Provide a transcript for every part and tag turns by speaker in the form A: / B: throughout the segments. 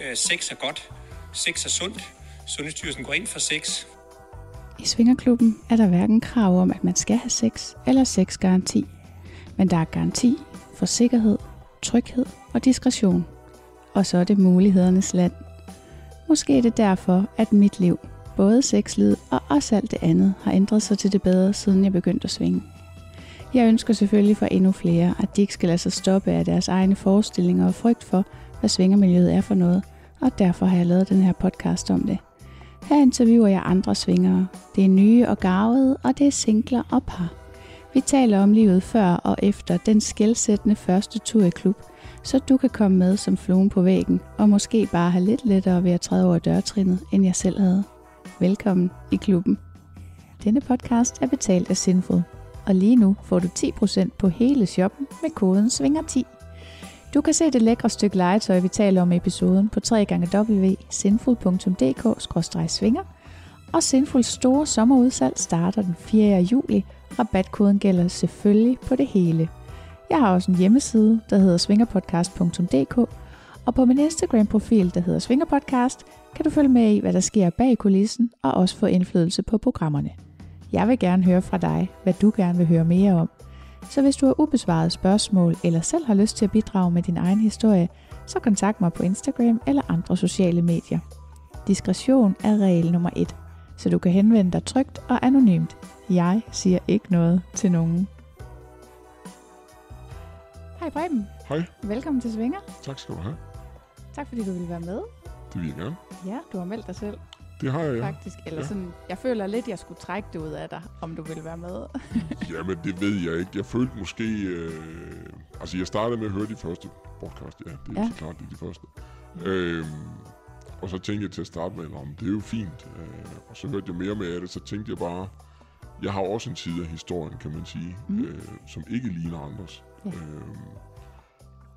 A: Øh, sex er godt. Sex er sundt. Sundhedsstyrelsen går ind for sex.
B: I Svingerklubben er der hverken krav om, at man skal have sex eller sexgaranti. Men der er garanti for sikkerhed, tryghed og diskretion. Og så er det mulighedernes land. Måske er det derfor, at mit liv, både sexlivet og også alt det andet, har ændret sig til det bedre, siden jeg begyndte at svinge. Jeg ønsker selvfølgelig for endnu flere, at de ikke skal lade sig stoppe af deres egne forestillinger og frygt for, hvad svingermiljøet er for noget, og derfor har jeg lavet den her podcast om det. Her interviewer jeg andre svingere. Det er nye og garvede, og det er singler og par. Vi taler om livet før og efter den skældsættende første tur i klub, så du kan komme med som fluen på væggen, og måske bare have lidt lettere ved at træde over dørtrinnet, end jeg selv havde. Velkommen i klubben. Denne podcast er betalt af Sinful, og lige nu får du 10% på hele shoppen med koden SVINGER10. Du kan se det lækre stykke legetøj, vi taler om i episoden på www.sinful.dk-svinger, og Sinfuls store sommerudsalg starter den 4. juli. Rabatkoden gælder selvfølgelig på det hele. Jeg har også en hjemmeside, der hedder svingerpodcast.dk, og på min Instagram-profil, der hedder Svingerpodcast, kan du følge med i, hvad der sker bag kulissen, og også få indflydelse på programmerne. Jeg vil gerne høre fra dig, hvad du gerne vil høre mere om. Så hvis du har ubesvaret spørgsmål, eller selv har lyst til at bidrage med din egen historie, så kontakt mig på Instagram eller andre sociale medier. Diskretion er regel nummer et, så du kan henvende dig trygt og anonymt. Jeg siger ikke noget til nogen. Hej Preben.
C: Hej,
B: Velkommen til Svinger.
C: tak skal du have.
B: Tak fordi du ville være med.
C: Det vil jeg gerne.
B: Ja, du har meldt dig selv,
C: Det har jeg,
B: faktisk. Eller
C: Ja.
B: sådan, jeg føler lidt, jeg skulle trække det ud af dig, om du ville være med.
C: Jamen, det ved jeg ikke. Jeg følte måske... Øh... Altså, jeg startede med at høre de første podcast. Ja, det er
B: Ja.
C: så klart, det er de første. Øhm, og så tænkte jeg til at starte med, om det er jo fint. Øh, og så hørte jeg mere med af det, så tænkte jeg bare... Jeg har også en side af historien, kan man sige, mm. øh, som ikke ligner andres.
B: Ja.
C: Øhm,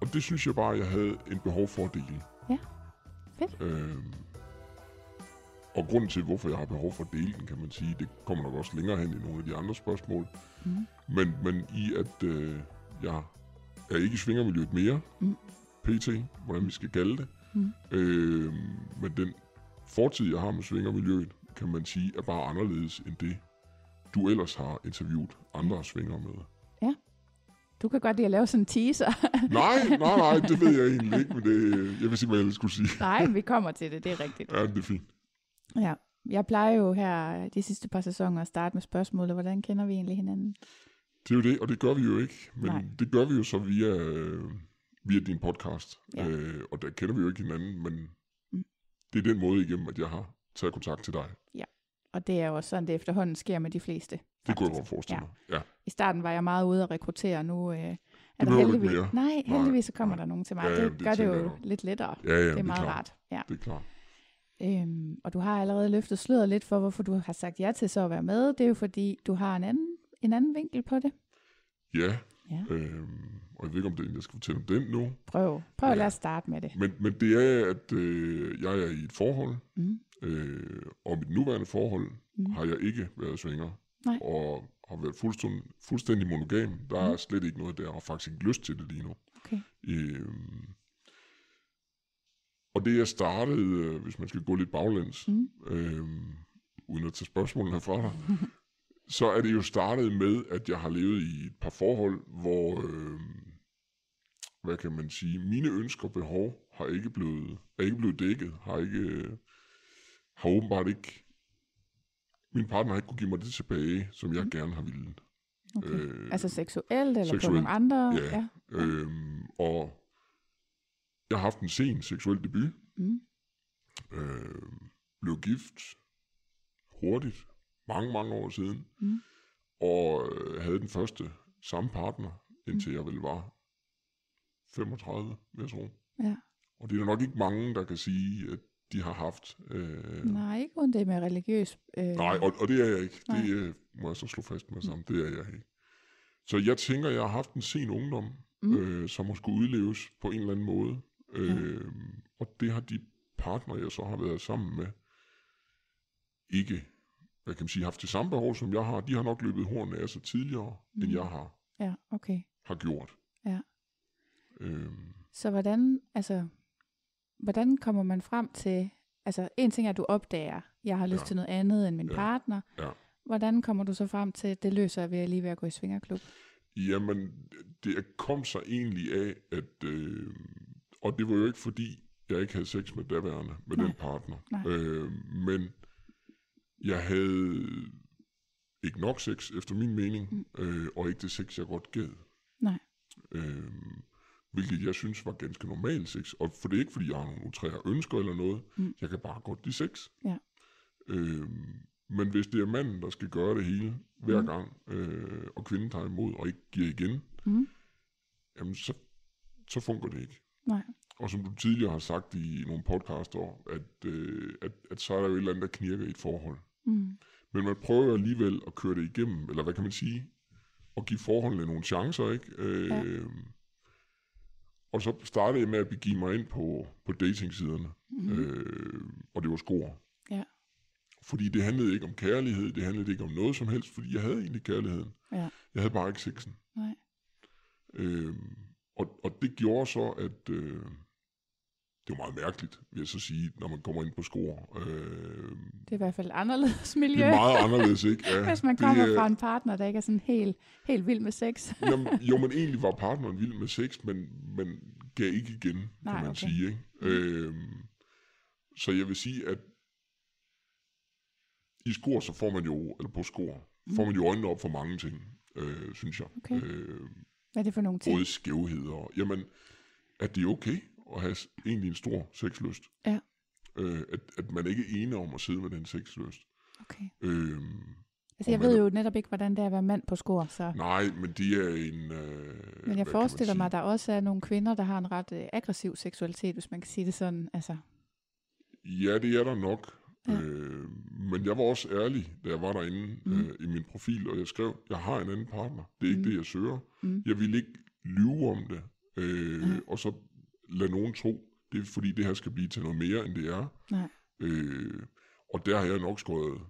C: og det synes jeg bare, jeg havde en behov for at dele.
B: Ja. Fedt.
C: Øhm, og grunden til, hvorfor jeg har behov for at dele den, kan man sige, det kommer nok også længere hen i nogle af de andre spørgsmål.
B: Mm.
C: Men, men i at øh, jeg er ikke i svingermiljøet mere,
B: Mm.
C: pt, hvordan vi skal kalde det.
B: Mm.
C: Øh, men den fortid, jeg har med svingermiljøet, kan man sige, er bare anderledes end det, du ellers har interviewet andre svingere med.
B: Du kan godt lide at lave sådan en teaser.
C: Nej, nej, nej, det ved jeg egentlig ikke, men det, jeg vil sige, hvad jeg skulle sige.
B: Nej, vi kommer til det, det er rigtigt.
C: Ja, det er fint.
B: Ja. Jeg plejer jo her de sidste par sæsoner at starte med spørgsmålet, hvordan kender vi egentlig hinanden?
C: Det er jo det, og det gør vi jo ikke. Men
B: Nej.
C: Det gør vi jo så via, øh, via din podcast.
B: Ja.
C: Øh, og der kender vi jo ikke hinanden, men
B: Mm.
C: det er den måde igennem, at jeg har taget kontakt til dig.
B: Og det er jo også sådan, det efterhånden sker med de fleste.
C: Det kunne jeg
B: faktisk.
C: godt forestille mig. Ja.
B: I starten var jeg meget ude at rekruttere, nu øh, er
C: ikke
B: heldigvis... Nej, heldigvis så kommer
C: nej.
B: der nogen til mig.
C: Ja,
B: det,
C: jamen, det
B: gør det jo
C: jeg
B: lidt lettere.
C: Ja, ja,
B: det er meget
C: klart.
B: rart. Ja.
C: Det er klart.
B: Øhm, og du har allerede løftet sløret lidt for, hvorfor du har sagt ja til så at være med. Det er jo fordi, du har en anden, en anden vinkel på det.
C: Ja,
B: Ja.
C: øhm, og jeg ved ikke, om det, jeg skal fortælle om den nu.
B: Prøv, prøv at
C: Ja.
B: lade os starte med det.
C: Men, men det er, at øh, jeg er i et forhold,
B: Mm.
C: øh, og mit nuværende forhold
B: Mm.
C: har jeg ikke været svinger.
B: Nej.
C: Og har været fuldstændig, fuldstændig monogam. Der
B: Mm.
C: er slet ikke noget der, og faktisk ikke lyst til det lige nu.
B: Okay.
C: Øhm, og det jeg startede, øh, hvis man skal gå lidt baglæns,
B: Mm.
C: øhm, uden at tage spørgsmålene fra dig, så er det jo startet med, at jeg har levet i et par forhold, hvor, øhm, hvad kan man sige, mine ønsker og behov har ikke blevet, er ikke blevet dækket, har ikke, øh, har åbenbart ikke, min partner har ikke kunne give mig det tilbage, som jeg gerne har ville.
B: Okay.
C: Øh,
B: Altså seksuelt, eller på
C: seksuelt,
B: nogle andre?
C: ja.
B: ja.
C: Øhm, og jeg har haft en sen seksuel debut.
B: Mm.
C: Øh, blev gift hurtigt, mange, mange år siden.
B: Mm.
C: Og øh, havde den første samme partner, indtil jeg vel var 35, vil jeg tro.
B: Ja.
C: Og det er der nok ikke mange, der kan sige, at de har haft. Øh,
B: Nej, ikke uden det med religiøs... Øh,
C: Nej, og, og det er jeg ikke.
B: Nej.
C: Det øh, må jeg så slå fast med sammen. Det er jeg ikke. Så jeg tænker, jeg har haft en sen ungdom,
B: Mm.
C: mm. øh, som har skulle udleves på en eller anden måde. Øh, og det har de partner, jeg så har været sammen med, ikke hvad kan man sige, haft det samme behov, som jeg har. De har nok løbet hornene af sig tidligere, mm. end jeg har,
B: Ja, okay.
C: har gjort.
B: Ja.
C: Øhm,
B: Så hvordan, altså, hvordan kommer man frem til, altså en ting er, at du opdager, jeg har lyst
C: Ja.
B: til noget andet end min
C: Ja.
B: partner.
C: Ja.
B: Hvordan kommer du så frem til, at det løser jeg ved lige ved at gå i svingerklub?
C: Jamen, det kom så egentlig af, at... Øh, og det var jo ikke fordi, jeg ikke havde sex med daværende, med
B: Nej.
C: den partner.
B: Nej.
C: Øh, men jeg havde ikke nok sex, efter min mening, mm. øh, og ikke det sex, jeg godt gad.
B: Nej.
C: Øh, hvilket jeg synes var ganske normal sex. Og for det er ikke, fordi jeg har nogle utrære ønsker eller noget. Mm. Jeg kan bare godt lide sex.
B: Ja.
C: Øh, men hvis det er manden, der skal gøre det hele hver mm. gang, øh, og kvinden tager imod og ikke giver igen,
B: Mm.
C: jamen så, så fungerer det ikke.
B: Nej.
C: Og som du tidligere har sagt i nogle podcaster, at, øh, at, at så er der jo et eller andet, der knirker i et forhold.
B: Mm.
C: Men man prøver alligevel at køre det igennem, eller hvad kan man sige, at give forholdene nogle chancer, ikke? Øh,
B: Ja.
C: Og så startede jeg med at begive mig ind på, på datingsiderne, mm. øh, og det var skor.
B: Ja.
C: Fordi det handlede ikke om kærlighed, det handlede ikke om noget som helst, fordi jeg havde egentlig kærligheden.
B: Ja.
C: Jeg havde bare ikke sexen.
B: Nej.
C: Øh, og, og det gjorde så, at øh, det var meget mærkeligt, vil jeg så sige, når man kommer ind på skor. Øh,
B: Det er i hvert fald anderledes miljø.
C: det er meget anderledes, ikke? Ja,
B: Hvis man
C: det
B: kommer
C: er-
B: fra en partner, der ikke er sådan helt, helt vild med sex.
C: Jamen, jo, men egentlig var partneren vild med sex, men, men gav ikke igen, kan
B: Nej,
C: man
B: okay.
C: sige. Ikke? Øhm, så jeg vil sige, at i skor, så får man jo, eller på skor, får man jo øjnene op for mange ting, øh, synes jeg.
B: Mm. Okay.
C: Øh,
B: Hvad er det for nogle ting?
C: både skævheder. Jamen, at det er okay at have egentlig en stor sexlyst.
B: Ja.
C: Øh, at, at man ikke er ene om at sidde med den sexlyst.
B: Okay.
C: Øhm,
B: Altså, jeg
C: Og
B: ved jo netop ikke, hvordan det er at være mand på skor, så...
C: nej, men det er en... Øh,
B: Men jeg forestiller mig, at der også er nogle kvinder, der har en ret øh, aggressiv seksualitet, hvis man kan sige det sådan. Altså,
C: Ja, det er der nok.
B: Ja.
C: Ja. Øh, men jeg var også ærlig, da jeg var derinde mm. øh, i min profil, og jeg skrev, jeg har en anden partner. Det er ikke
B: Mm.
C: det, jeg søger.
B: Mm.
C: Jeg vil ikke lyve om det, øh,
B: Nej.
C: og så lade nogen tro, det er fordi, det her skal blive til noget mere, end det er.
B: nej.
C: Øh, og der har jeg nok skåret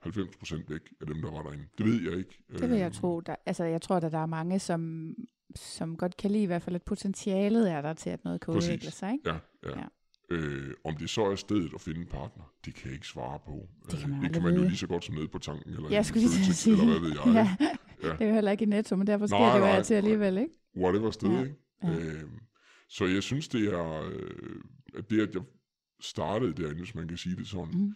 C: 90% væk af dem, der var derinde. Det ved jeg ikke.
B: Det vil jeg tro. Der, altså, jeg tror, at der er mange, som, som godt kan lide i hvert fald, at potentialet er der til, at noget kan
C: Præcis.
B: udvikle sig. Ikke?
C: Ja, ja.
B: Ja.
C: Øh, om det så er stedet at finde en partner, det kan jeg ikke svare på.
B: Det kan man
C: Øh, det
B: aldrig
C: kan man jo lige så godt som nede på tanken, eller
B: Jeg skulle
C: Føtex,
B: sige.
C: eller hvad ved jeg.
B: ja.
C: Ja.
B: Det er jo heller ikke i netto, men derfor sker
C: Nej,
B: det jo
C: nej,
B: til alligevel, ikke?
C: whatever sted,
B: Ja,
C: ikke?
B: ja.
C: Ja. Øh, så jeg synes, det er, øh, at det, at jeg startede derinde, hvis man kan sige det sådan,
B: Mm.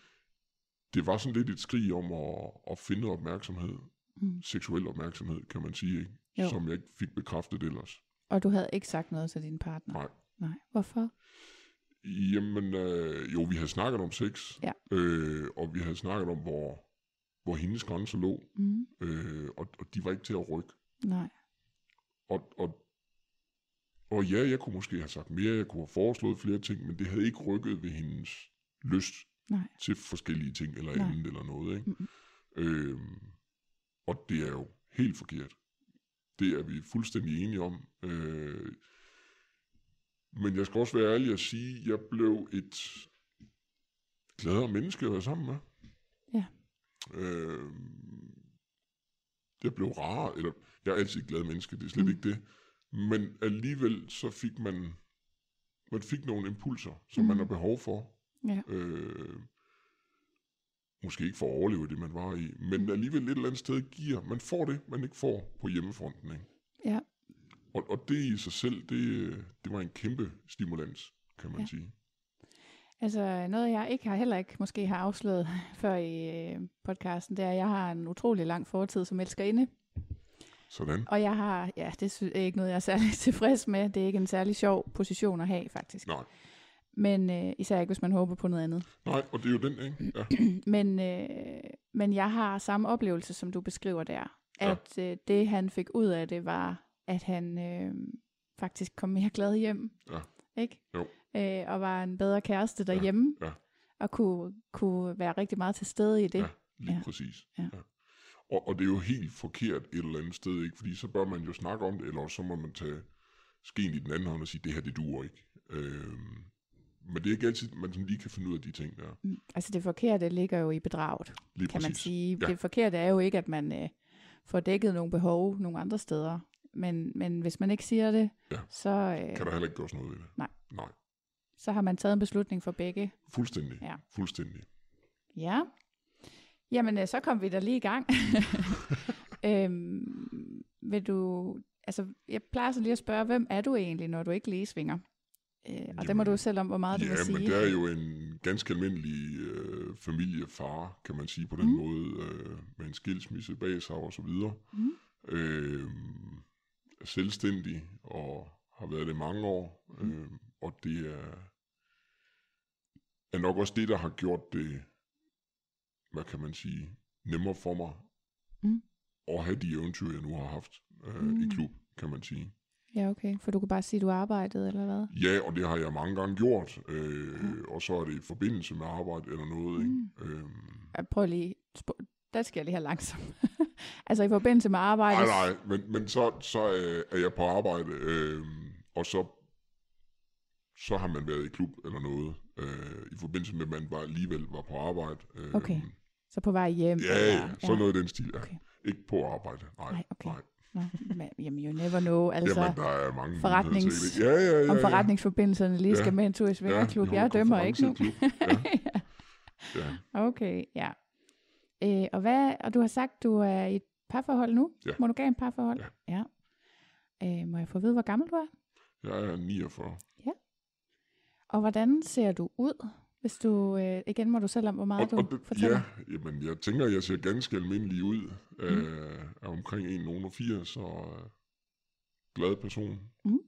C: det var sådan lidt et skrig om at, at finde opmærksomhed,
B: Mm.
C: seksuel opmærksomhed, kan man sige, ikke?
B: Jo.
C: som jeg ikke fik bekræftet ellers.
B: Og du havde ikke sagt noget til din partner?
C: Nej.
B: Nej. Hvorfor?
C: Jamen, øh, jo, vi havde snakket om sex,
B: Ja.
C: øh, og vi havde snakket om, hvor, hvor hendes grænser lå,
B: Mm.
C: øh, og, og de var ikke til at rykke.
B: Nej.
C: Og, og, og ja, jeg kunne måske have sagt mere, jeg kunne have foreslået flere ting, men det havde ikke rykket ved hendes lyst
B: Nej.
C: til forskellige ting eller
B: Nej.
C: andet eller noget. Ikke?
B: Mm-mm.
C: Øhm, og det er jo helt forkert. Det er vi fuldstændig enige om. Øh, men jeg skal også være ærlig og sige, at jeg blev et gladere menneske at være sammen med.
B: Ja.
C: Øh, jeg blev rar, eller jeg er altid et glad menneske, det er slet
B: Mm.
C: mm. ikke det. Men alligevel så fik man, man fik nogle impulser, som mm. man
B: Mm.
C: har behov for.
B: Ja.
C: Øh, måske ikke for at overleve det, man var i, men alligevel et eller andet sted giver. Man får det, man ikke får på hjemmefronten. Ikke?
B: Ja.
C: Og, og det i sig selv, det, det var en kæmpe stimulans, kan man
B: Ja.
C: ja. sige.
B: Altså noget, jeg ikke har heller ikke måske har afsløret før i øh, podcasten, det er, at jeg har en utrolig lang fortid som elskerinde.
C: Sådan.
B: Og jeg har, ja, det er ikke noget, jeg er særlig tilfreds med. Det er ikke en særlig sjov position at have, faktisk.
C: Nej.
B: Men øh, især ikke, hvis man håber på noget andet.
C: Nej, og det er jo den, ikke? Ja.
B: Men, øh, men jeg har samme oplevelse, som du beskriver der.
C: Ja.
B: At øh, det, han fik ud af det, var, at han øh, faktisk kom mere glad hjem.
C: Ja.
B: Ikke?
C: Jo.
B: Øh, og var en bedre kæreste derhjemme.
C: ja.
B: Og kunne, kunne være rigtig meget til stede i det.
C: Ja, lige
B: Ja.
C: ja. præcis.
B: Ja.
C: Ja. Og, og det er jo helt forkert et eller andet sted, ikke? Fordi så bør man jo snakke om det, eller så må man tage skeen i den anden hånd og sige, det her, det duer ikke. Øhm, men det er ikke altid, man sådan lige kan finde ud af de ting der.
B: Mm. Altså det forkerte ligger jo i bedraget,
C: Lige
B: kan
C: præcis.
B: man sige.
C: Ja.
B: Det forkerte er jo ikke, at man øh, får dækket nogle behov nogle andre steder. Men, men hvis man ikke siger det,
C: Ja.
B: så... Øh,
C: Kan der heller ikke gøres noget ved det?
B: Nej.
C: Nej.
B: Så har man taget en beslutning for begge.
C: Fuldstændig.
B: Ja.
C: Fuldstændig.
B: Ja. Jamen, øh, så kom vi da lige i gang. øhm, vil du, altså, jeg plejer så lige at spørge, hvem er du egentlig, når du ikke lige svinger? Øh, og Jamen, det må du selv om, hvor meget du vil
C: Ja,
B: sige.
C: men det er jo en ganske almindelig øh, familiefar, kan man sige på den
B: mm.
C: måde, øh, med en skilsmisse bag sig og så videre.
B: Mm.
C: Øh, er selvstændig og har været det mange år,
B: Mm.
C: øh, og det er, er nok også det, der har gjort det, hvad kan man sige, nemmere for mig
B: Mm.
C: at have de eventyr, jeg nu har haft øh,
B: Mm.
C: i klub, kan man sige.
B: Ja, okay. For du kan bare sige, at du arbejdede, eller hvad?
C: Ja, og det har jeg mange gange gjort, øh, og så er det i forbindelse med arbejde eller noget. Ikke? Øhm,
B: Jeg prøver lige, der skal jeg lige have langsomt. altså i forbindelse med arbejde.
C: nej, nej, men, men så, så øh, er jeg på arbejde, øh, og så, så har man været i klub eller noget, øh, i forbindelse med, at man bare alligevel var på arbejde. Øh,
B: Okay. Så på vej hjem?
C: Ja,
B: eller,
C: ja, sådan noget i den stil. Ja.
B: Okay.
C: Ikke på arbejde, nej.
B: Nej, okay.
C: nej.
B: Nå, men, jamen, you never know. Altså,
C: Jamen, der er mange
B: forretnings-
C: det. Ja, ja, ja,
B: om
C: ja.
B: forretningsforbindelserne lige
C: Ja.
B: skal med en tur i Svingerklub.
C: Ja,
B: jeg dømmer ikke nu.
C: Ja. ja.
B: Okay, ja. Øh, og, hvad, og du har sagt, du er i et parforhold nu?
C: Ja.
B: Monogam parforhold?
C: Ja.
B: ja. Øh, må jeg få at vide, hvor gammel du er?
C: Jeg er 49.
B: Og hvordan ser du ud? Hvis du, øh, igen må du selv om, hvor meget
C: Og, og
B: du
C: det,
B: fortæller.
C: ja, jamen, jeg tænker, jeg ser ganske almindelig ud. Mm. Øh, er omkring 1,80 og øh, glad person.
B: Mm.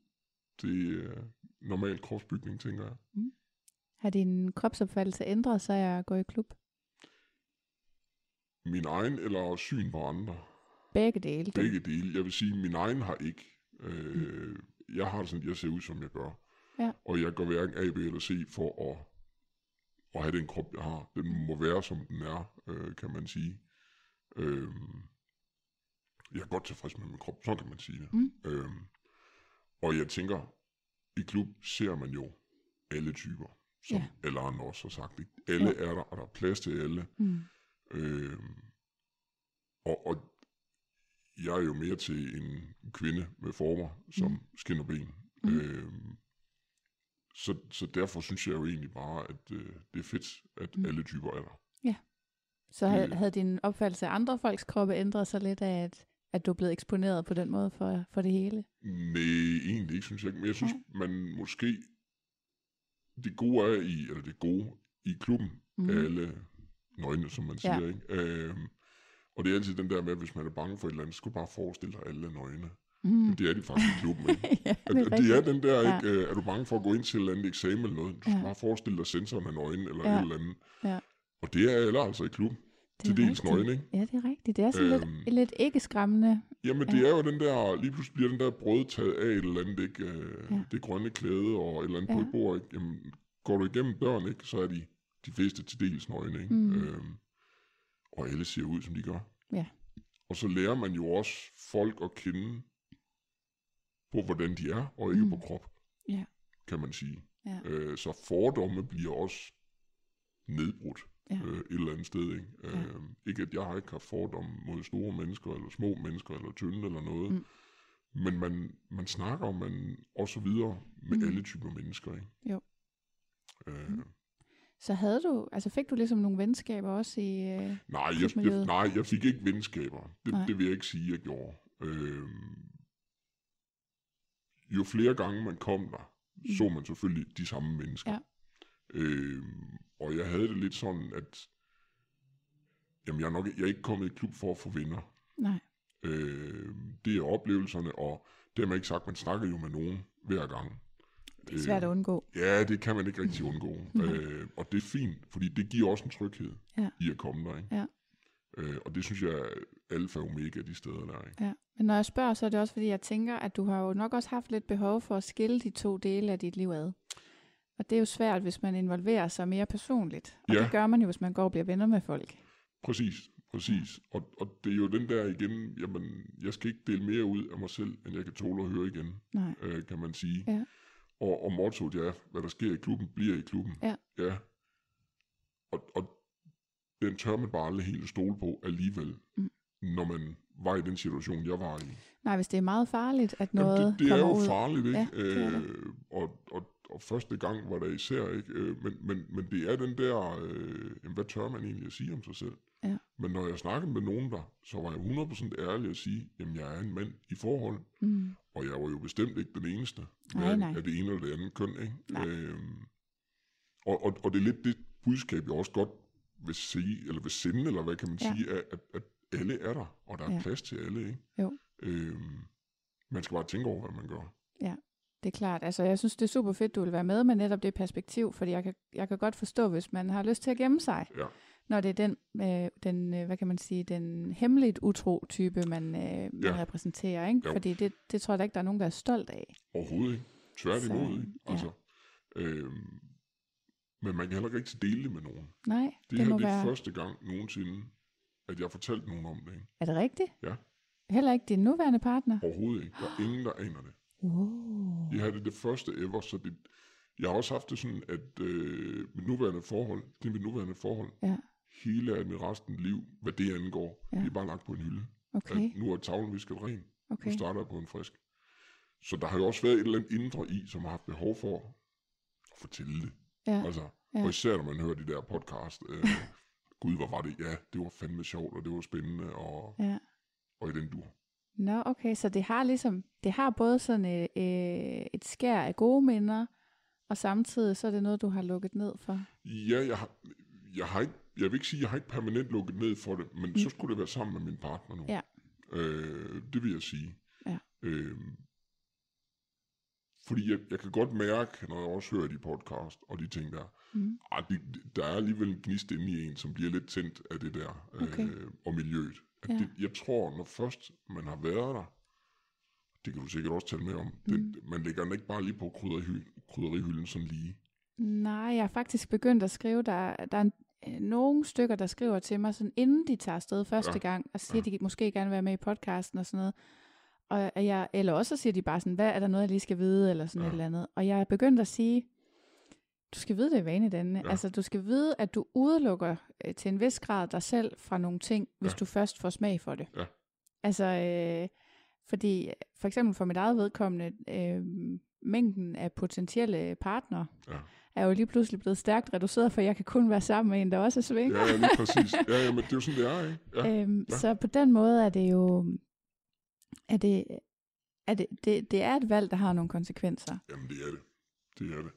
C: Det er normal kropsbygning, tænker jeg.
B: Har din kropsopfattelse ændret sig at gå i klub?
C: Min egen eller syn på andre.
B: Begge dele.
C: Begge dele. Jeg vil sige, min egen har ikke. Øh, Jeg har det sådan, jeg ser ud, som jeg gør.
B: Ja.
C: Og jeg går hverken A, B eller C for at, at have den krop, jeg har. Den må være, som den er, øh, kan man sige. Øh, jeg er godt tilfreds med min krop, så kan man sige det.
B: Mm.
C: Øh, og jeg tænker, i klub ser man jo alle typer, som
B: ja.
C: alle andre også har sagt. Ikke? Alle
B: Ja.
C: er der, og der er plads til alle.
B: Mm.
C: Øh, og, og jeg er jo mere til en kvinde med former, som
B: Mm.
C: skin og ben.
B: Mm.
C: Øh, så, så derfor synes jeg jo egentlig bare, at øh, det er fedt, at
B: Mm.
C: alle typer er der.
B: Så havde,
C: Det-
B: havde din opfattelse af andre folks kroppe ændret sig lidt af, at, at du er blevet eksponeret på den måde for, for det hele?
C: Nej, egentlig ikke, synes jeg ikke. Men jeg synes, man måske... Det gode er i, eller det gode i klubben,
B: Mm.
C: alle nøgne, som man
B: Ja.
C: siger. Ikke? Øhm, og det er altid den der med, at hvis man er bange for et eller andet, så skal du bare forestille dig alle nøgne.
B: Mm.
C: Det er de faktisk i klubben, ikke?
B: ja,
C: At,
B: det er
C: det er den der,
B: Ja.
C: ikke? Øh, Er du bange for at gå ind til et eller andet eksamen eller noget? Du skal
B: Ja.
C: ja. bare forestille dig sensoren af nøgen eller
B: Ja.
C: ja. et eller andet.
B: Ja.
C: Og det er alle altså i klubben.
B: Det er
C: Til dels nøgne, ikke?
B: Ja, det er rigtigt. Det er sådan Øhm. lidt, lidt ikke skræmmende.
C: Jamen,
B: Ja.
C: det er jo den der, lige pludselig bliver den der brød taget af et eller andet, ikke? Øh,
B: Ja.
C: Det grønne klæde og et eller andet
B: Ja.
C: på et bord, ikke? Jamen, går du igennem døren, ikke? Så er de, de fleste til dels nøgne, ikke?
B: Mm.
C: Øhm, og alle ser ud, som de gør.
B: Ja.
C: Og så lærer man jo også folk at kende på, hvordan de er, og ikke
B: Mm.
C: på krop,
B: Ja.
C: kan man sige.
B: Ja.
C: Øh, så fordomme bliver også nedbrudt
B: Ja.
C: øh, et eller andet sted. Ikke?
B: Ja.
C: Øh, ikke at jeg har ikke haft fordomme mod store mennesker, eller små mennesker, eller tynde, eller noget.
B: Mm.
C: Men man, man snakker man og så videre med
B: mm.
C: alle typer mennesker. Ikke?
B: Jo.
C: Øh,
B: Mm. Så havde du, altså fik du ligesom nogle venskaber også i... Øh,
C: nej, jeg, jeg, nej, jeg fik ikke venskaber. Det,
B: Nej.
C: det vil jeg ikke sige, jeg gjorde. Øh, jo flere gange man kom der,
B: Mm.
C: så man selvfølgelig de samme mennesker.
B: Ja.
C: Øh, og jeg havde det lidt sådan, at jamen, jeg, er nok, jeg er ikke kommet i klub for at få venner.
B: nej.
C: Øh, det er oplevelserne, og det har man ikke sagt, man snakker jo med nogen hver gang.
B: Det er svært at undgå.
C: Ja, det kan man ikke rigtig undgå.
B: Nej.
C: øh, og det er fint, fordi det giver også en tryghed
B: Ja.
C: i at komme der. Ikke?
B: Ja.
C: Øh, og det synes jeg er alfa og omega de steder der. Ikke?
B: Ja. Men når jeg spørger, så er det også fordi, jeg tænker, at du har jo nok også haft lidt behov for at skille de to dele af dit liv ad. Og det er jo svært, hvis man involverer sig mere personligt. Og
C: Ja.
B: det gør man jo, hvis man går og bliver venner med folk.
C: Præcis, præcis. Og, og det er jo den der igen, jamen, jeg skal ikke dele mere ud af mig selv, end jeg kan tåle at høre igen,
B: Nej.
C: øh, kan man sige.
B: Ja.
C: Og, og mottoet er, hvad der sker i klubben, bliver i klubben.
B: Ja.
C: ja. Og, og den tør man bare aldrig helt stole på alligevel,
B: Mm.
C: når man var i den situation, jeg var i.
B: Nej, hvis det er meget farligt, at noget
C: Jamen, det, det er
B: kommer
C: jo
B: ud.
C: farligt, ikke?
B: Ja, det er det.
C: øh, og, og, og første gang var der især ikke, øh, men, men, men det er den der, øh, hvad tør man egentlig at sige om sig selv?
B: Ja.
C: Men når jeg snakkede med nogen der, så var jeg 100% ærlig at sige, jamen jeg er en mand i forhold,
B: Mm.
C: og jeg var jo bestemt ikke den eneste
B: Nej,
C: af,
B: nej.
C: af det ene eller det andet køn, ikke?
B: Nej.
C: Øhm, og, og, og det er lidt det budskab, jeg også godt vil sige, eller vil sende, eller hvad kan man
B: Ja.
C: sige, at, at, alle er der, og der er
B: Ja.
C: plads til alle, ikke?
B: Jo.
C: Øhm, man skal bare tænke over, hvad man gør.
B: Det er klart. Altså, jeg synes, det er super fedt, du vil være med med netop det perspektiv, fordi jeg kan, jeg kan godt forstå, hvis man har lyst til at gemme sig,
C: Ja.
B: når det er den, øh, den øh, hvad kan man sige, den hemmeligt utro type, man, øh, man
C: Ja.
B: repræsenterer, ikke?
C: Jo.
B: Fordi det, det tror jeg da ikke, der er nogen, der er stolt af.
C: Overhovedet ikke. Tværtimod, ikke?
B: ja.
C: Altså, øhm, men man kan heller ikke dele det med nogen.
B: Nej,
C: Det,
B: det,
C: her
B: må
C: det er
B: være...
C: første gang nogensinde, at jeg har fortalt nogen om det. Ikke?
B: Er det rigtigt?
C: Ja.
B: Heller ikke din nuværende partner?
C: Overhovedet ikke. Der er ingen, der aner det.
B: Wow.
C: Jeg havde det det første ever, så det, jeg har også haft det sådan, at øh, mit nuværende forhold, det er mit nuværende forhold,
B: Ja.
C: hele af mit resten liv, hvad det angår,
B: ja.
C: det er bare lagt på en hylde.
B: Okay,
C: At nu er tavlen visket ren.
B: okay.
C: Nu starter jeg på en frisk. Så der har jo også været et eller andet indre i, som har haft behov for at fortælle det.
B: Ja,
C: Altså,
B: Ja.
C: Og især når man hører de der podcast. Øh, Gud, hvor var det? Ja, det var fandme sjovt, og det var spændende, og,
B: ja.
C: og i den dur.
B: Nå, okay, så det har ligesom, det har både sådan et, øh, et skær af gode minder, og samtidig så er det noget, du har lukket ned for.
C: Ja, jeg har, jeg har ikke, jeg vil ikke sige, jeg har ikke permanent lukket ned for det, men mm. så skulle det være sammen med min partner nu.
B: Ja.
C: Øh, det vil jeg sige.
B: Ja.
C: Øh, fordi jeg, jeg kan godt mærke, når jeg også hører de podcast og de ting der,
B: Mm.
C: ah, de, der er alligevel en gnist inde i en, som bliver lidt tændt af det der,
B: Okay.
C: øh, og miljøet. At
B: Ja.
C: det, jeg tror, når først man har været der, det kan du sikkert også tale med om,
B: Mm.
C: det, man lægger den ikke bare lige på krydderihy, krydderihylden sådan lige.
B: Nej, jeg har faktisk begyndt at skrive, der, der er en, øh, nogle stykker, der skriver til mig, sådan, inden de tager afsted første
C: Ja.
B: gang, og siger,
C: Ja.
B: de måske gerne vil være med i podcasten og sådan noget. Og at jeg, eller også så siger de bare sådan, hvad er der noget, jeg lige skal vide, eller sådan
C: Ja.
B: et eller andet. Og jeg er begyndt at sige, du skal vide det i vanedannende.
C: Ja.
B: Altså, du skal vide, at du udelukker øh, til en vis grad dig selv fra nogle ting, hvis
C: Ja.
B: du først får smag for det.
C: Ja.
B: Altså, øh, fordi for eksempel for mit eget vedkommende, øh, mængden af potentielle partnere,
C: Ja.
B: er jo lige pludselig blevet stærkt reduceret, for jeg kan kun være sammen med en, der også er svinger.
C: Ja, ja, lige præcis. Ja, ja, men det er jo sådan, det er, ikke? Ja.
B: Øhm,
C: ja.
B: Så på den måde er det jo, er det, er det, det, det er et valg, der har nogle konsekvenser.
C: Jamen, det er det. Det er det.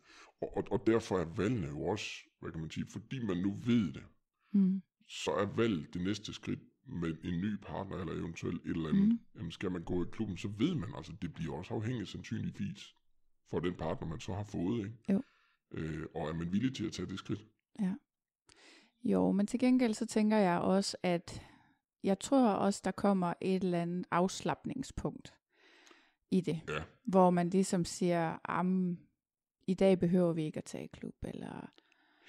C: Og, og, og derfor er valgene jo også, hvad kan man sige, fordi man nu ved det,
B: Mm.
C: så er valg det næste skridt med en ny partner, eller eventuelt et eller andet.
B: Mm.
C: Jamen, skal man gå i klubben, så ved man, altså, det bliver også afhængigt sandsynligvis for den partner, man så har fået, ikke?
B: Jo.
C: Øh, og er man villig til at tage det skridt?
B: Jo, men til gengæld så tænker jeg også, at jeg tror også, der kommer et eller andet afslappningspunkt i det,
C: Ja,
B: hvor man ligesom siger, i dag behøver vi ikke at tage i klub, eller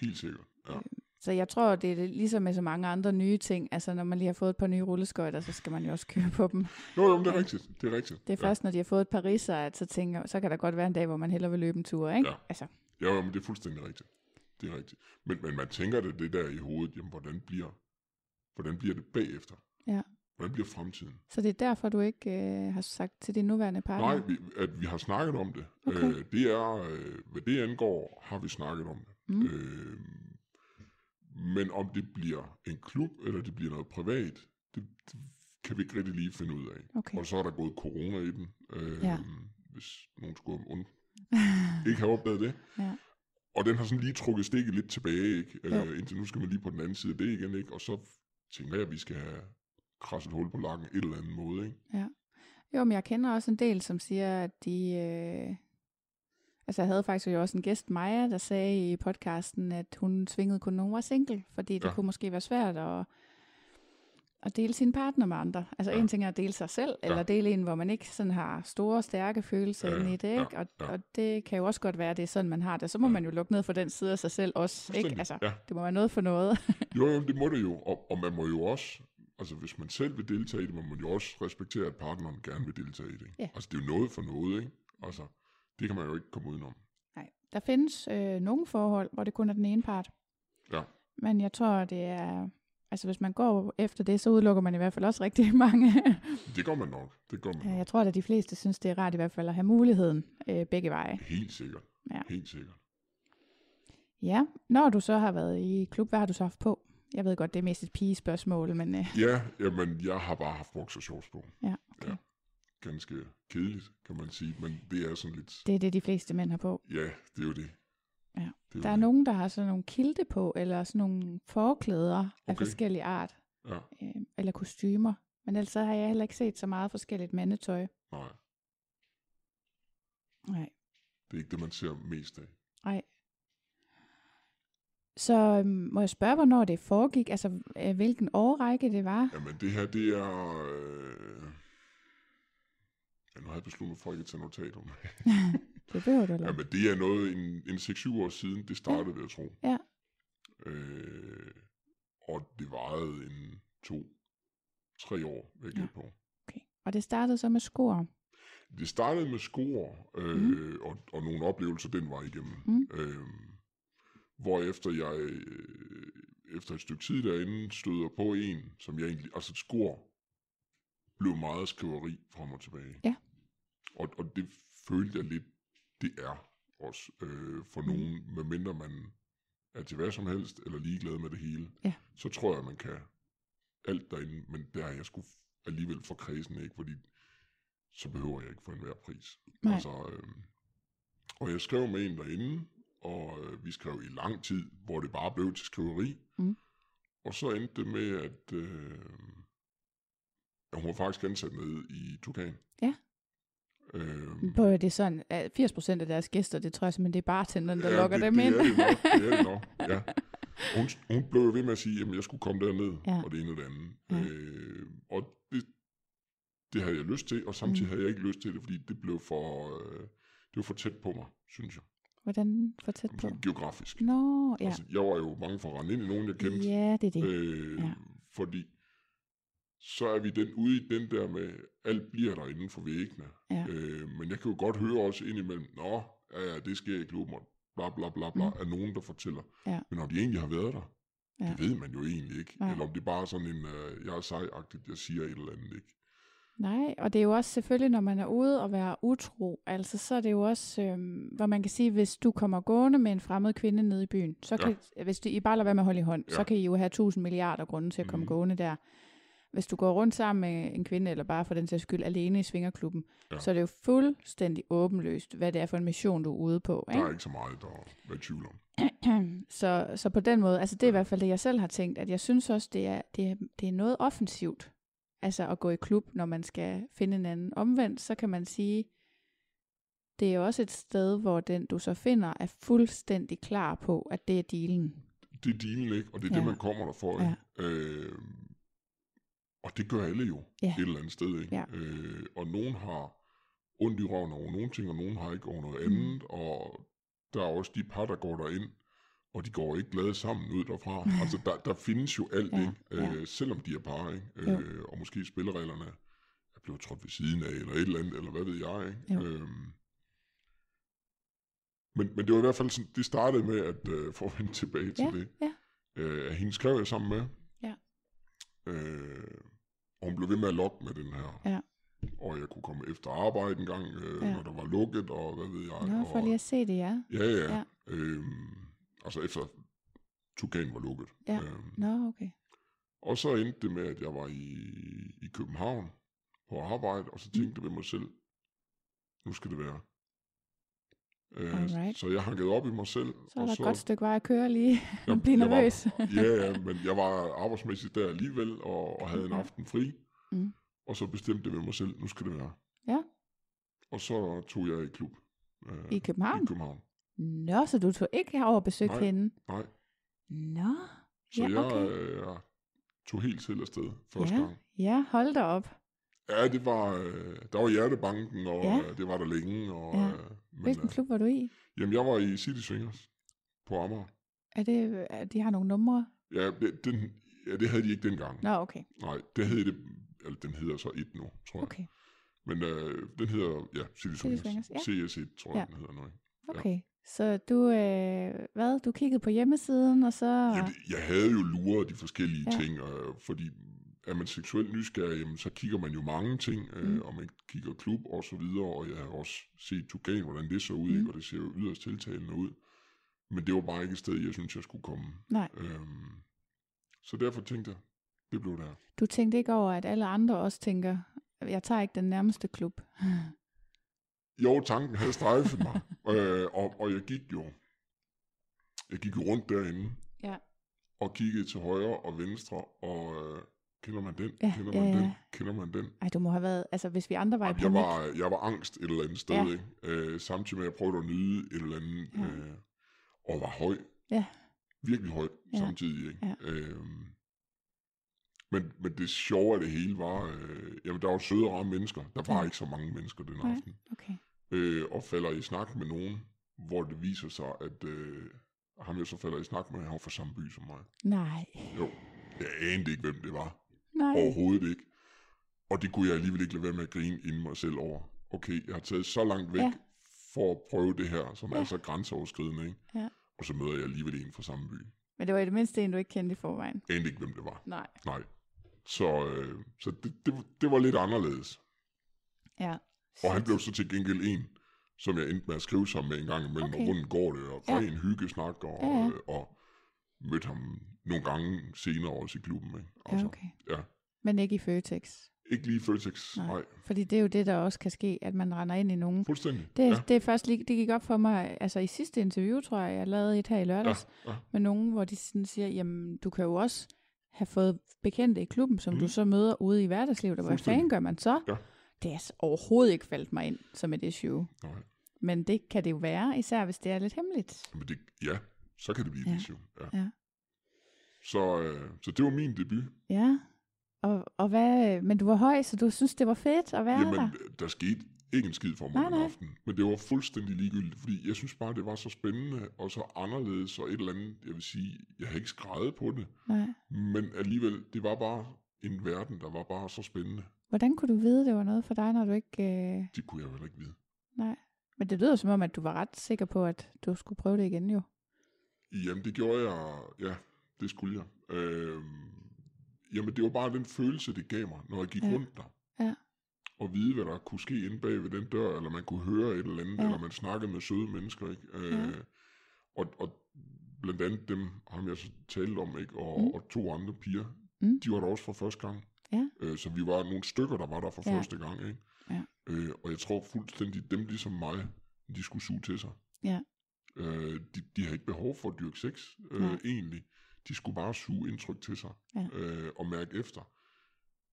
C: helt sikkert. Ja.
B: Så jeg tror, det er ligesom med så mange andre nye ting. Altså, når man lige har fået et par nye rulleskøjter, så skal man jo også køre på dem.
C: Nå, jo, men det er rigtigt. Det er rigtigt.
B: Det er først, når de har fået et par ridser, at så tænker så kan der godt være en dag, hvor man hellere vil løbe en tur, ikke?
C: Ja.
B: Altså,
C: Ja, jo, men det er fuldstændig rigtigt. Det er rigtigt. Men, men man tænker det, det der i hovedet, jamen, hvordan bliver, hvordan bliver det bagefter?
B: Ja.
C: Hvordan bliver fremtiden?
B: så det er derfor, du ikke øh, har sagt til din nuværende partner?
C: Nej, vi, at vi har snakket om det.
B: Okay.
C: Øh, det er, øh, hvad det angår, har vi snakket om det.
B: Mm.
C: Øh, men om det bliver en klub, eller det bliver noget privat, det, det kan vi ikke rigtig lige finde ud af.
B: Okay.
C: Og så er der gået corona i den, øh,
B: Ja.
C: hvis nogen skulle und- ikke have opdaget det.
B: Ja.
C: Og den har sådan lige trukket stikket lidt tilbage, ikke? Øh, indtil nu skal man lige på den anden side af det igen, ikke? Og så tænker jeg, at vi skal have krasset hul på lakken et eller andet måde, ikke?
B: Jo, men jeg kender også en del, som siger, at de... Øh... Altså, jeg havde faktisk jo også en gæst, Maja, der sagde i podcasten, at hun svingede kun, hun var single, fordi det
C: Ja.
B: kunne måske være svært at, at dele sin partner med andre. Altså,
C: Ja.
B: en ting er at dele sig selv,
C: Ja.
B: eller dele en, hvor man ikke sådan har store, stærke følelser
C: Ja,
B: inde i det,
C: ja,
B: ikke? Og,
C: ja.
B: og det kan jo også godt være, at det er sådan, man har det. Så må
C: Ja.
B: man jo lukke ned for den side af sig selv også, ikke? Altså,
C: Ja.
B: det må være noget for noget.
C: Jo, jo, det må det jo. Og, og man må jo også, altså hvis man selv vil deltage i det, må man jo også respektere, at partneren gerne vil deltage i det. Ikke?
B: Ja.
C: Altså det er jo noget for noget, ikke? Altså, det kan man jo ikke komme udenom.
B: Nej, der findes øh, nogle forhold, hvor det kun er den ene part.
C: Ja.
B: Men jeg tror, det er... Altså, hvis man går efter det, så udelukker man i hvert fald også rigtig mange.
C: Det gør man nok. Det gør man nok.
B: jeg tror, at de fleste synes, det er rart i hvert fald at have muligheden øh, begge veje.
C: Helt sikkert.
B: Ja.
C: Helt sikkert.
B: Ja, når du så har været i klub, hvad har du så haft på? Jeg ved godt, det er mest et pigespørgsmål, men øh,
C: Ja, jamen, jeg har bare haft boxershorts på.
B: ja, okay.
C: Ja. Ganske kedeligt, kan man sige, men det er sådan lidt...
B: det er det, de fleste mænd har på.
C: Ja, det er jo det.
B: Ja.
C: Det er
B: Der er
C: det.
B: nogen, der har sådan nogle kilte på, eller sådan nogle forklæder okay. af
C: Okay.
B: forskellige art,
C: Ja,
B: øh, eller kostymer. Men ellers har jeg heller ikke set så meget forskelligt mandetøj.
C: nej,
B: Nej.
C: det er ikke det, man ser mest af.
B: Nej. Så øhm, må jeg spørge, hvornår det foregik? Altså, øh, hvilken årrække det var?
C: Jamen, det her, det er... Øh... Ja, nu har jeg besluttet mig for ikke at tage notat om det.
B: Det behøver du ikke.
C: Jamen, det er noget en, en 6-7 år siden, det startede, vil jeg tro.
B: Ja.
C: Øh, og det varede en to, tre år, vil jeg
B: Ja.
C: på.
B: Okay. Og det startede så med skor.
C: Det startede med skor øh, mm. og, og nogle oplevelser, den var igennem.
B: Mm.
C: Øh, hvorefter jeg øh, efter et stykke tid derinde støder på en, som jeg egentlig... Altså skor blev meget skriveri frem og tilbage.
B: Ja.
C: Og, og det følte jeg lidt, det er også øh, for
B: Mm.
C: nogen, medmindre man er til hvad som helst, eller ligeglad med det hele,
B: Ja.
C: så tror jeg, man kan alt derinde, men der er jeg sgu alligevel for kredsen, ikke? Fordi så behøver jeg ikke for enhver pris.
B: Nej.
C: Altså, øh, og jeg skrev med en derinde, og øh, vi skrev i lang tid, hvor det bare blev til skriveri.
B: Mm.
C: Og så endte det med, at øh, hun var faktisk ansat nede i Tukan.
B: Ja.
C: Øh,
B: På det er sådan, at 80% af deres gæster, det tror jeg simpelthen, det er bartenderen, der
C: ja,
B: lokker
C: det,
B: dem
C: det
B: ind.
C: Er det, nok, det er det nok, ja. Hun, hun blev ved med at sige, at jeg skulle komme derned,
B: Ja.
C: og det ene og det andet.
B: Ja.
C: Øh, og det, det havde jeg lyst til, og samtidig
B: Mm.
C: havde jeg ikke lyst til det, fordi det blev for, øh, det var for tæt på mig, synes jeg.
B: Hvordan for tæt på?
C: Geografisk.
B: Nå, ja.
C: Altså, jeg var jo bange for at rende ind i nogen, jeg kendte.
B: Ja, det er det.
C: Øh,
B: Ja.
C: Fordi så er vi den ude i den der med, alt bliver der inden for væggene.
B: Ja.
C: Øh, men jeg kan jo godt høre også indimellem, nå, ja, ja, det sker i klubben, bla bla bla bla,
B: Mm.
C: af nogen, der fortæller.
B: Ja.
C: Men om de egentlig har været der,
B: Ja.
C: det ved man jo egentlig ikke.
B: Nej.
C: Eller om det er bare sådan en, øh, jeg er sejagtigt, jeg siger et eller andet, ikke?
B: Nej, og det er jo også selvfølgelig, når man er ude og være utro, altså så er det jo også, øhm, hvor man kan sige, hvis du kommer gående med en fremmed kvinde nede i byen, så kan, hvis du, I bare lader være med at holde i hånd, ja. så
C: Ja.
B: kan I jo have tusind milliarder grunde til at komme
C: Mhm.
B: gående der. Hvis du går rundt sammen med en kvinde, eller bare for den sags skyld alene i svingerklubben, ja.
C: Ja.
B: så er det jo fuldstændig åbenløst, hvad det er for en mission, du er ude på.
C: Der er
B: Ikke?
C: ikke så meget, der er i tvivl om.
B: så, så på den måde, altså det er i hvert fald det, jeg selv har tænkt, at jeg synes også, det er, det er, det er noget offensivt, altså at gå i klub, når man skal finde en anden. Omvendt, så kan man sige, det er også et sted, hvor den, du så finder, er fuldstændig klar på, at det er dealen.
C: Det er dealen, ikke? Og det er
B: Ja.
C: det, man kommer der for,
B: Ja.
C: ikke? Øh, og det gør alle jo
B: Ja.
C: et eller andet sted, ikke?
B: Ja.
C: Øh, og nogen har ondt i røven over nogle ting, og nogen har ikke over noget
B: Mm.
C: andet, og der er også de par, der går derind, og de går ikke glade sammen ud derfra. altså, der, der findes jo alt,
B: Ja,
C: ikke?
B: ja.
C: Øh, selvom de er par, ikke?
B: Jo.
C: Øh, og måske spillereglerne er blevet trådt ved siden af, eller et eller andet, eller hvad ved jeg, ikke?
B: Jo.
C: Øhm, men, men det var i hvert fald sådan, det startede med, at øh, for at vende tilbage til
B: Ja,
C: det,
B: ja.
C: øh, hende skrev jeg sammen med,
B: Ja.
C: øh, og hun blev ved med at lokke med den her.
B: Ja.
C: Og jeg kunne komme efter arbejde en gang, øh,
B: Ja.
C: når der var lukket, og hvad ved jeg.
B: Nå, for
C: og,
B: lige at se det, ja.
C: Ja, ja.
B: Ja.
C: ja. Øhm, altså efter Tukan var lukket.
B: Ja.
C: Øhm,
B: Nå, okay.
C: og så endte det med, at jeg var i, i København på arbejde, og så
B: Mm.
C: tænkte jeg ved mig selv, nu skal det være. Øh,
B: Alright.
C: så jeg hankede op i mig selv.
B: Så er
C: og
B: der et godt stykke vej at køre lige.
C: jeg,
B: Blive
C: var-
B: nervøs.
C: ja, ja, men jeg var arbejdsmæssigt der alligevel, og, og havde en aften fri.
B: Mm.
C: Og så bestemte jeg ved mig selv, nu skal det være.
B: Ja.
C: Og så tog jeg i klub. Øh,
B: I København?
C: I København.
B: Nå, så du tog ikke herover og besøgte
C: Nej.
B: hende?
C: Nej,
B: Nå,
C: så
B: Ja,
C: jeg
B: okay.
C: øh, tog helt selv afsted første
B: ja.
C: gang.
B: Ja, hold da op.
C: Ja, det var, øh, der var hjertebanken, og
B: Ja.
C: øh, det var der længe. Og,
B: Ja.
C: øh, men,
B: Hvilken
C: øh,
B: klub var du i?
C: jamen, jeg var i City Swingers på Amager.
B: Er det, er, de har nogle numre?
C: Ja, det, den, ja, det havde de ikke dengang.
B: Nå, okay.
C: Nej, det hed det, eller den hedder så et nu, tror jeg.
B: Okay,
C: Men øh, den hedder, ja, City Swingers.
B: Swingers, ja.
C: CS1, tror jeg,
B: Ja.
C: den hedder nu. ikke?
B: okay. Så du, øh, hvad, du kiggede på hjemmesiden, og så...
C: Jamen, jeg havde jo luret de forskellige
B: Ja.
C: ting, øh, fordi er man seksuelt nysgerrig, jamen, så kigger man jo mange ting, øh,
B: Mm.
C: og man kigger klub og så videre, og jeg har også set Tugan, hvordan det så ud,
B: Mm.
C: ikke? og det ser jo yderst tiltalende ud. Men det var bare ikke et sted, jeg synes, jeg skulle komme.
B: Nej.
C: Øhm, så derfor tænkte jeg, det blev der.
B: Du tænkte ikke over, at alle andre også tænker, jeg tager ikke den nærmeste klub.
C: Jo, tanken havde strejfet mig, øh, og, og jeg gik jo, jeg gik jo rundt derinde,
B: Ja.
C: og kiggede til højre og venstre, og øh, kender man den,
B: Ja,
C: kender
B: ja,
C: man den,
B: ja.
C: kender man den.
B: Ej, du må have været, altså hvis vi andre var i
C: Jamen, jeg,
B: panik.
C: var, jeg var angst et eller andet sted,
B: Ja.
C: ja. ikke? Øh, samtidig med, at jeg prøvede at nyde et eller andet,
B: Ja.
C: øh, og var høj.
B: Ja.
C: Virkelig høj
B: Ja.
C: samtidig, ikke?
B: Ja.
C: Øhm, men, men det sjove af det hele var, øh, jamen der var søde og rare mennesker. Der var
B: Ja.
C: ikke så mange mennesker den aften.
B: Okay.
C: Øh, og falder i snak med nogen, hvor det viser sig, at øh, ham jeg så falder i snak med, han var fra samme by som mig.
B: Nej.
C: Jo, jeg anede ikke, hvem det var.
B: Nej.
C: Overhovedet ikke. Og det kunne jeg alligevel ikke lade være med at grine inden mig selv over. Okay, jeg har taget så langt væk
B: Ja.
C: for at prøve det her, som
B: Ja.
C: er så grænseoverskridende, ikke?
B: Ja.
C: Og så møder jeg alligevel en fra samme by.
B: Men det var i det mindste en, du ikke kendte i forvejen.
C: Anede ikke, hvem det var.
B: Nej.
C: Nej. Så, øh, så det, det, det var lidt anderledes.
B: Ja.
C: Og han blev så til gengæld en, som jeg endte med at skrive sammen med en gang imellem,
B: Okay.
C: og hvordan går det, og
B: Ja.
C: ren hyggesnak, og,
B: Ja, ja.
C: øh, og mødte ham nogle gange senere også i klubben. Ikke?
B: Ja, okay.
C: ja.
B: Men ikke i Føtex.
C: Ikke lige Føtex,
B: Nej.
C: nej.
B: Fordi det er jo det, der også kan ske, at man render ind i nogen.
C: Fuldstændig.
B: Det,
C: ja.
B: det er først lige, det gik op for mig, altså i sidste interview, tror jeg, jeg lavede et her i lørdags,
C: Ja, ja.
B: med nogen, hvor de sådan siger, jamen, du kan jo også have fået bekendte i klubben, som mm. du så møder ude i hverdagslivet, og hvad fanden gør man så?
C: Ja.
B: Det er overhovedet ikke faldt mig ind som et issue.
C: Nej.
B: Men det kan det jo være, især hvis det er lidt hemmeligt.
C: Men det, ja, så kan det blive
B: Ja.
C: et issue. Ja.
B: Ja.
C: Så, øh, så det var min debut.
B: Ja. Og, og hvad, men du var høj, så du synes, det var fedt at være
C: Jamen,
B: der?
C: der skete ikke en skid for mig
B: Nej,
C: den aften. Men det var fuldstændig ligegyldigt, fordi jeg synes bare, det var så spændende og så anderledes og et eller andet. Jeg vil sige, jeg har ikke skrevet på det,
B: Nej.
C: men alligevel, det var bare en verden, der var bare så spændende.
B: Hvordan kunne du vide, det var noget for dig, når du ikke... Øh...
C: Det kunne jeg vel ikke vide.
B: Nej. Men det lyder som om, at du var ret sikker på, at du skulle prøve det igen jo.
C: Jamen, det gjorde jeg, ja, det skulle jeg. Øhm, jamen, det var bare den følelse, det gav mig, når jeg gik
B: Ja.
C: rundt der.
B: Ja.
C: Og vide, hvad der kunne ske inde bag ved den dør, eller man kunne høre et eller andet,
B: Ja.
C: eller man snakkede med søde mennesker, ikke? Øh,
B: Ja.
C: og, og blandt andet dem, ham jeg så talte om, ikke? Og,
B: mm.
C: og to andre piger,
B: Mm.
C: de var der også for første gang.
B: Ja.
C: Øh, så vi var nogle stykker, der var der for
B: Ja.
C: første gang, ikke?
B: Ja.
C: Øh, og jeg tror fuldstændig, dem ligesom mig, de skulle suge til sig.
B: Ja.
C: Øh, de, de havde ikke behov for at dyrke sex, øh, egentlig. De skulle bare suge indtryk til sig,
B: Ja.
C: øh, og mærke efter.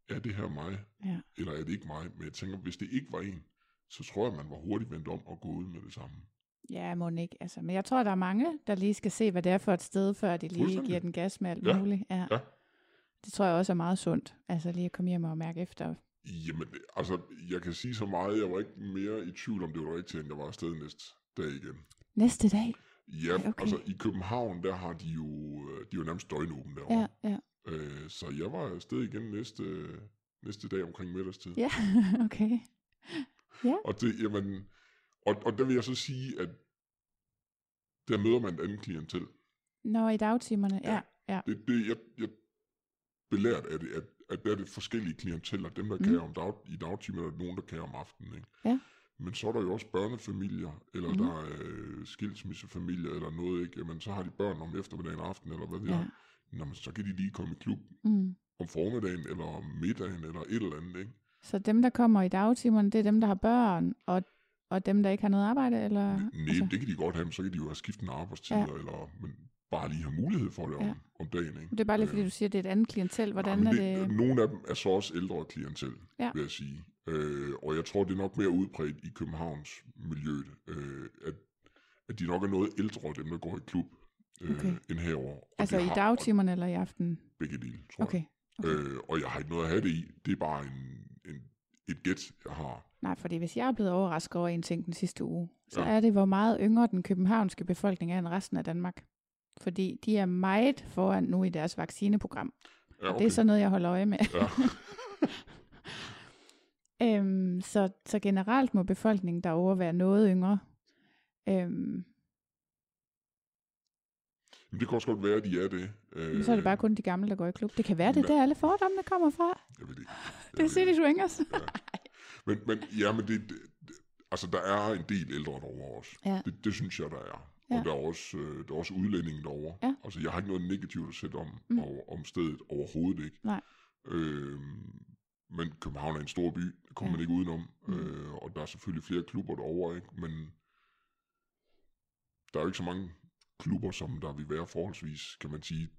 C: Er det her mig,
B: Ja.
C: eller er det ikke mig? Men jeg tænker, hvis det ikke var en, så tror jeg, man var hurtigt vendt om og gå ud med det samme.
B: Ja, må ikke. Altså, men jeg tror, der er mange, der lige skal se, hvad det er for et sted, før de lige giver den gas med alt
C: Ja.
B: muligt. Ja.
C: Ja.
B: Det tror jeg også er meget sundt. Altså lige at komme hjem og mærke efter.
C: Jamen, altså, jeg kan sige så meget, jeg var ikke mere i tvivl om, det var rigtigt, end jeg var afsted næste dag igen.
B: Næste dag.
C: Ja,
B: Ej, okay.
C: altså i København, der har de jo, øh, de er jo nærmest døgnåben derovre.
B: Ja, ja.
C: Øh, så jeg var afsted igen næste, næste dag omkring middagstid.
B: Ja, okay.
C: Og det, jamen, og, og der vil jeg så sige, at der møder man et andet klientel.
B: Nå, i dagtimerne. Ja, ja.
C: Det, det jeg, jeg belært af det, at, at der er det forskellige klienteller. Dem, der
B: Mm.
C: kan om dag, i dagtimerne, er der nogen, der kan om aftenen. Ikke?
B: Ja.
C: Men så er der jo også børnefamilier, eller mm. der er øh, skilsmissefamilier, eller noget, ikke? Jamen, så har de børn om eftermiddagen og aften, eller hvad det
B: Ja.
C: er. Jamen, så kan de lige komme i klub
B: Mm.
C: om formiddagen, eller om middagen, eller et eller andet, ikke?
B: Så dem, der kommer i dagtimerne, det er dem, der har børn, og, og dem, der ikke har noget arbejde? Eller,
C: Nej, altså, det kan de godt have, men så kan de jo have skiftende arbejdstider,
B: ja.
C: eller men bare lige have mulighed for det om,
B: Ja.
C: om dagen, ikke?
B: det er bare lige, fordi du siger, at det er et andet klientel. Hvordan
C: Nej,
B: er
C: men
B: det?
C: Nogle af dem er så også ældre klientel,
B: Ja.
C: vil jeg sige. Øh, og jeg tror, det er nok mere udbredt i Københavns miljøet, øh, at, at de nok er noget ældre, dem der går i klub, øh,
B: Okay.
C: end herover.
B: Altså
C: det
B: i
C: har-
B: dagtimerne eller i aften?
C: Begge dele, tror
B: Okay.
C: jeg.
B: okay.
C: Øh, og jeg har ikke noget at have det i. Det er bare en, en, et gæt, jeg har.
B: Nej, fordi hvis jeg er blevet overrasket over en ting den sidste uge, så
C: Ja.
B: er det, hvor meget yngre den københavnske befolkning er end resten af Danmark. Fordi de er meget foran nu i deres vaccineprogram.
C: Ja,
B: Okay. Det er sådan noget, jeg holder øje med.
C: Ja.
B: Øhm, så, så generelt må befolkningen derovre være noget yngre. Øhm,
C: Men det kan også godt være, at de er det.
B: Men så er det bare kun de gamle, der går i klub. Det kan være, det er der alle fordommene kommer fra.
C: Jeg ved det ikke. Jeg
B: Det er City Swingers.
C: Men, men ja, men det, det, det, altså der er en del ældre derovre også.
B: Ja.
C: Det, det synes jeg, der er.
B: Ja.
C: Og der er også, øh, der er også udlændinge derovre.
B: Ja.
C: Altså jeg har ikke noget negativt at sætte om,
B: Mm.
C: over, om stedet overhovedet ikke.
B: Nej.
C: Øhm, men København er en stor by, det kommer
B: Ja.
C: ja. man ikke udenom.
B: Mm.
C: Øh, og der er selvfølgelig flere klubber derovre, ikke? men der er jo ikke så mange klubber, som der vil være forholdsvis, kan man sige,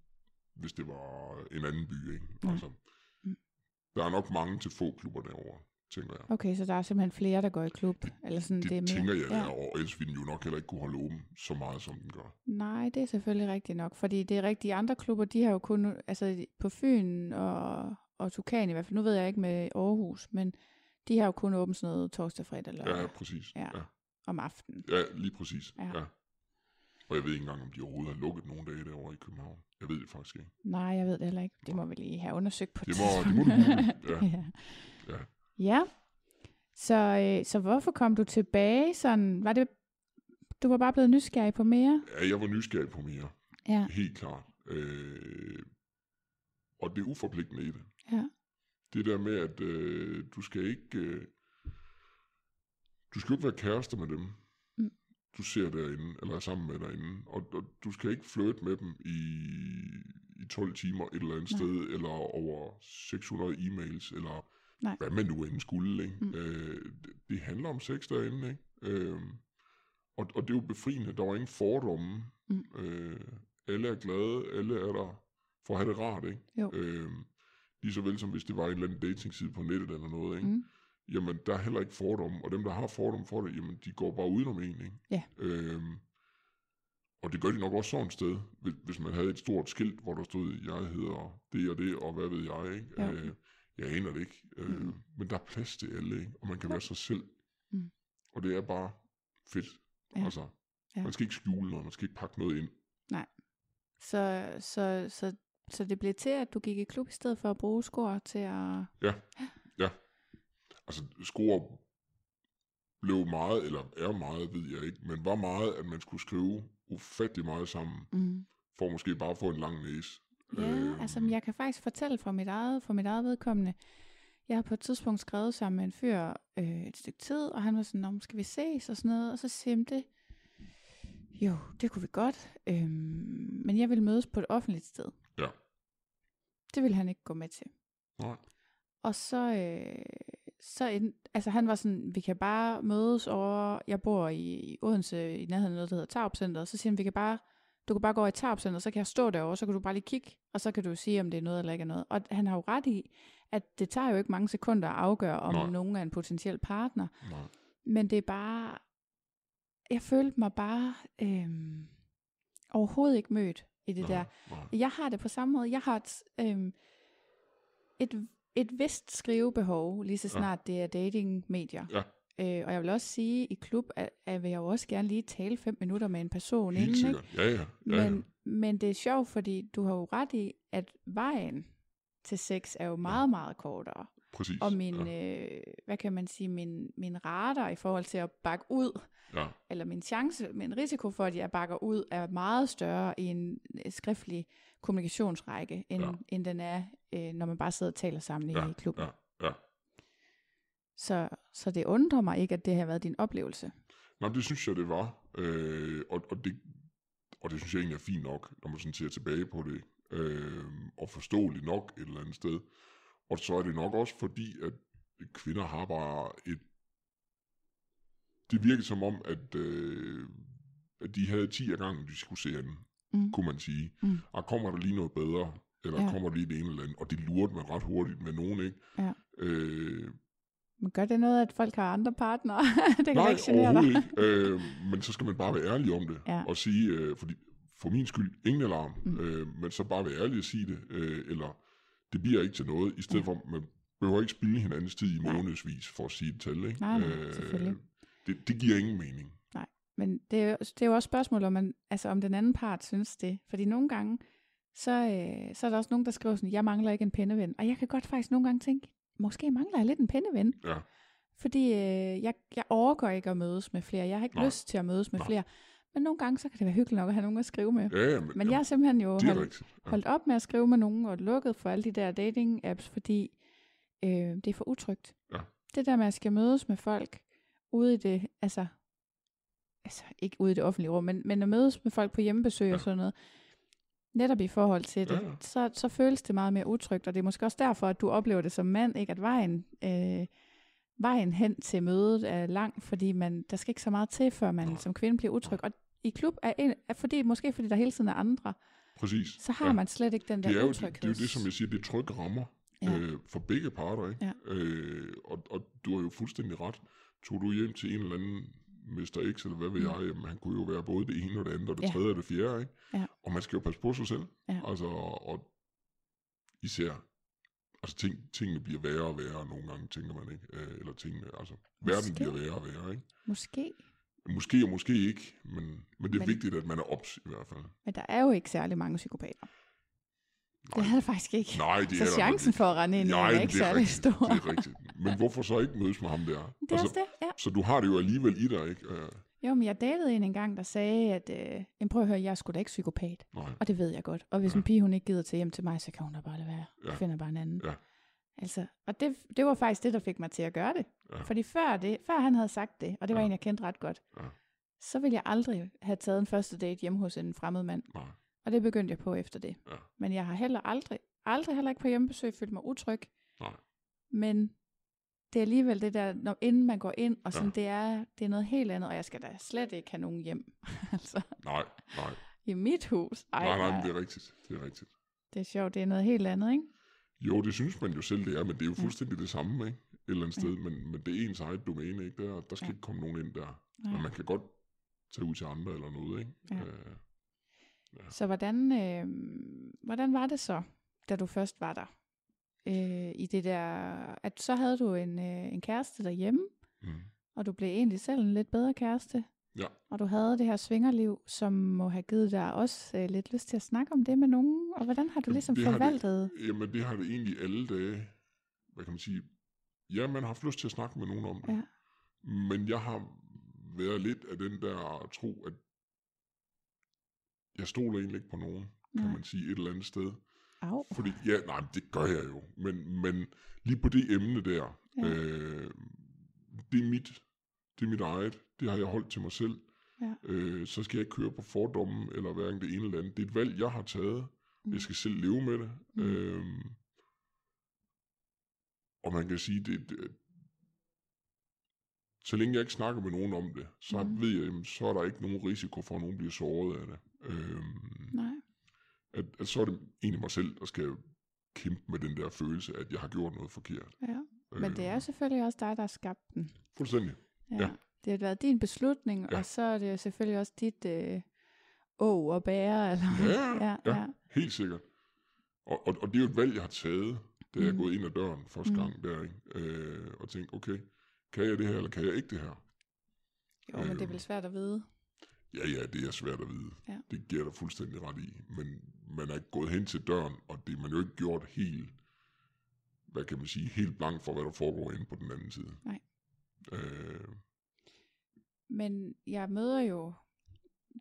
C: hvis det var en anden by. Ikke?
B: Nej.
C: Altså,
B: Mm.
C: der er nok mange til få klubber derovre, tænker jeg.
B: Okay, så der er simpelthen flere, der går i klub. Eller sådan,
C: Det,
B: det er mere.
C: tænker jeg,
B: ja.
C: og ellers ville den jo nok heller ikke kunne holde åben så meget, som den gør.
B: Nej, det er selvfølgelig rigtigt nok. Fordi det er rigtigt, de andre klubber, de har jo kun, altså på Fyn og, og Tukan i hvert fald, nu ved jeg ikke med Aarhus, men de har jo kun åbent sådan noget torsdag, fredag, lørdag
C: Ja, præcis.
B: Ja.
C: Ja.
B: om aftenen.
C: ja, lige præcis.
B: Ja.
C: Ja. Og jeg ved ikke engang, om de overhovedet har lukket nogle dage derovre i København. Jeg ved det faktisk ikke.
B: Nej, jeg ved det heller ikke. Det må vi lige have undersøgt på
C: Det
B: et
C: må, det må du. Ja.
B: ja.
C: Ja.
B: Ja. Så, øh, så hvorfor kom du tilbage sådan? Var det, du var bare blevet nysgerrig på mere?
C: ja, jeg var nysgerrig på mere.
B: Ja.
C: Helt klart. Øh, og det er uforpligtende i det.
B: Ja.
C: Det der med, at øh, du skal ikke... Øh, du skal jo ikke være kærester med dem,
B: Mm.
C: du ser derinde, eller er sammen med derinde. Og, og du skal ikke flytte med dem i, i 12 timer et eller andet
B: Nej.
C: sted, eller over 600 e-mails, eller
B: Nej.
C: hvad man nu end skulle. Ikke?
B: Mm.
C: Øh, det, det handler om sex derinde. Ikke? Øh, og, og det er jo befriende. Der var ingen fordomme.
B: Mm.
C: Øh, alle er glade, alle er der for at have det rart. Ikke?
B: Jo.
C: Øh, lige så vel som hvis det var en eller anden datingside på nettet eller noget. Ikke?
B: Mm.
C: Jamen, der er heller ikke fordomme. Og dem, der har fordomme for det, jamen, de går bare udenom en. Ikke?
B: Ja.
C: Øhm, og det gør de nok også sådan et sted, hvis- hvis man havde et stort skilt, hvor der stod, jeg hedder det og det, og hvad ved jeg, ikke?
B: Ja.
C: Øh, jeg aner det ikke. Øh,
B: Mm.
C: Men der er plads til alle, ikke? Og man kan
B: Ja.
C: være sig selv.
B: Mm.
C: Og det er bare fedt.
B: Ja.
C: Altså,
B: Ja.
C: man skal ikke skjule noget, man skal ikke pakke noget ind.
B: Så, så, så, så det blev til, at du gik i klub i stedet for at bruge skor til at...
C: Altså, score blev meget, eller er meget, ved jeg ikke, men var meget, at man skulle skrive ufattelig meget sammen,
B: Mm.
C: for måske bare at få en lang næse.
B: Ja,
C: Øhm,
B: altså jeg kan faktisk fortælle fra mit eget, fra mit eget vedkommende. Jeg har på et tidspunkt skrevet sammen med en fyr øh, et stykke tid, og han var sådan, om skal vi ses og sådan noget, og så siger det. Jo, det kunne vi godt, øhm, men jeg vil mødes på et offentligt sted.
C: Ja.
B: Det ville han ikke gå med til.
C: Nej.
B: Og så, øh, så en, altså han var sådan, vi kan bare mødes over, jeg bor i, i Odense i nærheden af noget, der hedder Center, så siger han, vi kan bare, du kan bare gå over i Tarp Center, så kan jeg stå derovre, så kan du bare lige kigge, og så kan du sige, om det er noget eller ikke er noget. Og han har jo ret i, at det tager jo ikke mange sekunder at afgøre, om
C: Nej.
B: nogen er en potentiel partner,
C: Nej.
B: men det er bare, jeg følte mig bare øhm, overhovedet ikke mødt i det
C: nej,
B: der.
C: Nej.
B: Jeg har det på samme måde. Jeg har et, øhm, et, et vist skrivebehov, lige så
C: Ja.
B: snart det er datingmedier.
C: Ja.
B: Øh, og jeg vil også sige, i klub, at, at vil jeg jo også gerne lige tale fem minutter med en person
C: Helt
B: inden.
C: sikkert.
B: Ikke?
C: Ja, ja. ja,
B: Men, men det er sjovt, fordi du har jo ret i, at vejen til sex er jo meget, meget kortere.
C: Præcis.
B: Og min,
C: ja.
B: øh, hvad kan man sige, min, min radar i forhold til at bakke ud,
C: ja.
B: eller min chance, min risiko for, at jeg bakker ud, er meget større i en øh, skriftlig kommunikationsrække, end,
C: Ja.
B: ja. end den er, øh, når man bare sidder og taler sammen
C: Ja,
B: i klubben.
C: ja, ja.
B: Så, så det undrer mig ikke, at det har været din oplevelse.
C: Nej, det synes jeg, det var. Øh, og, og, det, og det synes jeg egentlig er fint nok, når man sådan ser tilbage på det. Øh, og forståeligt nok et eller andet sted. Og så er det nok også fordi, at kvinder har bare et... Det virker som om, at, øh, at de havde 10 af gangen, de skulle se anden,
B: Mm.
C: kunne man sige.
B: Mm.
C: Og kommer der lige noget bedre, eller
B: Ja.
C: ja. kommer der lige det ene eller andet, og det lurte man ret hurtigt med nogen, ikke?
B: Ja.
C: Øh,
B: Men gør det noget, at folk har andre partnere? det kan
C: Nej,
B: ikke genere dig.
C: ikke. Øh, men så skal man bare være ærlig om det.
B: Ja.
C: Og sige, øh, fordi, for min skyld, ingen alarm.
B: Mm.
C: Øh, men så bare være ærlig og sige det. Øh, eller, det bliver ikke til noget. I stedet
B: Ja.
C: for, man behøver ikke spille hinandens tid i
B: Nej.
C: månedsvis for at sige et tal. Ikke?
B: Nej, nej, selvfølgelig.
C: Det, det giver ingen mening.
B: Men det er, jo- det er jo også spørgsmål, om, man, altså, om den anden part synes det. Fordi nogle gange, så, øh, så er der også nogen, der skriver sådan, jeg mangler ikke en penneven. Og jeg kan godt faktisk nogle gange tænke, måske mangler jeg lidt en penneven.
C: Ja.
B: Fordi øh, jeg, jeg overgår ikke at mødes med flere. Jeg har ikke
C: Nej.
B: lyst til at mødes med
C: Nej.
B: flere. Men nogle gange, så kan det være hyggeligt nok at have nogen at skrive med.
C: Ja, ja, men,
B: Men jeg er simpelthen jo holdt,
C: rigtigt. Ja.
B: holdt op med at skrive med nogen og lukket for alle de der dating-apps, fordi øh, det er for utrygt.
C: Ja.
B: Det der med at skal mødes med folk ude i det, altså, altså ikke ude i det offentlige rum, men, men at mødes med folk på hjemmebesøg ja. og sådan noget, netop i forhold til det,
C: Ja, ja.
B: så, så føles det meget mere utrygt, og det er måske også derfor, at du oplever det som mand, ikke at vejen, øh, vejen hen til mødet er lang, fordi man, der skal ikke så meget til, før man som kvinde bliver utryg. Og i klub er, en, er fordi, måske fordi der hele tiden er andre,
C: Præcis.
B: så har ja. man slet ikke den der
C: det er, jo, det,
B: utryghed.
C: det er jo det, som jeg siger, det er trygge rammer
B: Ja.
C: ja. øh, for begge parter. Ikke?
B: Ja.
C: Øh, og, og du har jo fuldstændig ret. Tog du hjem til en eller anden Mr. X, eller hvad ved
B: Mm.
C: jeg, jamen, han kunne jo være både det ene og det andet, og det
B: Ja.
C: tredje og det fjerde. Ikke?
B: Ja.
C: Og man skal jo passe på sig selv.
B: Ja.
C: Altså, og især, altså ting, tingene bliver værre og værre nogle gange, tænker man ikke. Øh, eller tingene, altså, verden
B: Måske.
C: bliver værre og værre. Ikke?
B: Måske.
C: Måske og måske ikke, men, men det er
B: Men-
C: vigtigt, at man er ops i hvert fald.
B: Men der er jo ikke særlig mange psykopater. Det er der faktisk ikke.
C: Nej, det
B: så
C: er
B: chancen
C: ikke.
B: for at rende ind i
C: Nej,
B: er ikke særlig
C: rigtigt,
B: stor.
C: Det er rigtigt. Men hvorfor så ikke mødes med ham der? Altså,
B: Det er også det, ja.
C: Så du har det jo alligevel i dig, ikke? Øh,
B: Jo, men jeg datede en engang, der sagde, at øh, "Jamen, prøv at høre, jeg er sgu da ikke psykopat.
C: nej,
B: Og det ved jeg godt. Og hvis
C: Ja.
B: en pige, hun ikke gider til hjem til mig, så kan hun da bare lade være.
C: Ja.
B: Jeg finder bare en anden.
C: Ja.
B: Altså, og det, det var faktisk det, der fik mig til at gøre det.
C: Ja.
B: Fordi før, det, før han havde sagt det, og det var
C: Ja.
B: en, jeg kendte ret godt,
C: Ja.
B: så ville jeg aldrig have taget en første date hjemme hos en fremmed mand.
C: nej,
B: Og det begyndte jeg på efter det.
C: Ja.
B: Men jeg har heller aldrig, aldrig heller ikke på hjemmebesøg følt mig utryg.
C: nej.
B: Men det er alligevel det der, når, inden man går ind, og sådan,
C: Ja.
B: det, er, det er noget helt andet, og jeg skal da slet ikke have nogen hjem. altså,
C: Nej, nej.
B: i mit hus. Ej,
C: nej, nej, det er rigtigt. Det er rigtigt.
B: det er sjovt, det er noget helt andet, ikke?
C: Jo, det synes man jo selv, det er, men det er jo fuldstændig det samme, ikke? Et eller andet sted, men, men det er ens eget domæne, ikke? Der, der skal
B: Ja.
C: ikke komme nogen ind der.
B: Nej.
C: Men man kan godt tage ud til andre eller noget, ikke?
B: Ja.
C: Øh,
B: Så hvordan, øh, hvordan var det så, da du først var der? Øh, I det der, at så havde du en, øh, en kæreste derhjemme,
C: mm.
B: og du blev egentlig selv en lidt bedre kæreste.
C: Ja.
B: Og du havde det her svingerliv, som må have givet dig også øh, lidt lyst til at snakke om det med nogen. Og hvordan har du
C: Jamen,
B: ligesom
C: det har det-
B: forvaltet?
C: Jamen, det har det egentlig alle dage. Hvad kan man sige? Ja, man har haft lyst til at snakke med nogen om det.
B: Ja.
C: Men jeg har været lidt af den der tro, at jeg stoler egentlig ikke på nogen, kan
B: Nej.
C: man sige, et eller andet sted.
B: Au.
C: Fordi, ja, nej, det gør jeg jo. Men, men lige på det emne der,
B: Ja.
C: øh, det er mit, det er mit eget. Det har jeg holdt til mig selv.
B: Ja.
C: Øh, så skal jeg ikke køre på fordommen, eller hverken det ene eller andet. Det er et valg, jeg har taget.
B: Mm.
C: Jeg skal selv leve med det.
B: Mm.
C: Øh, og man kan sige, det, det så længe jeg ikke snakker med nogen om det, så
B: mm.
C: ved jeg, jamen, så er der ikke nogen risiko for, at nogen bliver såret af det. Øhm,
B: Nej.
C: at, at så er det egentlig mig selv, der skal kæmpe med den der følelse, at jeg har gjort noget forkert.
B: Ja. Men det er jo selvfølgelig også dig, der har skabt den.
C: Fuldstændig.
B: Ja.
C: Ja.
B: Det har været din beslutning,
C: Ja.
B: og så er det selvfølgelig også dit øh, å og bære. Eller,
C: Ja,
B: ja,
C: ja.
B: ja.
C: Helt sikkert. Og, og, og det er jo et valg, jeg har taget, da jeg er
B: Mm.
C: gået ind ad døren første
B: Mm.
C: gang der, ikke? Øh, og tænkt, okay, kan jeg det her, eller kan jeg ikke det her?
B: Jo, men det er
C: Øhm.
B: vel svært at vide.
C: Ja, ja, det er svært at vide.
B: Ja.
C: Det giver dig fuldstændig ret i. Men man er gået hen til døren, og det er man jo ikke gjort helt, hvad kan man sige, helt blank for, hvad der foregår inde på den anden side.
B: Nej.
C: Øh,
B: Men jeg møder jo,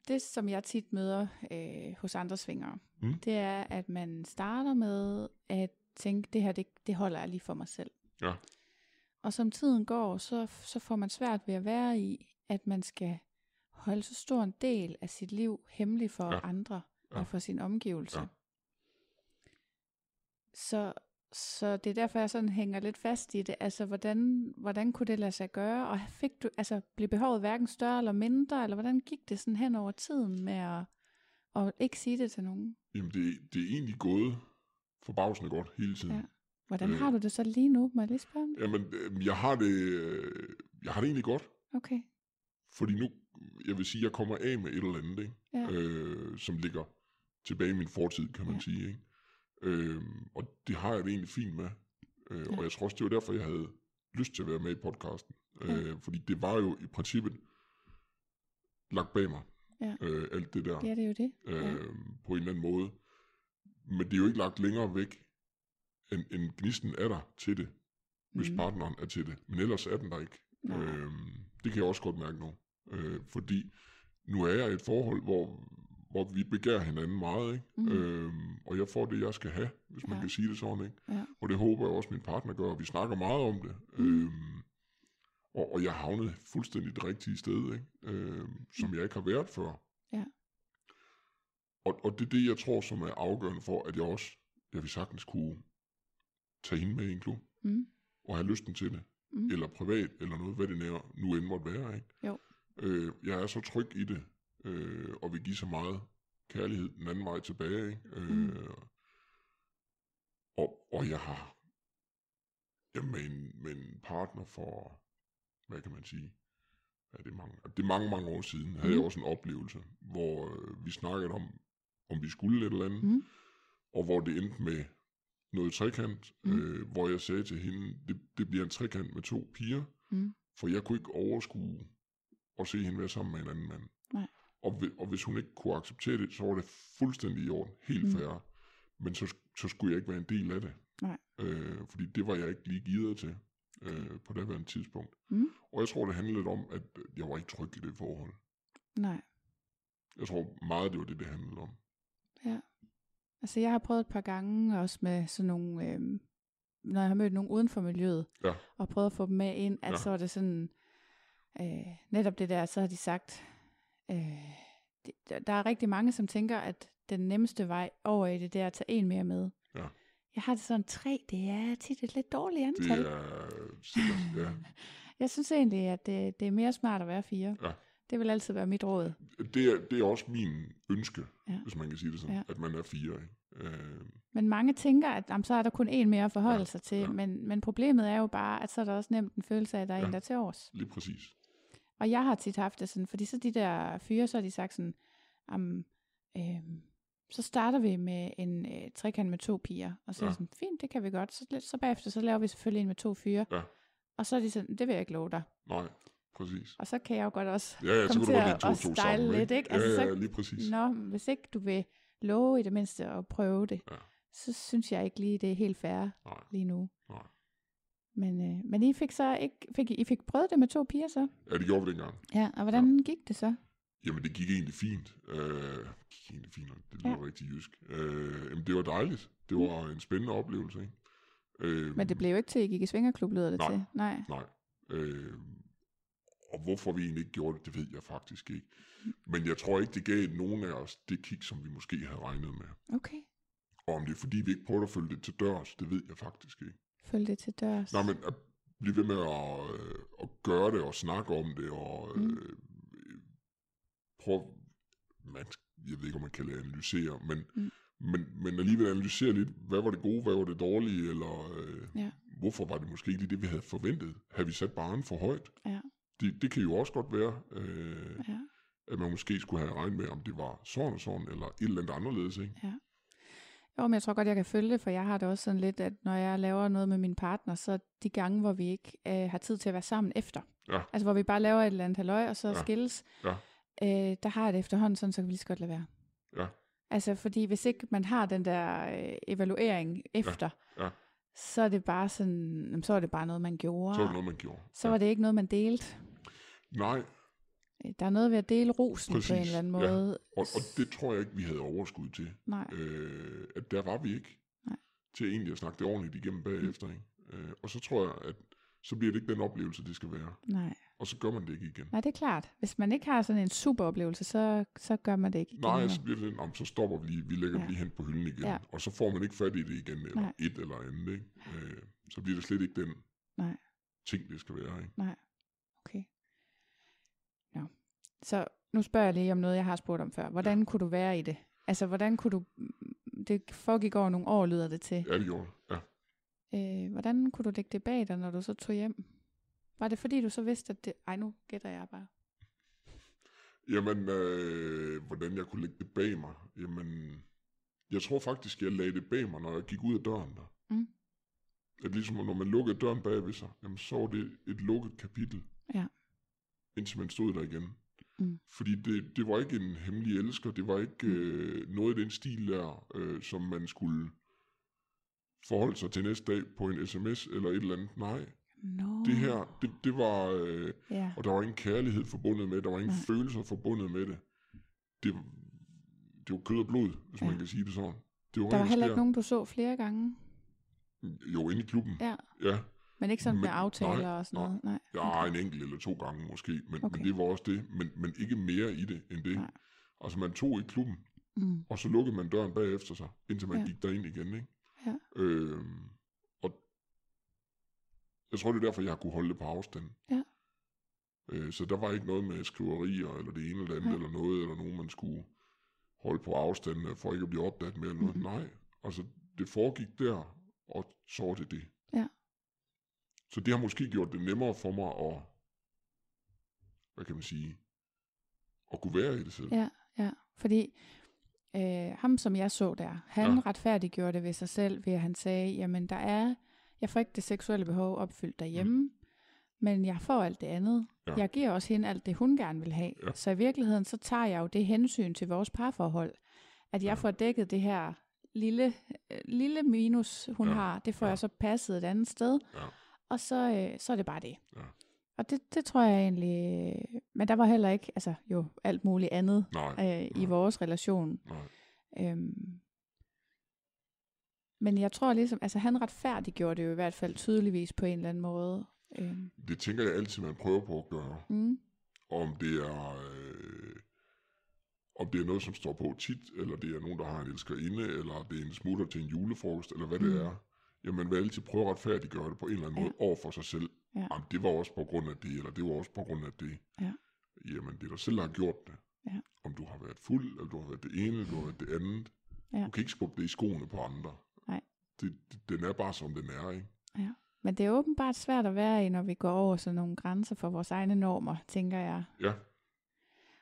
B: det som jeg tit møder øh, hos andre svingere,
C: Mm.
B: det er, at man starter med at tænke, det her, det, det holder jeg lige for mig selv.
C: ja,
B: Og som tiden går, så, så får man svært ved at være i, at man skal holde så stor en del af sit liv hemmelig for
C: Ja.
B: andre
C: Ja.
B: og for sin omgivelse.
C: Ja.
B: Så, så det er derfor, jeg sådan hænger lidt fast i det. Altså, hvordan, hvordan kunne det lade sig gøre? Og fik du, altså, blev behovet hverken større eller mindre? Eller hvordan gik det sådan hen over tiden med at, at ikke sige det til nogen?
C: jamen det, det er egentlig gået forbavsende godt hele tiden.
B: Ja. Hvordan
C: Øh.
B: har du det så lige nu? Må jeg lige spørge om det?
C: Jamen, øh, jeg har det, øh, jeg har det egentlig godt,
B: Okay.
C: fordi nu, jeg vil sige, jeg kommer af med et eller andet, ikke?
B: Ja.
C: Øh, som ligger tilbage i min fortid, kan man
B: Ja.
C: sige. Ikke? Øh, og det har jeg det egentlig fint med. Øh,
B: Ja.
C: Og jeg tror også, det var derfor, jeg havde lyst til at være med i podcasten.
B: Ja.
C: Øh, fordi det var jo i princippet lagt bag mig,
B: Ja.
C: øh, alt det der,
B: Ja, det er jo det.
C: øh,
B: Ja.
C: på en eller anden måde. Men det er jo ikke lagt længere væk, end, end gnisten er der til det, hvis mm. partneren er til det. Men ellers er den der ikke. Øh, det kan jeg også godt mærke nu. Øh, fordi nu er jeg i et forhold, hvor, hvor vi begærer hinanden meget, ikke?
B: Mm.
C: Øhm, og jeg får det, jeg skal have, hvis man
B: Ja.
C: kan sige det sådan, ikke?
B: Ja.
C: Og det håber jeg også, min partner gør, og vi snakker meget om det.
B: Mm.
C: Øhm, og, og jeg havnede fuldstændig det rigtige sted, ikke? Øhm, som jeg ikke har været før.
B: Ja.
C: Og, og det er det, jeg tror, som er afgørende for, at jeg også, jeg vil sagtens kunne tage hende med i en klub,
B: Mm.
C: og have lysten til det.
B: Mm.
C: Eller privat, eller noget, hvad det nu end måtte være, ikke?
B: Jo.
C: Øh, jeg er så tryg i det, øh, og vil give så meget kærlighed den anden vej tilbage, ikke? Øh,
B: Mm.
C: og, og jeg har jamen, med, en, med en partner for, hvad kan man sige, ja, det, er mange, det er mange, mange år siden, havde
B: Mhm.
C: jeg også en oplevelse, hvor øh, vi snakkede om, om vi skulle et eller andet,
B: Mm.
C: og hvor det endte med noget trekant,
B: Mm.
C: øh, hvor jeg sagde til hende, det, det bliver en trekant med to piger,
B: Mm.
C: for jeg kunne ikke overskue at se hende være sammen med en anden mand.
B: Nej.
C: Og, og hvis hun ikke kunne acceptere det, så var det fuldstændig i orden, helt
B: Mm.
C: fair. Men så, så skulle jeg ikke være en del af det.
B: Nej.
C: Øh, fordi det var jeg ikke lige givet til øh, på det her tidspunkt.
B: Mm.
C: Og jeg tror, det handlede lidt om, at jeg var ikke tryg i det forhold.
B: Nej.
C: Jeg tror meget, det var det, det handlede om.
B: Altså jeg har prøvet et par gange også med sådan nogle, øh, når jeg har mødt nogen uden for miljøet,
C: Ja.
B: og prøvet at få dem med ind, at
C: Ja.
B: så er det sådan, øh, netop det der, så har de sagt, øh, det, der- er rigtig mange, som tænker, at den nemmeste vej over i det, det er at tage en mere med.
C: Ja.
B: Jeg har det sådan, tre, det er tit et lidt dårligt
C: Det
B: antal.
C: er sikkert, ja.
B: Jeg synes egentlig, at det, det er mere smart at være fire.
C: Ja.
B: Det vil altid være mit råd.
C: Det er, det er også min ønske,
B: Ja.
C: hvis man kan sige det sådan,
B: Ja.
C: at man er fire. Ikke? Øh,
B: Men mange tænker, at jamen, så er der kun en mere at forholde
C: Ja,
B: sig til.
C: ja.
B: Men, men problemet er jo bare, at så er der også nemt en følelse af, at der er
C: Ja.
B: en, der er til års.
C: lige præcis.
B: Og jeg har tit haft det sådan, fordi så de der fyre, så har de sagt sådan, um, øhm, så starter vi med en øh, trekant med to piger. Og så er
C: Ja.
B: jeg sådan, fint, det kan vi godt. Så, så bagefter, så laver vi selvfølgelig en med to fyre.
C: Ja.
B: Og så er de sådan, det vil jeg ikke love dig.
C: Nej, præcis.
B: Og så kan jeg jo godt også
C: Ja, ja,
B: komme til at, at
C: to, to
B: style
C: sammen,
B: lidt, ikke?
C: Ja,
B: Altså,
C: ja,
B: så,
C: lige præcis.
B: Nå, hvis ikke du vil love i det mindste at prøve det,
C: Ja.
B: så synes jeg ikke lige, det er helt fair
C: Nej,
B: lige nu. Men, øh, men I fik så ikke, fik, I fik prøvet det med to piger så?
C: Ja, det gjorde vi dengang.
B: Ja, og hvordan ja. gik det så?
C: Jamen, det gik egentlig fint. Øh, gik egentlig fint, det lyder
B: Ja.
C: rigtig jysk. Øh, jamen, det var dejligt. Det var en spændende oplevelse, ikke? Øh,
B: Men det blev jo ikke til, at I gik i svingerklub, lyder det
C: Nej.
B: til. Nej.
C: Nej. Øh, og hvorfor vi egentlig ikke gjorde det, det ved jeg faktisk ikke. Men jeg tror ikke, det gav nogen af os det kick, som vi måske havde regnet med.
B: Okay.
C: Og om det er fordi, vi ikke prøvede at følge det til dørs, det ved jeg faktisk ikke.
B: Følg det til dørs.
C: Nej, men at blive ved med at, øh, at gøre det og snakke om det og
B: Mm.
C: øh, prøve, man, jeg ved ikke, om man kan analysere, men,
B: Mm.
C: mm. men, men alligevel analysere lidt, hvad var det gode, hvad var det dårlige, eller øh,
B: Ja.
C: hvorfor var det måske ikke lige det, vi havde forventet? Havde vi sat barnen for højt?
B: Ja.
C: Det, det kan jo også godt være, øh,
B: Ja.
C: at man måske skulle have regnet med, om det var sådan og sådan, eller et eller andet anderledes, ikke?
B: Jo, men jeg tror godt, jeg kan følge det, for jeg har det også sådan lidt, at når jeg laver noget med min partner, så de gange, hvor vi ikke øh, har tid til at være sammen efter.
C: Ja.
B: Altså, hvor vi bare laver et eller andet halløj, og så ja.
C: Ja.
B: skilles.
C: Ja.
B: Øh, der har jeg det efterhånden sådan, så kan vi lige så godt lade være.
C: Ja.
B: Altså, fordi hvis ikke man har den der øh, evaluering efter,
C: ja.
B: så er det bare sådan, så er det bare noget, man gjorde.
C: Så var det noget, man gjorde.
B: så var det ikke noget, man delte.
C: Nej,
B: Der er noget ved at dele rosen
C: Præcis,
B: på en eller anden
C: ja.
B: måde.
C: og, og det tror jeg ikke, vi havde overskud til.
B: Nej,
C: øh, at der var vi ikke
B: Nej.
C: til egentlig at snakke det ordentligt igennem bagefter. Ikke? Øh, og så tror jeg, at så bliver det ikke den oplevelse, det skal være.
B: nej.
C: Og så gør man det ikke igen.
B: Nej, det er klart. Hvis man ikke har sådan en super oplevelse, så, så gør man det ikke igen.
C: Nej, så bliver det, om så stopper vi lige, vi lægger
B: Ja.
C: ja. lige hen på hylden igen.
B: Ja.
C: Ja. Og så får man ikke fat i det igen, eller.
B: Nej.
C: et eller andet. Ikke? Øh, så bliver det slet ikke den
B: Nej.
C: ting, det skal være. Ikke?
B: Nej. Okay. Nå. Så nu spørger jeg lige om noget, jeg har spurgt om før. Hvordan ja. kunne du være i det? Altså, hvordan kunne du... Det foregik over nogle år, lyder det til.
C: Ja, det gjorde det. ja.
B: Øh, hvordan kunne du lægge det bag dig, når du så tog hjem? Var det fordi, du så vidste, at det... Ej, nu gætter jeg bare.
C: Jamen, øh, hvordan jeg kunne lægge det bag mig? Jamen, jeg tror faktisk, jeg lagde det bag mig, når jeg gik ud af døren der.
B: Mm.
C: At ligesom når man lukkede døren bag ved sig, jamen, så var det et lukket kapitel.
B: Ja.
C: Indtil man stod der igen.
B: Mm.
C: Fordi det, det var ikke en hemmelig elsker, det var ikke øh, noget i den stil der, øh, som man skulle forholde sig til næste dag på en sms eller et eller andet. Nej,
B: Nå.
C: Det her, det, det var... Øh,
B: Ja.
C: og der var ingen kærlighed forbundet med det, der var ingen
B: Nej.
C: følelser forbundet med det. Det, det var kød og blod, hvis
B: Ja.
C: man kan sige det sådan. Det var
B: Der var heller
C: skær.
B: ikke nogen, du så flere gange.
C: Jo, inde i klubben.
B: Ja.
C: ja.
B: Men ikke sådan
C: Men-
B: med aftaler
C: nej,
B: og sådan noget. Nej.
C: Ja, en enkelt eller to gange måske, men,
B: Okay.
C: men det var også det. Men, men ikke mere i det end det.
B: Nej.
C: Altså man tog i klubben,
B: Mm.
C: og så lukkede man døren bagefter sig, indtil man
B: Ja.
C: ja. gik derind igen. Ikke?
B: Ja.
C: Øhm, og jeg tror, det er derfor, jeg har kunne holde det på afstand.
B: Ja.
C: Øh, så der var ikke noget med skriverier, eller det ene eller andet,
B: Nej.
C: eller noget, eller nogen, man skulle holde på afstand, for ikke at blive opdaget med, eller noget.
B: Mhm.
C: Nej, altså det foregik der, og så var det det.
B: Ja.
C: Så det har måske gjort det nemmere for mig at, hvad kan man sige, at kunne være i det selv.
B: Ja, ja. Fordi øh, ham, som jeg så der, han
C: Ja.
B: retfærdiggjorde det ved sig selv, ved at han sagde, jamen der er, jeg får ikke det seksuelle behov opfyldt derhjemme, mm. men jeg får alt det andet.
C: Ja.
B: Jeg giver også hende alt det, hun gerne vil have.
C: Ja.
B: Så i virkeligheden, så tager jeg jo det hensyn til vores parforhold, at jeg
C: Ja.
B: får dækket det her lille, øh, lille minus, hun
C: Ja.
B: har, det får
C: Ja.
B: jeg så passet et andet sted,
C: Ja.
B: Og så, øh, så er det bare det.
C: Ja.
B: Og det, det tror jeg egentlig, øh, men der var heller ikke, altså jo, alt muligt andet
C: Nej,
B: øh, i
C: Nej.
B: vores relation.
C: nej.
B: Øhm, men jeg tror ligesom, altså han retfærdiggjorde det jo i hvert fald tydeligvis på en eller anden måde. Øhm,
C: Det tænker jeg altid, man prøver på at gøre.
B: mm,
C: Om det er... Øh, om det er noget, som står på tit, eller det er nogen, der har en elskerinde, eller det er en smutter til en julefrokost, eller hvad. Mm. det er. Jamen, vil altid prøve at retfærdiggøre det på en eller anden
B: Ja.
C: måde over for sig selv.
B: Ja.
C: Jamen, det var også på grund af det, eller det var også på grund af det.
B: Ja.
C: Jamen, det er dig selv, der har gjort det.
B: Ja.
C: Om du har været fuld, eller du har været det ene, eller du har været det andet.
B: Ja.
C: Du kan ikke skubbe det i skoene på andre.
B: Nej.
C: Det, det, den er bare, som den er, ikke?
B: men det er åbenbart svært at være i, når vi går over sådan nogle grænser for vores egne normer, tænker jeg.
C: Ja,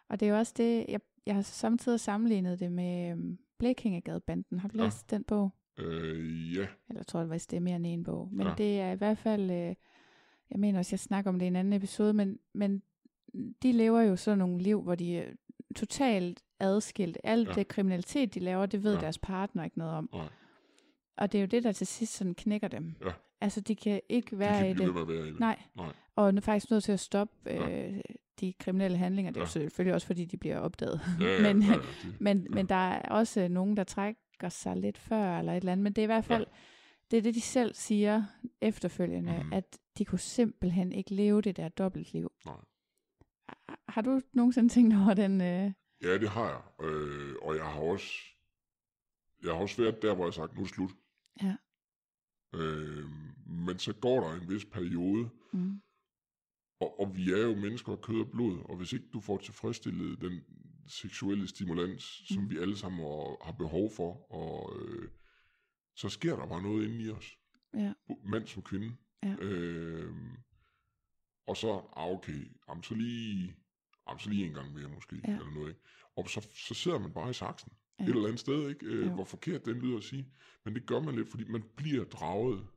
B: Og det er jo også det, jeg, jeg har samtidig sammenlignet det med øhm, Blekingegadebanden. Har du
C: Ja.
B: læst den bog?
C: Øh, ja,
B: Eller jeg tror, det var det er mere end en bog. Men
C: Ja.
B: det er i hvert fald, øh, jeg mener også, jeg snakker om det i en anden episode, men, men de lever jo sådan nogle liv, hvor de er totalt adskilt. Alt
C: Ja.
B: det kriminalitet, de laver, det ved
C: Ja.
B: deres partner ikke noget om.
C: nej.
B: Og det er jo det, der til sidst sådan knækker dem.
C: Ja.
B: Altså, de kan ikke
C: De
B: være
C: kan
B: i det.
C: at være i det.
B: Nej,
C: Nej.
B: og er faktisk nødt til at stoppe
C: Ja.
B: øh, de kriminelle handlinger. Det er jo
C: Ja.
B: selvfølgelig også, fordi de bliver opdaget.
C: Ja, ja,
B: men,
C: ja, ja, det,
B: men,
C: Ja.
B: men der er også nogen, der trækker sig lidt før, eller et eller andet. Men det er i hvert fald, ja. det er det, de selv siger efterfølgende, mm. at de kunne simpelthen ikke leve det der dobbeltliv.
C: Nej.
B: Har- du nogensinde tænkt over den? Øh...
C: Ja, det har jeg. Øh, og jeg har også jeg har også været der, hvor jeg har sagt, nu er slut.
B: Ja.
C: Øh, men så går der en vis periode,
B: Mm.
C: og, og vi er jo mennesker af kød og blod, og hvis ikke du får tilfredsstillet den seksuelle stimulans, som
B: Mm.
C: vi alle sammen har, har behov for, og øh, så sker der bare noget inde i os.
B: Ja.
C: Mand som kvinde.
B: Ja.
C: Øh, og så, ah, okay, jamen, så lige, jamen, så lige en gang mere måske,
B: Ja.
C: eller noget, ikke? Og så, så sidder man bare i saksen.
B: Ja.
C: Et eller andet sted, ikke? Øh,
B: Jo.
C: hvor forkert den lyder at sige. Men det gør man lidt, fordi man bliver draget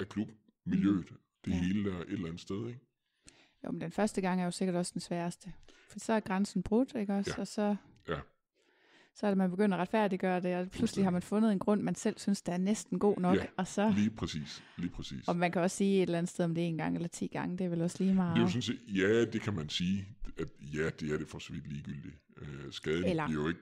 C: af klubmiljøet. Det
B: Ja.
C: hele der et eller andet sted, ikke?
B: Jo, men den første gang er jo sikkert også den sværeste. For så er grænsen brudt, ikke også?
C: Ja.
B: Og så,
C: Ja.
B: så er det, man begynder at retfærdiggøre det, og pludselig har man fundet en grund, man selv synes, der er næsten god nok.
C: Ja,
B: og så,
C: Lige præcis. Lige præcis.
B: og man kan også sige et eller andet sted, om det er en gang eller ti gange, det er vel også lige meget.
C: Det er jo sådan set, ja, det kan man sige, at ja, det er det for så vidt ligegyldigt. Øh, skaden
B: Eller-
C: bliver jo ikke,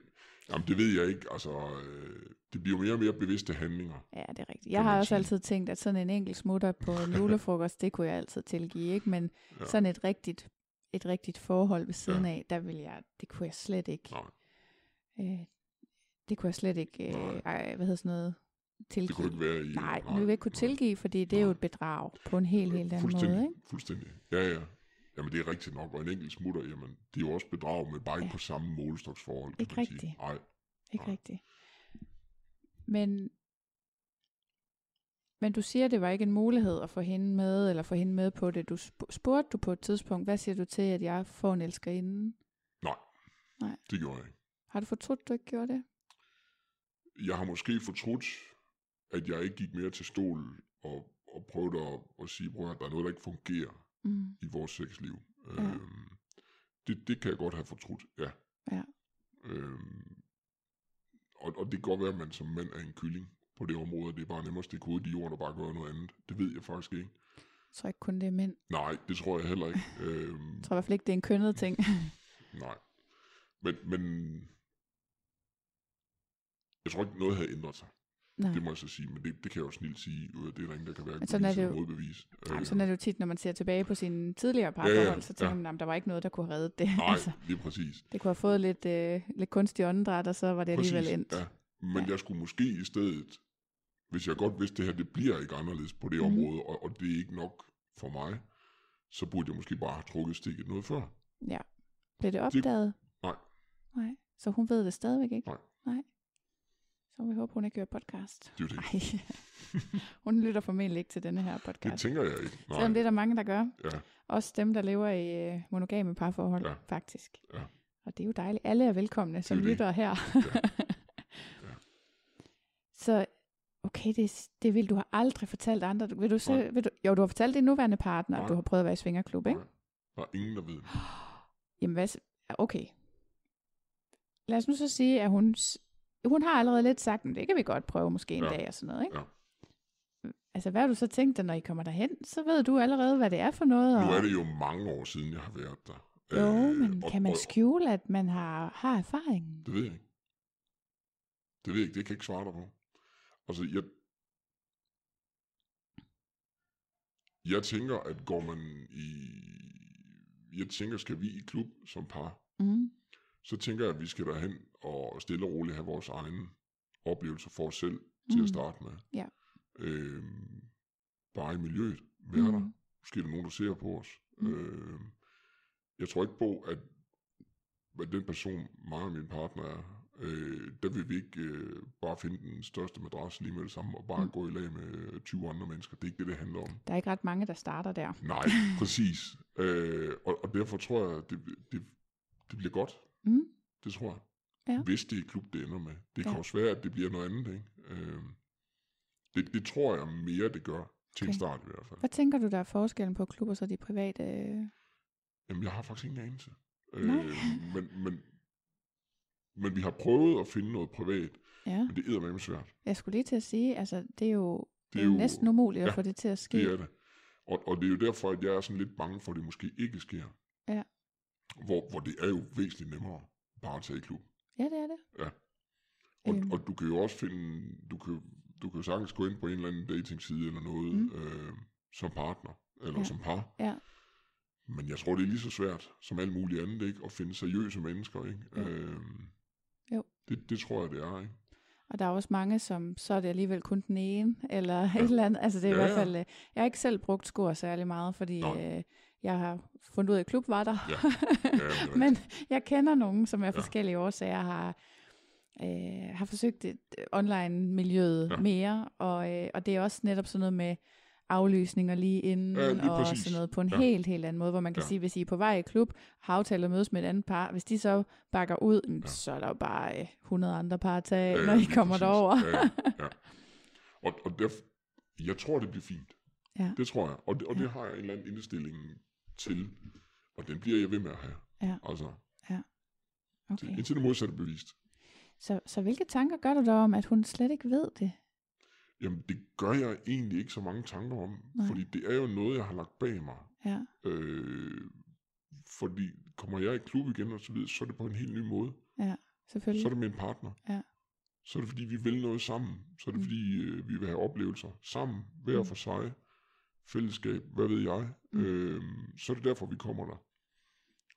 C: jamen det ved jeg ikke, altså, øh, det bliver mere og mere bevidste handlinger.
B: Ja, det er rigtigt. Jeg har også
C: sige.
B: altid tænkt, at sådan en enkelt smutter på en julefrokost, det kunne jeg altid tilgive, ikke? Men
C: Ja.
B: sådan et rigtigt, et rigtigt forhold ved siden
C: Ja.
B: af, der vil jeg, det kunne jeg slet ikke.
C: Nej,
B: Øh, det kunne jeg slet ikke,
C: Nej.
B: øh, ej, hvad hedder sådan noget, tilgive.
C: det kunne ikke være i...
B: Nej, nu vil jeg ikke kunne tilgive, fordi det er jo
C: Nej.
B: et bedrag på en helt, helt anden måde, ikke?
C: Fuldstændig, ja, ja. Jamen det er rigtigt nok, og en enkelt smutter, jamen, det er jo også bedrag med bare ikke
B: Ja.
C: på samme målestoksforhold, kan
B: Ikke
C: man sige.
B: rigtigt.
C: Nej,
B: Ikke
C: Nej.
B: rigtigt. Men, men du siger, det var ikke en mulighed at få hende med, eller få hende med på det. Du sp- spurgte du på et tidspunkt, hvad siger du til, at jeg får en elskerinde?
C: nej.
B: Nej.
C: Det gjorde jeg ikke.
B: Har du fortrudt, du ikke gjorde det?
C: Jeg har måske fortrudt, at jeg ikke gik mere til stol og, og prøvede at, at sige, prøv at der er noget, der ikke fungerer
B: Mm.
C: i vores sexliv.
B: Ja.
C: Øhm, det, det kan jeg godt have fortrudt, ja.
B: Ja.
C: Øhm, og, og det kan godt være, at man som mand er en kylling på det område. Det er bare nemmere at stikke hovedet i jorden og bare gøre noget andet. Det ved jeg faktisk ikke.
B: tror ikke kun det er mænd.
C: Nej, det tror jeg heller ikke. øhm,
B: Jeg tror i hvert fald ikke, det er en kønnet ting.
C: nej. Men, men jeg tror ikke, noget havde ændret sig.
B: Nej.
C: Det må jeg så sige, men det, det kan jeg jo snilt sige, øh, det er der ingen, der kan være
B: sådan er det jo-
C: modbevis.
B: Jamen,
C: Øh,
B: sådan er det jo tit, når man ser tilbage på sine tidligere parforhold,
C: Ja,
B: ja, så tænker
C: ja.
B: man, at der var ikke noget, der kunne have reddet det.
C: Nej,
B: altså,
C: lige præcis.
B: det kunne have fået lidt, øh, lidt kunstig åndedræt, og så var det alligevel
C: præcis.
B: endt.
C: Ja. Men
B: Ja.
C: jeg skulle måske i stedet, hvis jeg godt vidste, det her det bliver ikke anderledes på det
B: Mhm.
C: område, og, og det er ikke nok for mig, så burde jeg måske bare have trukket stikket noget før.
B: Ja. Blev det opdaget?
C: Nej.
B: Nej. Så hun ved det stadigvæk ikke?
C: Nej.
B: Nej. Så vi håber, hun ikke hører podcast.
C: Det er det.
B: Nej. hun lytter formentlig ikke til denne her
C: Det
B: podcast.
C: tænker jeg ikke. Nej.
B: Selvom det er der mange, der gør.
C: Ja,
B: Også dem, der lever i øh, monogame parforhold,
C: Ja.
B: ja. faktisk.
C: Ja.
B: Og det er jo dejligt. Alle er velkomne, som
C: Det er det.
B: lytter her.
C: Ja.
B: Så okay, det, det vil du har aldrig fortalt andre. Vil du så, vil du, jo, du har fortalt din nuværende partner,
C: Nej.
B: at du har prøvet at være i svingerklub, ikke?
C: nej. Der er ingen, der ved det.
B: Jamen hvad, okay. Lad os nu så sige, at hun, hun har allerede lidt sagt, at det kan vi godt prøve måske en
C: Ja.
B: dag og sådan noget, ikke?
C: Ja.
B: Altså hvad har du så tænkt dig, når I kommer derhen? Så ved du allerede, hvad det er for noget.
C: Nu
B: og...
C: er det jo mange år siden, jeg har været der.
B: Jo,
C: Øh,
B: men
C: og-
B: kan man skjule, at man har, har erfaringen?
C: Det ved jeg ikke. Det ved jeg ikke, det kan jeg ikke svare dig på. Altså, jeg... Jeg tænker, at går man i... Jeg tænker, skal vi i klub som par,
B: Mm.
C: Så tænker jeg, at vi skal derhen og stille og roligt have vores egne oplevelser for os selv til
B: Mm.
C: at starte med.
B: Ja.
C: Øhm, bare i miljøet. Der.
B: Mm.
C: Måske er der nogen, der ser på os.
B: Mm.
C: Øhm, jeg tror ikke på, at, at den person, mig og min partner er, øh, der vil vi ikke øh, bare finde den største madras lige med det samme, og bare
B: Mm.
C: gå i lag med 20 andre mennesker. Det er ikke det, det handler om.
B: Der er ikke ret mange, der starter der.
C: Nej, præcis. Øh, og, og derfor tror jeg, det, det, det bliver godt.
B: Mm.
C: Det tror jeg.
B: Ja.
C: Hvis det er klub, det ender med. Det kan
B: Ja.
C: også være, at det bliver noget andet. Ikke? Øh, det, det tror jeg mere, det gør. Til en
B: Okay.
C: start i hvert fald.
B: Hvad tænker du, der er forskellen på klubber og så de private? øh?
C: Jamen, jeg har faktisk ingen anelse.
B: Nej.
C: Øh, men, men, men vi har prøvet at finde noget privat,
B: Ja,
C: men det er med svært.
B: jeg skulle lige til at sige, altså det er jo, det
C: Det
B: er jo næsten umuligt at
C: ja,
B: få det til at ske.
C: Det er det. Og, og det er jo derfor, at jeg er sådan lidt bange for, at det måske ikke sker.
B: Ja.
C: Hvor, hvor det er jo væsentligt nemmere bare at tage i klub.
B: Ja, det er det.
C: Ja. Og,
B: Øhm.
C: og du kan jo også finde, du kan, du kan jo sagtens gå ind på en eller anden datingside eller noget,
B: Mm.
C: øh, som partner, eller
B: Ja.
C: ja. som par.
B: Ja.
C: Men jeg tror, det er lige så svært som alt muligt andet, ikke? At finde seriøse mennesker, ikke?
B: Jo.
C: Øhm,
B: Jo.
C: Det, det tror jeg, det er, ikke?
B: Og der er også mange, som så er det alligevel kun den ene, eller ja. et eller andet. Altså det er ja, i
C: Ja,
B: hvert
C: ja.
B: fald, øh, jeg har ikke selv brugt skor særlig meget, fordi
C: Nej.
B: øh, jeg har fundet ud af, at klub var der.
C: Ja. Ja,
B: Men jeg kender nogen, som af
C: Ja.
B: forskellige årsager har, øh, har forsøgt det øh, online-miljøet ja. Mere, og, øh, og det er også netop sådan noget med aflysninger lige inden,
C: Ja, lige
B: og
C: præcis.
B: sådan noget på en
C: Ja.
B: helt, helt anden måde, hvor man kan
C: Ja.
B: sige, hvis I er på vej i klub, har aftalt at mødes med et andet par, hvis de så bakker ud, ja.
C: Ja.
B: så er der jo bare øh, 100 andre par at tage,
C: Ja,
B: når I kommer
C: præcis.
B: derover.
C: Ja, ja, ja. Og, og der, jeg tror, det bliver fint.
B: Ja.
C: Det tror jeg. Og, det, og
B: Ja.
C: det har jeg en eller anden indstilling til. Og den bliver jeg ved med at have.
B: Ja.
C: Altså,
B: Okay.
C: indtil det modsatte er bevist.
B: Så, så hvilke tanker gør du der om, at hun slet ikke ved det?
C: Jamen, det gør jeg egentlig ikke så mange tanker om.
B: Nej.
C: Fordi det er jo noget, jeg har lagt bag mig.
B: Ja,
C: Øh, fordi kommer jeg i klub igen og så videre, så er det på en helt ny måde.
B: selvfølgelig.
C: Så er det med en partner.
B: Ja.
C: Så er det fordi, vi vil noget sammen. Så er det
B: Mm.
C: fordi, øh, vi vil have oplevelser sammen, hver
B: Mm.
C: for sig. Fællesskab, hvad ved jeg.
B: Mm.
C: Øh, så er det derfor, vi kommer der.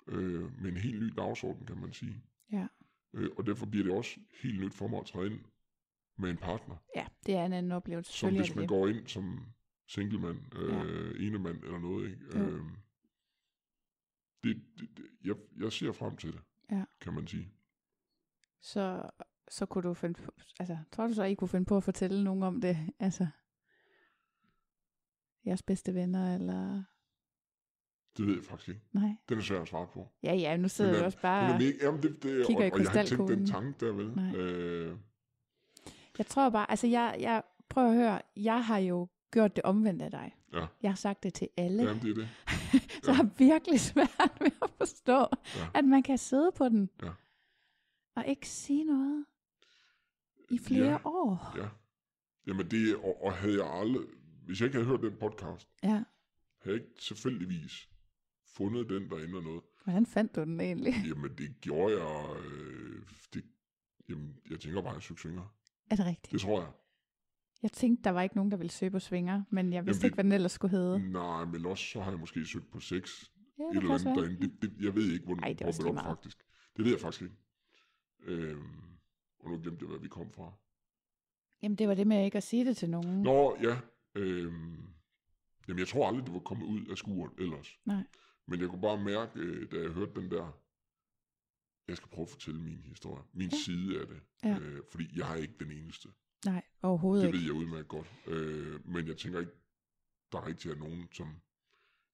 C: Øh, med en helt ny dagsorden, kan man sige.
B: Ja.
C: Øh, og derfor bliver det også helt nyt for mig at træde ind med en partner.
B: ja, det er en anden oplevelse.
C: Som hvis man
B: det
C: går ind som singlemand, øh, enemand eller noget. Ikke?
B: Jo.
C: Øh, det, det, det, jeg, jeg ser frem til det,
B: Ja.
C: kan man sige.
B: så, så kunne du finde på, altså, tror du så, I kunne finde på at fortælle nogen om det? Altså, jeres bedste venner, eller...
C: Det ved jeg faktisk ikke.
B: Nej.
C: Den er svær at svare på.
B: Ja, ja, nu sidder
C: er-
B: også bare...
C: mega, jamen det, det,
B: kigger i
C: og, og jeg har ikke tænkt den tanke der, vel?
B: Nej.
C: Øh,
B: Jeg tror bare, altså jeg, jeg prøver at høre, jeg har jo gjort det omvendt af dig.
C: Ja.
B: Jeg har sagt det til alle.
C: jamen, det er det.
B: så jeg har virkelig svært ved at forstå,
C: Ja.
B: at man kan sidde på den
C: Ja.
B: og ikke sige noget i flere
C: Ja.
B: år.
C: Ja. Jamen det, og, og havde jeg aldrig, hvis jeg ikke havde hørt den podcast,
B: Ja,
C: havde jeg ikke tilfældigvis fundet den, der ender noget,
B: Hvordan fandt du den egentlig?
C: jamen det gjorde jeg, øh, det, jamen, jeg tænker bare, at jeg søgte svinger.
B: Er det rigtigt?
C: Det tror jeg.
B: Jeg tænkte, der var ikke nogen, der ville søge på svinger, men jeg vidste
C: Jamen,
B: ikke, hvad den ellers skulle hedde.
C: Nej, men også så har jeg måske søgt på sex.
B: Ja,
C: et eller andet
B: være.
C: derinde. Det, det, jeg ved ikke, hvor,
B: Ej, det er
C: op faktisk. Det ved jeg faktisk ikke. Øhm, og nu glemte jeg, hvad vi kom fra.
B: Jamen, det var det med ikke at sige det til nogen.
C: Nå, ja. Øhm, jamen, jeg tror aldrig, det var kommet ud af skuret ellers.
B: Nej.
C: Men jeg kunne bare mærke, øh, da jeg hørte den der, jeg skal prøve at fortælle min historie. Min
B: Ja.
C: side af det.
B: Ja.
C: Øh, fordi jeg er ikke den eneste.
B: Nej, overhovedet
C: Det
B: ikke.
C: ved jeg udmærket godt. Øh, men jeg tænker ikke, der er rigtig er nogen, som...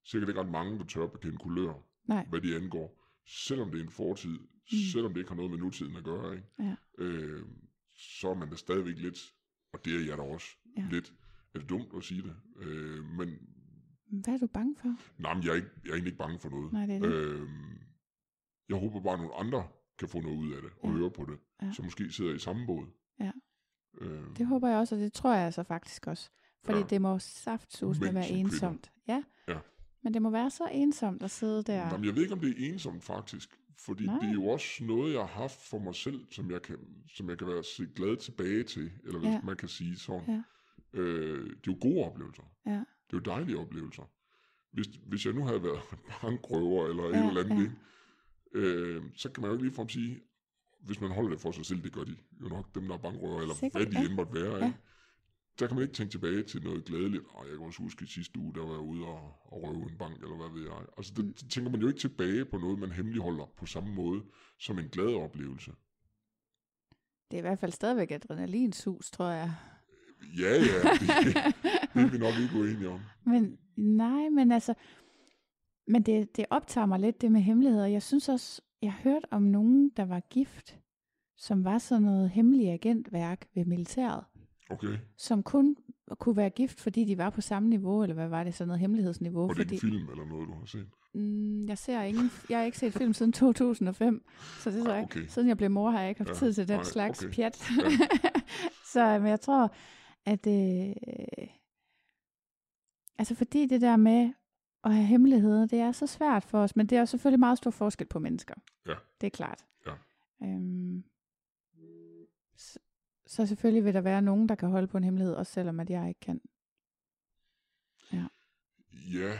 C: Sikkert ikke ret mange, der tør bekende kulør,
B: Nej,
C: hvad de angår. Selvom det er en fortid, mm. selvom det ikke har noget med nutiden at gøre, ikke?
B: Ja.
C: Øh, så er man da stadigvæk lidt, og det er jeg da også,
B: ja.
C: lidt, er det dumt at sige det, øh, men
B: hvad er du bange for?
C: nej, men jeg, er ikke, jeg er egentlig ikke bange for noget.
B: Nej, det er det.
C: Øh, jeg håber bare, at nogle andre kan få noget ud af det, og
B: Ja.
C: høre på det,
B: Ja.
C: som måske sidder i samme båd.
B: Ja.
C: Øh,
B: Det håber jeg også, og det tror jeg altså faktisk også. Fordi ja. Det må saftsus med være
C: kvinder.
B: ensomt. Ja.
C: Ja.
B: Men det må være så ensomt at sidde der.
C: Jamen, jeg ved ikke, om det er ensomt faktisk, fordi
B: Nej.
C: Det er jo også noget, jeg har haft for mig selv, som jeg kan, som jeg kan være glad tilbage til, eller hvis
B: ja.
C: man kan sige sådan.
B: Ja.
C: Øh, det er jo gode oplevelser.
B: Ja.
C: Det er jo dejlige oplevelser. Hvis, hvis jeg nu havde været bankrøver eller ja, et eller andet,
B: ja.
C: Øh, så kan man jo ikke ligefrem sige, hvis man holder det for sig selv, det gør de jo nok, dem der er bankrøver, eller
B: Sikkert,
C: hvad de
B: ja.
C: end måtte være.
B: Ja.
C: Ikke? Der kan man ikke tænke tilbage til noget glædeligt. Og jeg kan også huske i sidste uge, der var jeg ude og, og røve en bank, eller hvad ved jeg. Altså, der mm. tænker man jo ikke tilbage på noget, man hemmeligholder på samme måde som en glad oplevelse.
B: Det er i hvert fald stadigvæk adrenalinsus, tror jeg.
C: Ja, ja, det, det er vi nok ikke uenige om.
B: Men nej, men altså, men det, det optager mig lidt, det med hemmeligheder. Jeg synes også, jeg har hørt om nogen, der var gift, som var sådan noget hemmelig agentværk ved militæret,
C: Okay,
B: som kun kunne være gift, fordi de var på samme niveau, eller hvad var det, sådan noget hemmelighedsniveau.
C: og det er
B: fordi,
C: en film eller noget, du har set.
B: mm, jeg ser ingen, jeg har ikke set film siden 2005, så det er så
C: Ah, okay.
B: Siden jeg blev mor, har jeg ikke haft
C: Ja,
B: tid til den
C: nej,
B: slags
C: okay.
B: pjat. så men jeg tror, at øh, altså fordi det der med at have hemmeligheder, det er så svært for os, men det er jo selvfølgelig meget stor forskel på mennesker.
C: Ja.
B: Det er klart.
C: Ja.
B: Øhm, så, så selvfølgelig vil der være nogen, der kan holde på en hemmelighed, også selvom at jeg ikke kan.
C: Ja,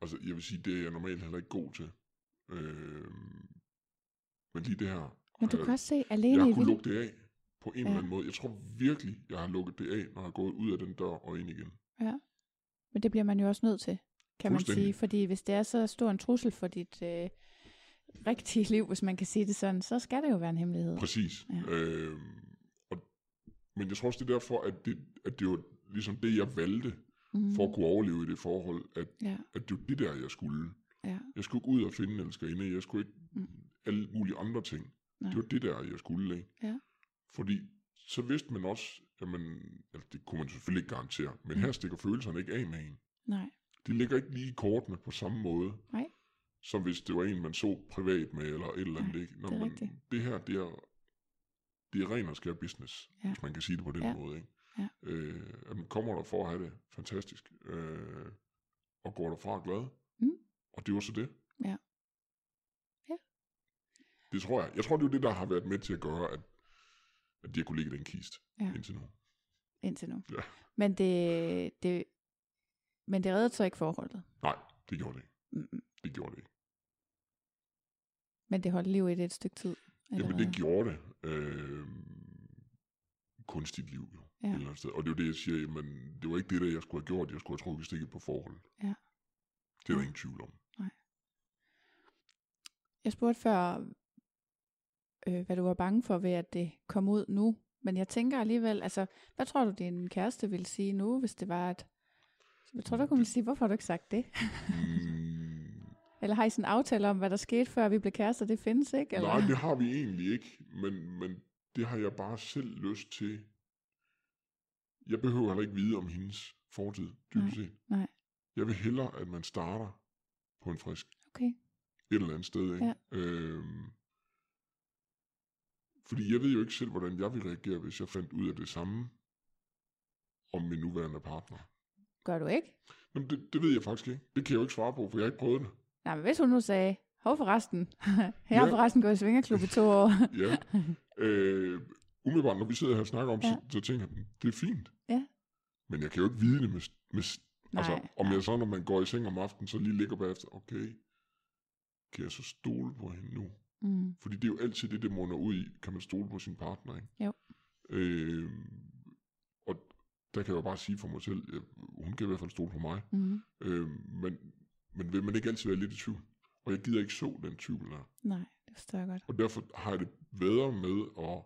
C: altså jeg vil sige, det er jeg normalt heller ikke god til. Øh, men lige det her,
B: Men du kan
C: jeg-
B: også se
C: jeg
B: alene
C: har
B: i
C: kunnet
B: vildt.
C: lukke det af på en
B: Ja.
C: eller anden måde. Jeg tror virkelig, jeg har lukket det af, når jeg er gået ud af den dør og ind igen.
B: Ja. Men det bliver man jo også nødt til, kan man sige. Fordi hvis det er så stor en trussel for dit øh, rigtige liv, hvis man kan sige det sådan, så skal det jo være en hemmelighed.
C: Præcis.
B: Ja.
C: Øh, og, men jeg tror også, det er derfor, at det, at det var ligesom det, jeg valgte
B: Mm.
C: for at kunne overleve i det forhold, at,
B: Ja,
C: at det var det der, jeg skulle.
B: ja.
C: Jeg skulle ikke ud og finde en elskerinde, jeg skulle ikke
B: Mm.
C: alle mulige andre ting.
B: Nej.
C: Det var det der, jeg skulle. Ikke?
B: Ja.
C: Fordi så vidste man også, jamen, altså, det kunne man selvfølgelig ikke garantere, men
B: Mm.
C: her stikker følelserne ikke af med en.
B: Nej,
C: De ligger ikke lige i kortene på samme måde,
B: nej.
C: som hvis det var en, man så privat med, eller et eller andet.
B: Nej,
C: ikke? Nå,
B: det er
C: men
B: rigtigt.
C: det her, det er, det er ren og skær business,
B: Ja.
C: hvis man kan sige det på den
B: Ja.
C: måde. Ikke?
B: Ja.
C: Øh, at man kommer der for at have det fantastisk, øh, og går derfra glad.
B: Mm.
C: Og det var så det.
B: Ja. Ja.
C: Det tror jeg. Jeg tror, det er jo det, der har været med til at gøre, at, at de har kunne ligge i den kist
B: Ja.
C: indtil nu.
B: Indtil nu.
C: Ja.
B: Men det, det, men det reddede så ikke forholdet.
C: Nej, det gjorde det ikke.
B: Mm-mm.
C: Det gjorde det ikke.
B: Men det holdt liv i det et stykke tid. eller
C: Jamen, det gjorde det. Øh, kunstigt liv, jo.
B: Ja.
C: Et eller andet sted. Og det er jo det, jeg siger, jamen, det var ikke det, der jeg skulle have gjort. Jeg skulle have trukket stikket på forholdet.
B: Ja.
C: Det er der
B: Ja.
C: ingen tvivl om.
B: Jeg spurgte før, øh, hvad du var bange for ved, at det kom ud nu. Men jeg tænker alligevel, altså, hvad tror du, din kæreste ville sige nu, hvis det var at... Jeg tror, du kunne sige, hvorfor har du ikke sagt det?
C: Mm,
B: Eller har I sådan en aftale om, hvad der skete, før vi blev kærester? Det findes ikke? Eller?
C: nej, det har vi egentlig ikke. Men, men det har jeg bare selv lyst til. Jeg behøver heller ikke vide om hendes fortid, dybest set.
B: nej.
C: Jeg vil hellere, at man starter på en frisk.
B: Okay.
C: et eller andet sted. Ikke?
B: Ja.
C: Øhm, fordi jeg ved jo ikke selv, hvordan jeg ville reagere, hvis jeg fandt ud af det samme om min nuværende partner.
B: Gør du ikke?
C: Jamen, det, det ved jeg faktisk ikke. Det kan jeg jo ikke svare på, for jeg har ikke prøvet det.
B: Nej, men hvis hun nu sagde, hov forresten, jeg har
C: Ja.
B: forresten gået i svingerklub i to år.
C: Ja. øh, umiddelbart, når vi sidder her og snakker om, ja. Så, så tænker jeg, det er fint.
B: Ja.
C: Men jeg kan jo ikke vide det med... med altså,
B: Nej,
C: om
B: nej.
C: jeg så, når man går i seng om aftenen, så lige ligger bagefter, okay, kan jeg så stole på hende nu?
B: Mm.
C: Fordi det er jo altid det, det munder ud i. Kan man stole på sin partner, ikke?
B: Jo.
C: Øh, og der kan jeg jo bare sige for mig selv, at hun kan i hvert fald stole på mig.
B: Mm.
C: Øh, men, men vil man ikke altid være lidt i tvivl? Og jeg gider ikke så den tvivl der.
B: Nej, det forstår jeg godt.
C: Og derfor har jeg det bedre med at...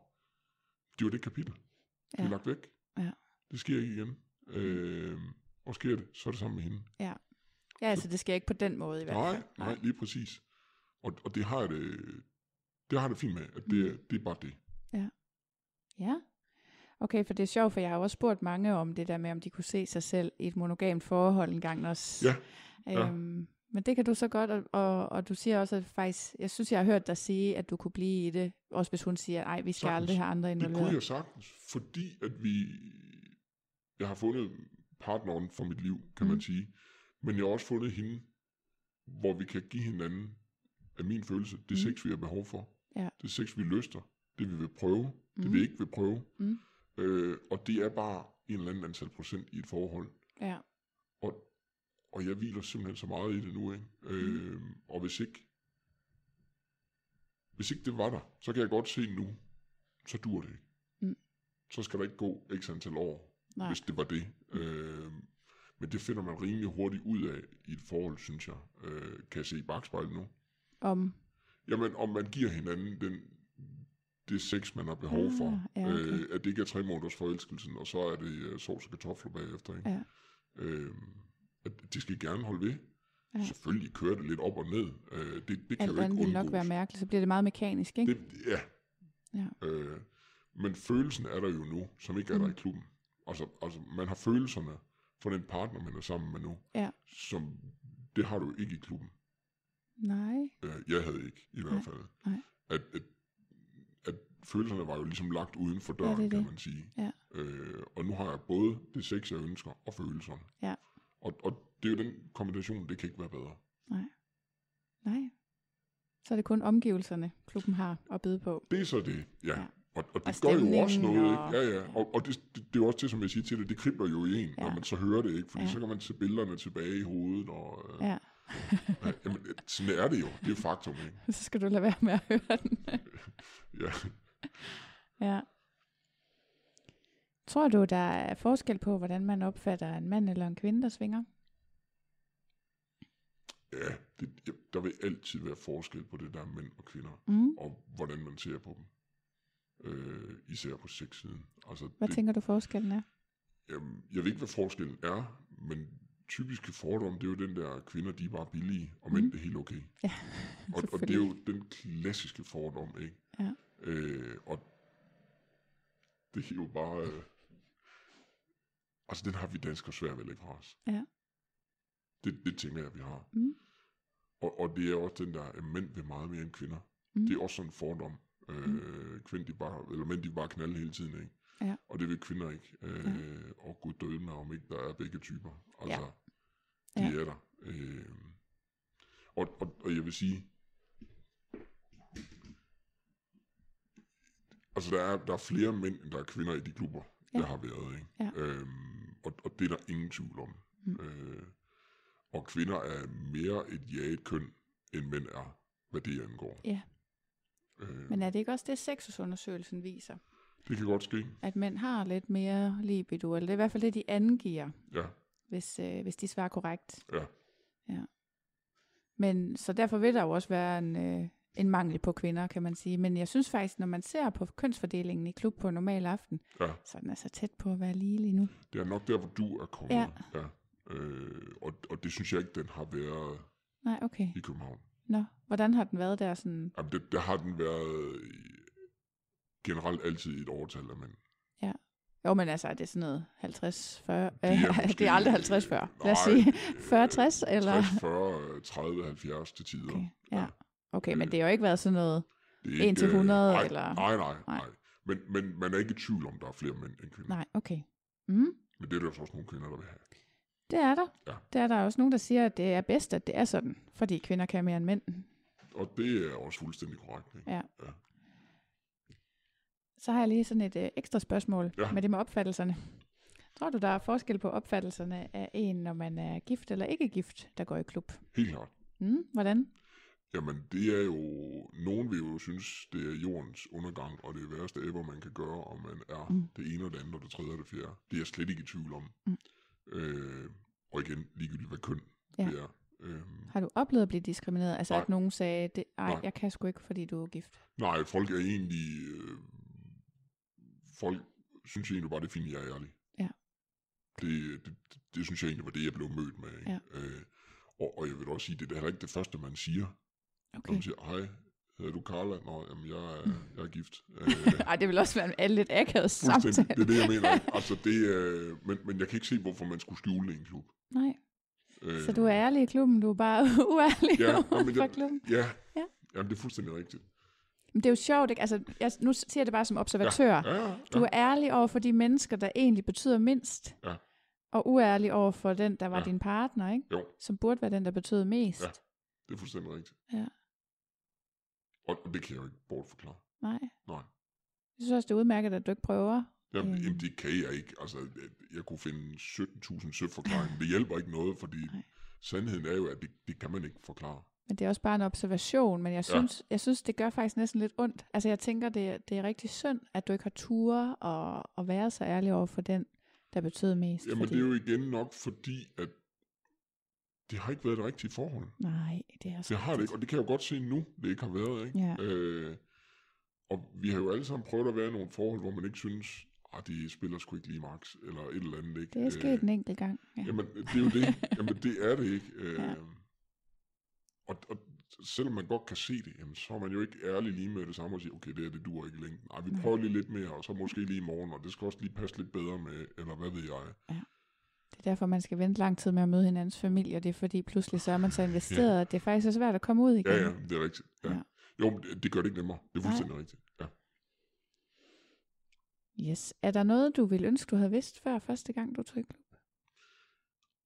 C: Det var det kapitel. Det er
B: Ja.
C: lagt væk.
B: Ja.
C: Det sker ikke igen. Øh, og sker det, så er det sammen med hende.
B: Ja. Ja, altså det skal ikke på den måde i hvert
C: Nej,
B: fald.
C: nej, lige præcis. Og, og det har jeg det, det har jeg det fint med, at det,
B: Mm.
C: det er bare det.
B: Ja. Okay, for det er sjovt, for jeg har også spurgt mange om det der med, om de kunne se sig selv i et monogamt forhold engang også.
C: Ja, ja.
B: Øhm, men det kan du så godt, og, og, og du siger også, at faktisk, jeg synes, jeg har hørt dig sige, at du kunne blive i det, også hvis hun siger, nej, vi skal
C: Sagtens.
B: aldrig have andre
C: Det kunne
B: involveret.
C: jeg sagtens, fordi at vi... Jeg har fundet partneren for mit liv, kan mm. man sige. Men jeg har også fundet hende, hvor vi kan give hinanden af min følelse, det
B: Mm.
C: sex, vi har behov for.
B: Ja.
C: Det sex, vi lyster. Det, vi vil prøve. Det,
B: Mm.
C: vi ikke vil prøve.
B: Mm.
C: Øh, og det er bare en eller anden antal procent i et forhold.
B: Ja.
C: Og, og jeg hviler simpelthen så meget i det nu, ikke? Øh, og hvis ikke, hvis ikke det var der, så kan jeg godt se nu, så dur det ikke.
B: Mm.
C: Så skal der ikke gå x antal år,
B: Nej.
C: hvis det var det. Øh, men det finder man rimelig hurtigt ud af i et forhold, synes jeg. Øh, kan jeg se i bagspejlet nu.
B: Om,
C: Jamen, om man giver hinanden den, det sex, man har behov
B: Ah,
C: for.
B: ja, okay.
C: øh, at det ikke er tre måneders forelskelsen, og så er det uh, sovs og kartofler bagefter. Ikke?
B: ja.
C: Øh, at det skal gerne holde ved.
B: Ja.
C: Selvfølgelig kører det lidt op og ned. Øh, det, det kan
B: Alt
C: jo ikke
B: ville nok være mærkeligt, så bliver det meget mekanisk, ikke?
C: Det, ja.
B: Ja.
C: Øh, men følelsen er der jo nu, som ikke er der
B: Mm.
C: i klubben. Altså, altså, man har følelserne for den partner, man er sammen med nu,
B: Ja.
C: som det har du ikke i klubben.
B: Nej.
C: Øh, jeg havde ikke, i hvert
B: Nej,
C: fald.
B: nej.
C: At, at, at følelserne var jo ligesom lagt uden for
B: Ja,
C: døren,
B: det er
C: kan
B: det.
C: man sige.
B: Ja.
C: Øh, og nu har jeg både det sex, jeg ønsker, og følelserne.
B: Ja.
C: Og, og det er jo den kombination, det kan ikke være bedre.
B: Nej. Nej. Så er det kun omgivelserne, klubben har at byde på.
C: Det er så det, ja.
B: Ja.
C: ja. Og, og det
B: Og
C: gør jo også noget,
B: og-
C: ikke? Ja, ja. Og, og det, det, det er også det, som jeg siger til dig, det kribler jo i en, ja.
B: Ja.
C: når man så hører det, ikke? Fordi
B: Ja.
C: ja. så kan man se billederne tilbage i hovedet, og... Øh,
B: Ja.
C: ja. Jamen, sådan er det jo. Det er faktum, ikke?
B: Så skal du lade være med at høre den.
C: Ja.
B: ja. Tror du, der er forskel på, hvordan man opfatter en mand eller en kvinde, der svinger?
C: Ja, det, ja, der vil altid være forskel på det der mænd og kvinder,
B: Mm.
C: og hvordan man ser på dem. Øh, især på sexsiden. Altså,
B: Hvad
C: det,
B: tænker du forskellen er?
C: Jamen, jeg ved ikke, hvad forskellen er, men typiske fordom, det er jo den der, kvinder de er bare billige, og mænd
B: Mm.
C: det er helt okay.
B: Ja,
C: og, og det er jo den klassiske fordom, ikke?
B: Ja.
C: Øh, og det er jo bare... Øh, altså, den har vi danskere svært ved at lægge fra os.
B: Ja.
C: Det, det tænker jeg, vi har.
B: Mm.
C: Og, og det er også den der, at mænd vil meget mere end kvinder.
B: Mm.
C: Det er også sådan en fordom. Øh, kvinder, de bare, eller mænd, de bare knalde hele tiden, ikke?
B: Ja.
C: Og det vil kvinder ikke. Øh, Og gud døde mig, om ikke der er begge typer. Altså,
B: Ja.
C: de er der. Øh, og, og, og jeg vil sige, altså der er, der er flere mænd, end der er kvinder i de klubber,
B: Ja.
C: der har været. Ikke?
B: Ja.
C: Øhm, og, og det er der ingen tvivl om. Mm. Øh, og kvinder er mere et jaget køn, end mænd er, hvad det angår.
B: Ja.
C: Øh,
B: Men er det ikke også det, sexusundersøgelsen viser?
C: Det kan godt ske,
B: At mænd har lidt mere libido, eller det er i hvert fald det, de angiver,
C: ja.
B: hvis, øh, hvis de svarer korrekt.
C: ja.
B: Ja. Men så derfor vil der jo også være en, øh, en mangel på kvinder, kan man sige. Men jeg synes faktisk, når man ser på kønsfordelingen i klub på en normal aften,
C: ja.
B: så er den altså tæt på at være lige lige nu.
C: Det er nok der, hvor du er kommet.
B: Ja.
C: ja. Øh, og, og det synes jeg ikke, den har været
B: Nej, okay.
C: i København.
B: Nå, hvordan har den været der sådan?
C: Jamen, det, der har den været i- generelt altid i et overtal af mænd.
B: Jo, men altså, er det sådan noget 50, 40?
C: er
B: Det er, det er aldrig 50, 40. Lad os sige 40, 60, eller?
C: 60, 40, 30, 70 til tider.
B: Okay, ja. Okay, men det har jo ikke været sådan noget.
C: Det er
B: 1 til
C: øh,
B: 100,
C: nej,
B: eller?
C: Nej, nej,
B: Nej.
C: Men, men man er ikke i tvivl om, der er flere mænd end kvinder.
B: Nej, okay. Mm.
C: Men det er der så også nogle kvinder, der vil have.
B: Det er der.
C: Ja.
B: Det er der også nogen, der siger, at det er bedst, at det er sådan, fordi kvinder kan mere end mænd.
C: Og det er også fuldstændig korrekt. Ikke?
B: Ja.
C: Ja.
B: Så har jeg lige sådan et øh, ekstra spørgsmål
C: Ja.
B: med det med opfattelserne. Tror du, der er forskel på opfattelserne af en, når man er gift eller ikke gift, der går i klub?
C: Helt klart.
B: Mm, hvordan?
C: Jamen, det er jo... Nogen vil jo synes, det er jordens undergang, og det værste ever, man kan gøre, om man er mm. det ene og det andet, og det tredje og det fjerde. Det er jeg slet ikke i tvivl om. Mm. Øh, og igen, ligegyldigt hvad køn
B: Ja.
C: det er. Øhm,
B: Har du oplevet at blive diskrimineret? Altså
C: Nej.
B: at nogen sagde, det, ej,
C: Nej.
B: jeg kan sgu ikke, fordi du er gift.
C: nej, folk er egentlig... Øh, folk synes egentlig bare, det er fint, jeg er ærlig.
B: Ja.
C: Det, det, det, det synes jeg egentlig var det, jeg blev mødt med. Ikke?
B: Ja.
C: Øh, og, og jeg vil også sige, det er heller ikke det første, man siger. Når
B: Okay.
C: man siger, hej, hedder du Carla? Nå, jamen, jeg er, jeg er gift. Øh,
B: Ej, det vil også være en lidt akavet samtale.
C: det er det, jeg mener. Altså, det, øh, men, men jeg kan ikke se, hvorfor man skulle skjule en klub.
B: Nej,
C: Øh,
B: så du er ærlig i klubben, du er bare uærlig
C: ja,
B: ja,
C: ja, men
B: for
C: jeg,
B: klubben.
C: ja,
B: Ja.
C: Jamen, det er fuldstændig rigtigt.
B: Men det er jo sjovt, ikke? Altså, jeg, nu siger jeg det bare som observatør.
C: Ja, ja, ja.
B: Du er ærlig over for de mennesker, der egentlig betyder mindst.
C: Ja.
B: Og uærlig over for den, der var
C: Ja.
B: din partner, ikke?
C: Jo,
B: Som burde være den, der betød mest.
C: Ja. det er fuldstændig rigtigt.
B: Ja.
C: Og det kan jeg jo ikke bortforklare.
B: Nej.
C: Nej.
B: Jeg synes også, det er udmærket, at du ikke prøver.
C: Jamen,
B: Øhm.
C: jamen, det kan jeg ikke. Altså, jeg, jeg kunne finde 17.000 søforklaringer. Det hjælper ikke noget, fordi
B: Nej.
C: sandheden er jo, at det, det kan man ikke forklare.
B: Men det er også bare en observation, men jeg synes, ja. jeg synes det gør faktisk næsten lidt ondt. Altså jeg tænker, det, er- det er rigtig synd, at du ikke har ture og, og være så ærlig over for den, der betød mest.
C: Jamen, det er jo igen nok fordi, at det har ikke været det rigtige forhold.
B: Nej, det er
C: Det har det ikke, og det kan jeg jo godt se nu, det ikke har været, ikke?
B: Ja.
C: Øh, og vi har jo alle sammen prøvet at være i nogle forhold, hvor man ikke synes, at de spiller sgu ikke lige max, eller et eller andet, ikke?
B: Det er sket en enkelt gang. Ja.
C: Jamen, det er jo det. Jamen, det er det ikke. Øh,
B: Ja.
C: Og, og selvom man godt kan se det, jamen, så er man jo ikke ærlig lige med det samme og siger, okay, det her, det duer ikke længden. Nej, vi prøver lige lidt mere, og så måske lige i morgen, og det skal også lige passe lidt bedre med, eller hvad ved jeg.
B: Det er derfor, man skal vente lang tid med at møde hinandens familie, og det er fordi pludselig så er man så investeret, ja. at det er faktisk så svært at komme ud igen.
C: Ja, ja, det er rigtigt. Ja.
B: Ja.
C: Ja. Jo, men det, det gør det ikke nemmere. Det er fuldstændig rigtigt. Ja.
B: Yes. Er der noget, du ville ønske, du havde vidst før første gang, du tog i klub?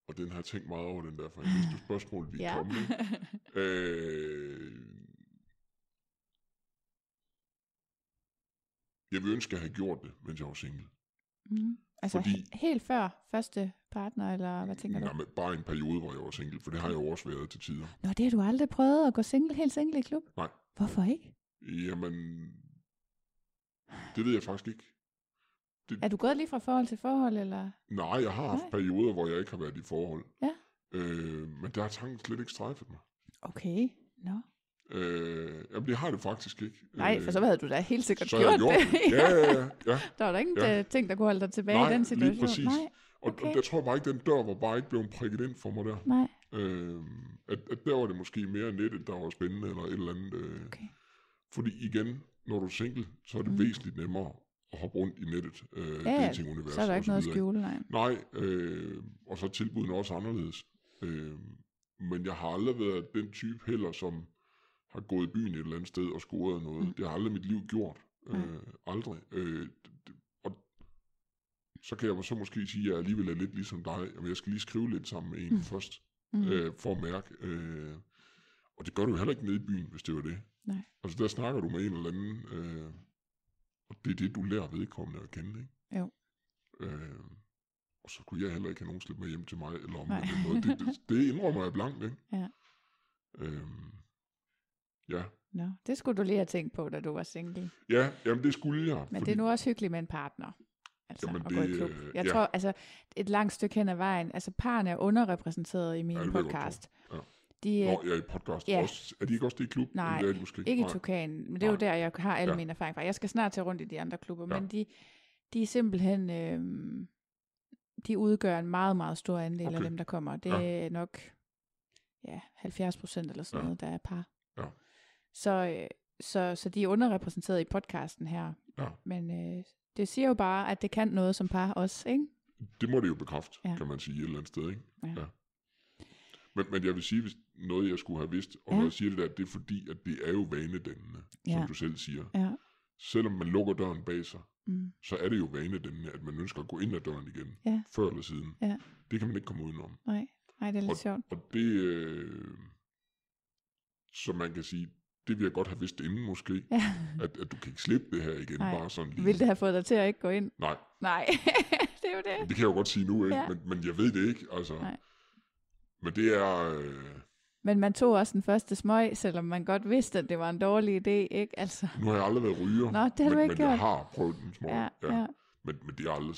C: Og den har jeg tænkt meget over, den der, for jeg vidste spørgsmål, vi
B: Ja.
C: kommet. Øh, jeg vil ønske, at jeg havde gjort det, mens jeg var single.
B: Mm. Altså
C: Fordi-
B: he- helt før første partner, eller hvad tænker du?
C: Nej, bare en periode, hvor jeg var single, for det har jeg jo også været til tider.
B: Nå, det har du aldrig prøvet at gå single, helt single i klub?
C: Nej.
B: Hvorfor ikke?
C: Jamen, det ved jeg faktisk ikke.
B: Er du gået lige fra forhold til forhold, eller?
C: Nej, jeg har haft
B: Nej.
C: perioder, hvor jeg ikke har været i forhold.
B: Ja.
C: Øh, men der har tanken slet ikke strejfet mig.
B: Okay, nå.
C: Øh, jamen, det har det faktisk ikke.
B: Nej, for så havde du da helt sikkert
C: så
B: gjort,
C: gjort
B: det.
C: det. Ja, ja, ja. ja.
B: Der var der ingen
C: Ja.
B: ja. ting, der kunne holde dig tilbage
C: Nej,
B: i den
C: lige
B: situation.
C: præcis.
B: Nej,
C: Og,
B: Okay.
C: og der tror jeg bare ikke, den dør var bare ikke blevet prikket ind for mig der.
B: nej.
C: Øh, at, at der var det måske mere nettet, der var spændende, eller et eller andet. Øh,
B: Okay.
C: Fordi igen, når du er single, så er det mm. væsentligt nemmere at hoppe rundt i nettet. Øh,
B: Ja,
C: datinguniverset
B: så er der ikke noget at skjule, nej.
C: Nej, øh, og så er tilbudene også anderledes. Øh, men jeg har aldrig været den type heller, som har gået i byen et eller andet sted og scoret noget. Mm. Det har aldrig mit liv gjort. Øh, aldrig. Øh, og så kan jeg så måske sige, at jeg alligevel er lidt ligesom dig. Jamen, jeg skal lige skrive lidt sammen med en mm. først,
B: Mm.
C: øh, for at mærke. Øh, og det gør du heller ikke nede i byen, hvis det var det.
B: Nej.
C: Altså, der snakker du med en eller anden, øh, og det er det, du lærer vedkommende at kende, ikke?
B: Jo.
C: Øh, og så kunne jeg heller ikke have nogen slippe med hjem til mig, eller om
B: Nej.
C: det, noget. Det, det, det indrømmer jeg blankt, ikke?
B: Ja.
C: Øhm, ja.
B: Nå, det skulle du lige have tænkt på, da du var single.
C: Ja, jamen det skulle jeg.
B: Men det er nu også hyggeligt med en partner. Altså
C: Jamen,
B: at gå i
C: det,
B: klub. Jeg
C: ja.
B: tror, altså et langt stykke hen ad vejen, altså parerne er underrepræsenteret i min
C: Ja, det
B: podcast.
C: Ja.
B: De,
C: Nå, jeg er i podcast
B: Ja.
C: også. Er de ikke også det i klub?
B: Nej,
C: er de måske.
B: ikke
C: Nej.
B: Tukan, men det er jo der, jeg har alle
C: Ja.
B: mine erfaringer fra. Jeg skal snart til rundt i de andre klubber,
C: Ja.
B: men de, de er simpelthen, øh, de udgør en meget, meget stor andel okay. af dem, der kommer. Det
C: Ja.
B: er nok ja, 70 procent eller sådan
C: Ja.
B: noget, der er par.
C: Ja.
B: Så, øh, så, så de er underrepræsenteret i podcasten her.
C: Ja.
B: Men øh, det siger jo bare, at det kan noget som par også, ikke?
C: Det må det jo bekræfte,
B: Ja.
C: ja. kan man sige et eller andet sted, ikke?
B: Ja.
C: Ja. Men, men jeg vil sige, hvis noget jeg skulle have vidst, og
B: Ja.
C: når jeg siger det der, det er fordi, at det er jo vanedannende,
B: Ja.
C: som du selv siger.
B: Ja.
C: Selvom man lukker døren bag sig,
B: Mm.
C: så er det jo vanedannende, at man ønsker at gå ind ad døren igen,
B: Ja.
C: før eller siden.
B: Ja.
C: Det kan man ikke komme udenom.
B: Nej, nej, det er lidt
C: Og,
B: sjovt.
C: og det, øh, som man kan sige, det vil jeg godt have vidst inden måske,
B: Ja.
C: at, at du kan ikke slippe det her igen,
B: Nej.
C: bare sådan lige.
B: Ville det have fået dig til at ikke gå ind?
C: Nej,
B: Nej, det er jo det.
C: det kan jeg jo godt sige nu, ikke?
B: Ja.
C: Men, men jeg ved det ikke, altså.
B: Nej.
C: Men det er, øh,
B: Men man tog også den første smøg, selvom man godt vidste, at det var en dårlig idé, ikke? Altså,
C: nu har jeg aldrig været ryger,
B: Nå, det har du
C: men,
B: ikke
C: men
B: gjort.
C: jeg har prøvet den små.
B: ja, ja.
C: Men, men det er aldrig,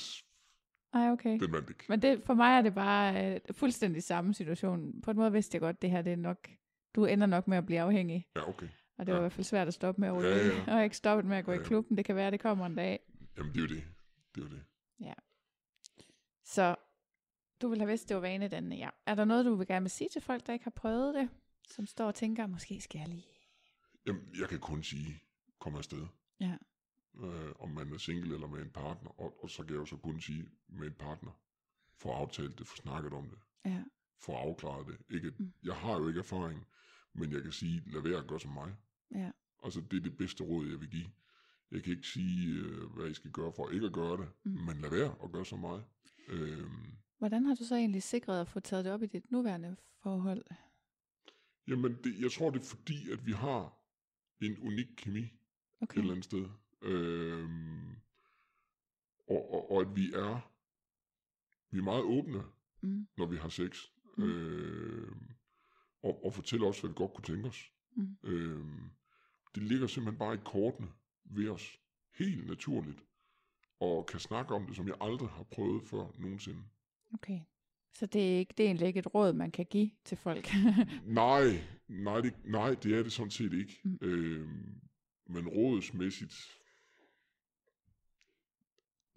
B: Ej, okay.
C: den vandt ikke.
B: Men det, for mig er det bare øh, fuldstændig samme situation. På en måde vidste jeg godt, det her det er nok, du ender nok med at blive afhængig.
C: Ja, okay.
B: Og det var
C: Ja.
B: i hvert fald svært at stoppe med at ryge.
C: Ja, ja.
B: Og jeg har ikke stoppet med at gå
C: Ja,
B: i
C: ja.
B: klubben. Det kan være, det kommer en dag.
C: Jamen, det er jo det. Det er jo det.
B: Så du vil have vidst, det var vanedannende, ja. Er der noget, du vil gerne vil sige til folk, der ikke har prøvet det? Som står og tænker, måske skal jeg lige...
C: Jamen, jeg kan kun sige, kom afsted.
B: Ja.
C: Øh, om man er single eller med en partner. Og, og så kan jeg jo så kun sige, med en partner. Få aftalt det, få snakket om det.
B: Ja.
C: Få afklaret det. Ikke,
B: Mm.
C: Jeg har jo ikke erfaring, men jeg kan sige, lad være at gøre som mig.
B: Ja.
C: Altså, det er det bedste råd, jeg vil give. Jeg kan ikke sige, øh, hvad I skal gøre for ikke at gøre det,
B: Mm.
C: mm. men lad være at gøre som mig. Øhm,
B: Hvordan har du så egentlig sikret at få taget det op i dit nuværende forhold?
C: jamen, det, jeg tror, det er fordi, at vi har en unik kemi et
B: Okay.
C: eller andet sted. Øhm, og, og, og at vi er, vi er meget åbne,
B: Mm.
C: når vi har sex.
B: Mm.
C: Øhm, og, og fortæller os, hvad vi godt kunne tænke os.
B: Mm.
C: Øhm, det ligger simpelthen bare i kortene ved os. Helt naturligt. Og kan snakke om det, som jeg aldrig har prøvet før nogensinde.
B: Okay. Så det er, ikke, det er egentlig ikke et råd, man kan give til folk.
C: Nej, nej det, nej, det er det sådan set ikke.
B: Mm.
C: Øhm, men rådsmæssigt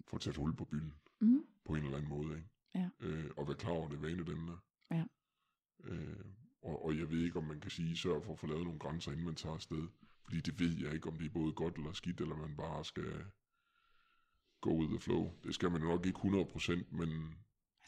C: få taget hul på bylden
B: mm.
C: på en eller anden måde. Ikke?
B: Ja.
C: Øh, og være klar over det vanedannende.
B: Ja.
C: Øh, og, og jeg ved ikke, om man kan sige, sørg for at få lavet nogle grænser, inden man tager afsted. Fordi det ved jeg ikke, om det er både godt eller skidt, eller man bare skal go with the flow. Det skal man nok ikke 100%, men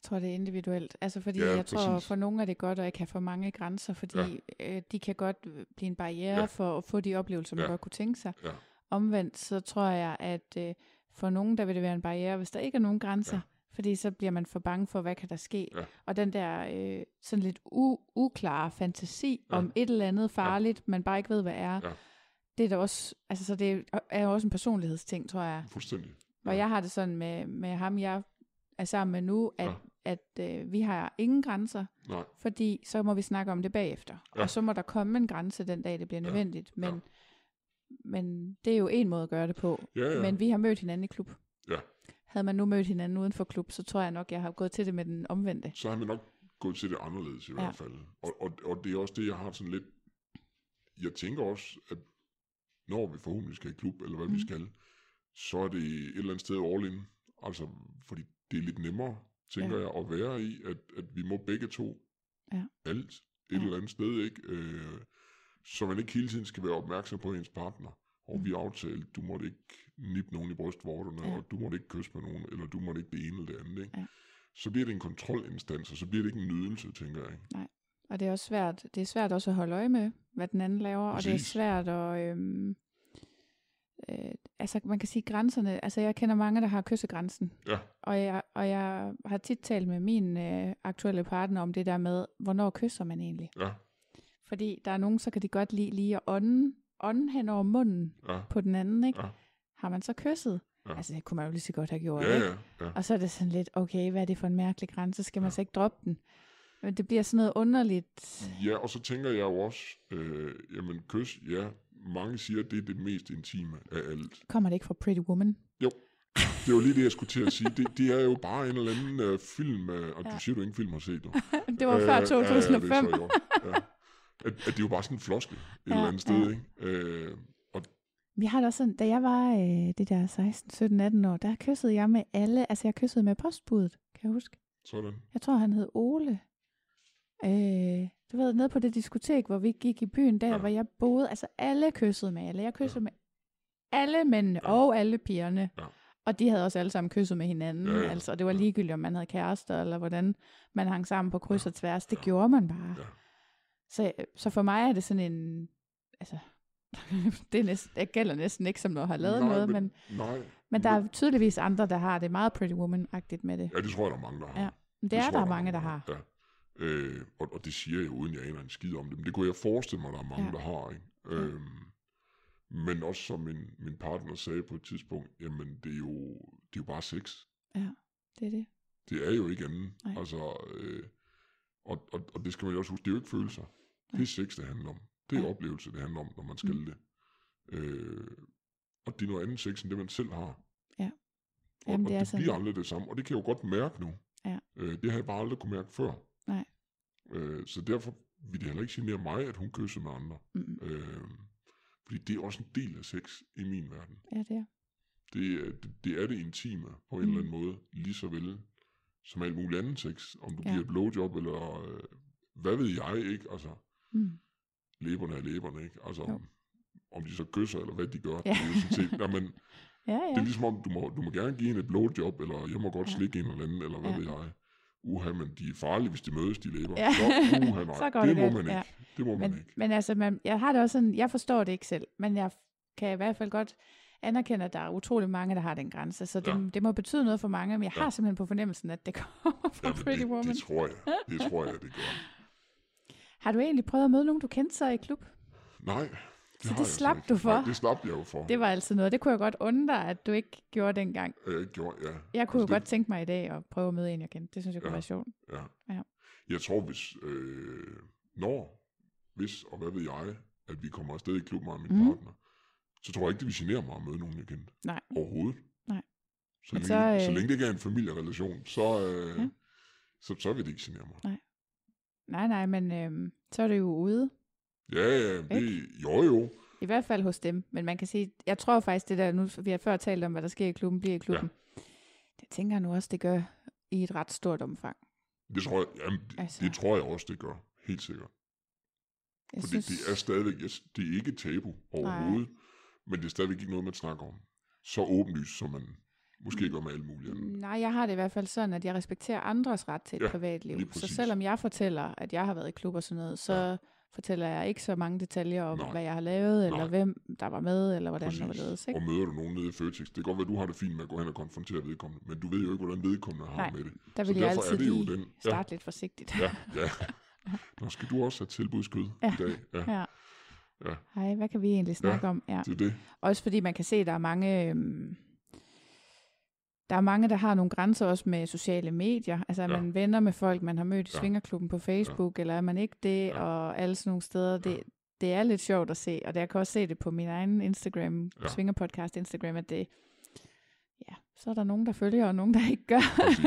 B: Jeg tror, det er individuelt. Altså, fordi
C: Ja,
B: jeg tror,
C: præcis.
B: for nogle er det godt at ikke have for mange grænser, fordi ja. øh, de kan godt blive en barriere ja.
C: Ja.
B: for at få de oplevelser, man ja.
C: Ja.
B: godt kunne tænke sig.
C: Ja.
B: Omvendt, så tror jeg, at øh, for nogen, der vil det være en barriere, hvis der ikke er nogen grænser. Ja. Fordi så bliver man for bange for, hvad kan der ske.
C: Ja.
B: Og den der øh, sådan lidt u- uklare fantasi ja.
C: Ja.
B: om et eller andet farligt, ja. man bare ikke ved, hvad er.
C: Ja.
B: Det er da også, altså så det er jo også en personlighedsting, tror jeg.
C: fuldstændig.
B: Og jeg har det sådan med, med ham, jeg er sammen med nu, at,
C: Ja.
B: At øh, vi har ingen grænser,
C: Nej,
B: fordi så må vi snakke om det bagefter. Ja.
C: Ja.
B: Og så må der komme en grænse den dag, det bliver
C: Ja.
B: nødvendigt. Men,
C: Ja.
B: men det er jo en måde at gøre det på.
C: ja, ja.
B: Men vi har mødt hinanden i klub.
C: Ja.
B: Havde man nu mødt hinanden uden for klub, så tror jeg nok, jeg har gået til det med den omvendte.
C: så har man nok gået til det anderledes i
B: Ja.
C: ja. hvert fald. Og, og, og det er også det, jeg har sådan lidt... Jeg tænker også, at når vi forhåbentlig skal i klub, eller hvad mm.
B: Mm.
C: vi skal, så er det et eller andet sted all in. Altså, fordi det er lidt nemmere, tænker
B: Ja.
C: jeg, at være i, at, at vi må begge to
B: Ja.
C: alt et
B: Ja.
C: eller andet sted, ikke? Øh, så man ikke hele tiden skal være opmærksom på ens partner. Og
B: Mm.
C: vi aftalte, du måtte ikke nippe nogen i brystvorterne,
B: Ja.
C: og du måtte ikke kysse med nogen, eller du måtte ikke det ene eller det andet, ikke?
B: Ja.
C: Så bliver det en kontrolinstans, og så bliver det ikke en nydelse, tænker jeg. Ikke?
B: Og det er også svært, det er svært også at holde øje med, hvad den anden laver, og det er
C: Præcis.
B: svært at, øhm, øh, altså man kan sige grænserne, altså jeg kender mange, der har kyssegrænsen,
C: Ja,
B: og jeg, og jeg har tit talt med min øh, aktuelle partner om det der med, hvornår kysser man egentlig?
C: ja,
B: Fordi der er nogen, så kan de godt lide lige at ånde, ånde hen over munden
C: ja,
B: på den anden, ikke?
C: Ja.
B: Har man så kysset?
C: Ja.
B: Altså det kunne man jo lige så godt have gjort,
C: ja,
B: ikke?
C: ja, ja.
B: Og så er det sådan lidt, okay, hvad er det for en mærkelig grænse? Skal man
C: Ja.
B: så ikke droppe den? Men det bliver sådan noget underligt.
C: Ja, og så tænker jeg jo også, øh, jamen kys, ja, mange siger, at det er det mest intime af alt.
B: Kommer det ikke fra Pretty Woman?
C: Det var lige det, jeg skulle til at sige. Det, det er jo bare en eller anden øh, film, øh, og
B: Ja.
C: du siger, du ingen film har set, du.
B: det var før
C: Øh,
B: 2005.
C: Ja, ja, det er så ja. at, at det er jo bare sådan en floskel et
B: Ja,
C: eller andet sted,
B: ja.
C: ikke? Øh, og
B: Vi har da også sådan, da jeg var øh, det der 16, 17, 18 år, der kyssede jeg med alle, altså jeg kyssede med postbuddet, kan jeg huske.
C: sådan.
B: Jeg tror, han hed Ole. Øh, du ved, nede på det diskotek, hvor vi gik i byen, der
C: Ja.
B: hvor jeg boede, altså alle kyssede med alle. Jeg kyssede ja. med alle mændene
C: ja.
B: og alle pigerne.
C: Ja.
B: Og de havde også alle sammen kysset med hinanden.
C: Ja, ja.
B: Altså, og det var
C: Ja.
B: ligegyldigt, om man havde kærester, eller hvordan man hang sammen på kryds
C: Ja.
B: og tværs. Det
C: Ja.
B: gjorde man bare.
C: Ja.
B: Så, så for mig er det sådan en... Altså, det, er næsten, det gælder næsten ikke som noget har lavet
C: Nej,
B: noget, men,
C: Nej,
B: Men der er tydeligvis andre, der har det meget Pretty Woman-agtigt med det.
C: Ja, det tror jeg, der er mange, der har.
B: Ja. Men det, er
C: tror
B: der
C: jeg,
B: mange, der har.
C: Ja. Øh, og, og det siger jeg uden jeg aner en skid om det, men det kunne jeg forestille mig, der er mange,
B: Ja.
C: der har. Ikke? Øhm, men også som min, min partner sagde på et tidspunkt, jamen det er jo, det er jo bare sex.
B: Ja, det er det.
C: Det er jo ikke andet.
B: Nej.
C: Altså, øh, og, og, og det skal man jo også huske, det er jo ikke følelser. Det er sex, det handler om. Det er
B: Nej.
C: oplevelse, det handler om, når man skal
B: Mm.
C: det. Øh, og det er noget andet sex, end det man selv har.
B: Ja.
C: Og,
B: Jamen,
C: og
B: det er
C: det
B: sådan.
C: bliver aldrig det samme, og det kan jeg jo godt mærke nu.
B: Ja.
C: Øh, det har jeg bare aldrig kunne mærke før.
B: Nej.
C: Øh, så derfor vil det heller ikke genere mig, at hun kysser med andre.
B: Mm.
C: Øh, fordi det er også en del af sex i min verden.
B: Ja, det er.
C: Det, er- det, det er det intime på en
B: Mm.
C: eller anden måde, lige så vel som alt muligt andet sex. Om du
B: Ja.
C: giver et blowjob, eller øh, hvad ved jeg, ikke? Altså,
B: Mm.
C: læberne er læberne, ikke? Altså,
B: Jo.
C: om de så kysser, eller hvad de gør.
B: Ja.
C: Det er jo sådan set, jamen,
B: Ja,
C: det er
B: ja.
C: ligesom om, du må, du må gerne give en et blowjob, eller jeg må godt
B: Ja.
C: slikke en eller anden, eller hvad
B: Ja.
C: ved jeg. Uha, men de er farlige, hvis de mødes, de læber.
B: Ja.
C: Så, uha, nej,
B: Så går
C: det,
B: det
C: må man ikke.
B: ja.
C: Det må man
B: Men,
C: ikke.
B: men altså, man, jeg har det også sådan, jeg forstår det ikke selv, men jeg kan i hvert fald godt anerkende, at der er utrolig mange, der har den grænse, så det,
C: Ja.
B: det må betyde noget for mange, men jeg
C: Ja.
B: har simpelthen på fornemmelsen, at det kommer fra
C: Jamen,
B: Pretty
C: det,
B: Woman.
C: det tror jeg. Det tror jeg, det gør.
B: Har du egentlig prøvet at møde nogen, du kendte så i klub?
C: Nej,
B: Så det
C: altså
B: slap
C: ikke.
B: du for?
C: Nej, det slap jeg jo for.
B: Det var altid noget. Det kunne jeg godt undre, at du ikke gjorde dengang.
C: Jeg ikke gjorde, ja.
B: Jeg kunne jo
C: Altså,
B: godt tænke mig i dag at prøve at møde en, jeg kendte. Det synes jeg kunne
C: Ja.
B: være sjovt.
C: Ja.
B: Ja.
C: Jeg tror, hvis, øh, når, hvis og hvad ved jeg, at vi kommer afsted i klubben med min
B: Mhm.
C: partner, så tror jeg ikke, det vil genere mig at møde nogen, jeg kendte.
B: Nej.
C: Overhovedet.
B: Nej.
C: Så længe,
B: så, øh,
C: så længe det ikke er en familierelation, så, øh,
B: Ja.
C: så, så vil det ikke genere mig.
B: Nej, nej, men øhm, så er det jo ude.
C: Ja, ja, det, jo jo.
B: I hvert fald hos dem. Men man kan sige, jeg tror faktisk, det der, nu vi har før talt om, hvad der sker i klubben, bliver i klubben. Ja. Det tænker jeg nu også, det gør i et ret stort omfang.
C: Det tror jeg, jamen, det,
B: Altså.
C: det tror jeg også, det gør. Helt sikkert.
B: Jeg
C: Fordi synes... det er stadigvæk, det er ikke tabu overhovedet, Nej. men det er stadigvæk ikke noget, man snakker om. Så åbenlyst, som man måske gør med alt muligt andet.
B: Nej, jeg har det i hvert fald sådan, at jeg respekterer andres ret til et ja, privatliv. Så selvom jeg fortæller, at jeg har været i klub og sådan noget, så ja. Fortæller jeg ikke så mange detaljer om,
C: Nej.
B: hvad jeg har lavet, eller
C: Nej.
B: hvem der var med, eller hvordan
C: Præcis.
B: der var ledet. Ikke?
C: Og møder du nogen nede i Føtex, det kan godt være, du har det fint med at gå hen og konfrontere vedkommende, men du ved jo ikke, hvordan vedkommende har
B: Nej,
C: med det.
B: Der
C: Så
B: vil jeg
C: derfor
B: altid
C: det
B: lige
C: den- ja.
B: starte lidt forsigtigt.
C: Ja, ja. Nå, skal du også have tilbudskød
B: Ja.
C: i dag? Ja,
B: ja.
C: Ja.
B: Hej, hvad kan vi egentlig snakke
C: Ja.
B: om? Ja.
C: det er det.
B: Også fordi man kan se, at der er mange... Øhm, der er mange, der har nogle grænser også med sociale medier. Altså, er
C: Ja.
B: man venner med folk, man har mødt i
C: Ja.
B: Svingerklubben på Facebook, eller er man ikke det,
C: Ja.
B: og alle sådan nogle steder. Det,
C: Ja.
B: det er lidt sjovt at se, og jeg kan også se det på min egen Instagram,
C: Ja.
B: Svingerpodcast Instagram, at det, ja, så er der nogen, der følger, og nogen, der ikke gør.
C: Præcis.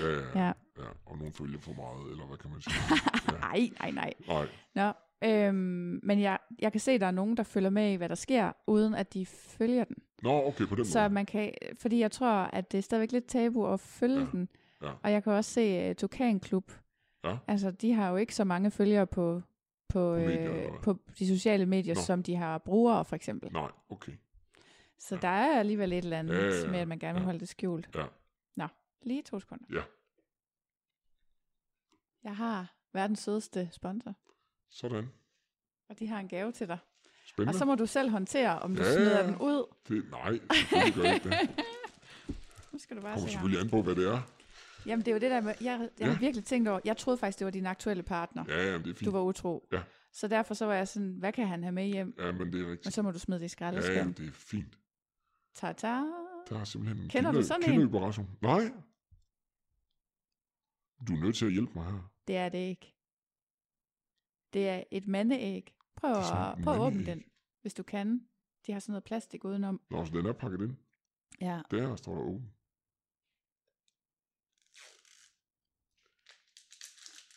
C: Ja, ja,
B: Ja.
C: ja. ja. Og nogen følger for meget, eller hvad kan man sige? Ja.
B: Nej, nej, nej.
C: Nej,
B: Nå, øhm, men jeg, jeg kan se, at der er nogen, der følger med i, hvad der sker, uden at de følger den.
C: Nå, okay, på den
B: Så
C: måde.
B: man kan, fordi jeg tror, at det er stadigvæk lidt tabu at følge ja.
C: Ja,
B: den.
C: ja.
B: Og jeg kan også se uh, Tukan Klub.
C: Ja.
B: Altså, de har jo ikke så mange følgere på, på,
C: medier,
B: øh,
C: hvad?
B: på de sociale medier,
C: Nå.
B: som de har brugere, for eksempel.
C: Nej, okay.
B: Så der er alligevel et eller andet
C: Ja, ja, ja.
B: med, at man gerne vil
C: Ja.
B: holde det skjult.
C: Ja,
B: Nå, lige to sekunder.
C: ja.
B: Jeg har verdens sødeste sponsor,
C: Sådan.
B: og de har en gave til dig.
C: Spændende.
B: Og så må du selv håndtere, om du
C: Ja,
B: smider den ud.
C: Det, nej, selvfølgelig gør ikke det.
B: Nu skal du bare
C: kommer
B: se her.
C: selvfølgelig an på, hvad det er.
B: Jamen, det er jo det der med, jeg, jeg har
C: Ja.
B: virkelig tænkt over, jeg troede faktisk, det var din aktuelle partner.
C: Ja, ja, det er fint.
B: Du var utro.
C: Ja.
B: Så derfor så var jeg sådan, hvad kan han have med hjem?
C: Ja, men det er
B: Og
C: rigtigt.
B: så må du smide det i
C: Ja, ja,
B: skraldespanden.
C: det er fint.
B: Ta-ta.
C: Der er simpelthen en
B: Kender du
C: kinder-
B: sådan
C: kinderoperation. Nej. Du er nødt til at hjælpe mig her.
B: Det er det ikke. Det er et mandeæg. Prøv,
C: sådan
B: at, prøv at åbne den, hvis du kan. De har sådan noget plastik udenom.
C: Nå, så den er pakket ind.
B: Ja.
C: Der står der åben.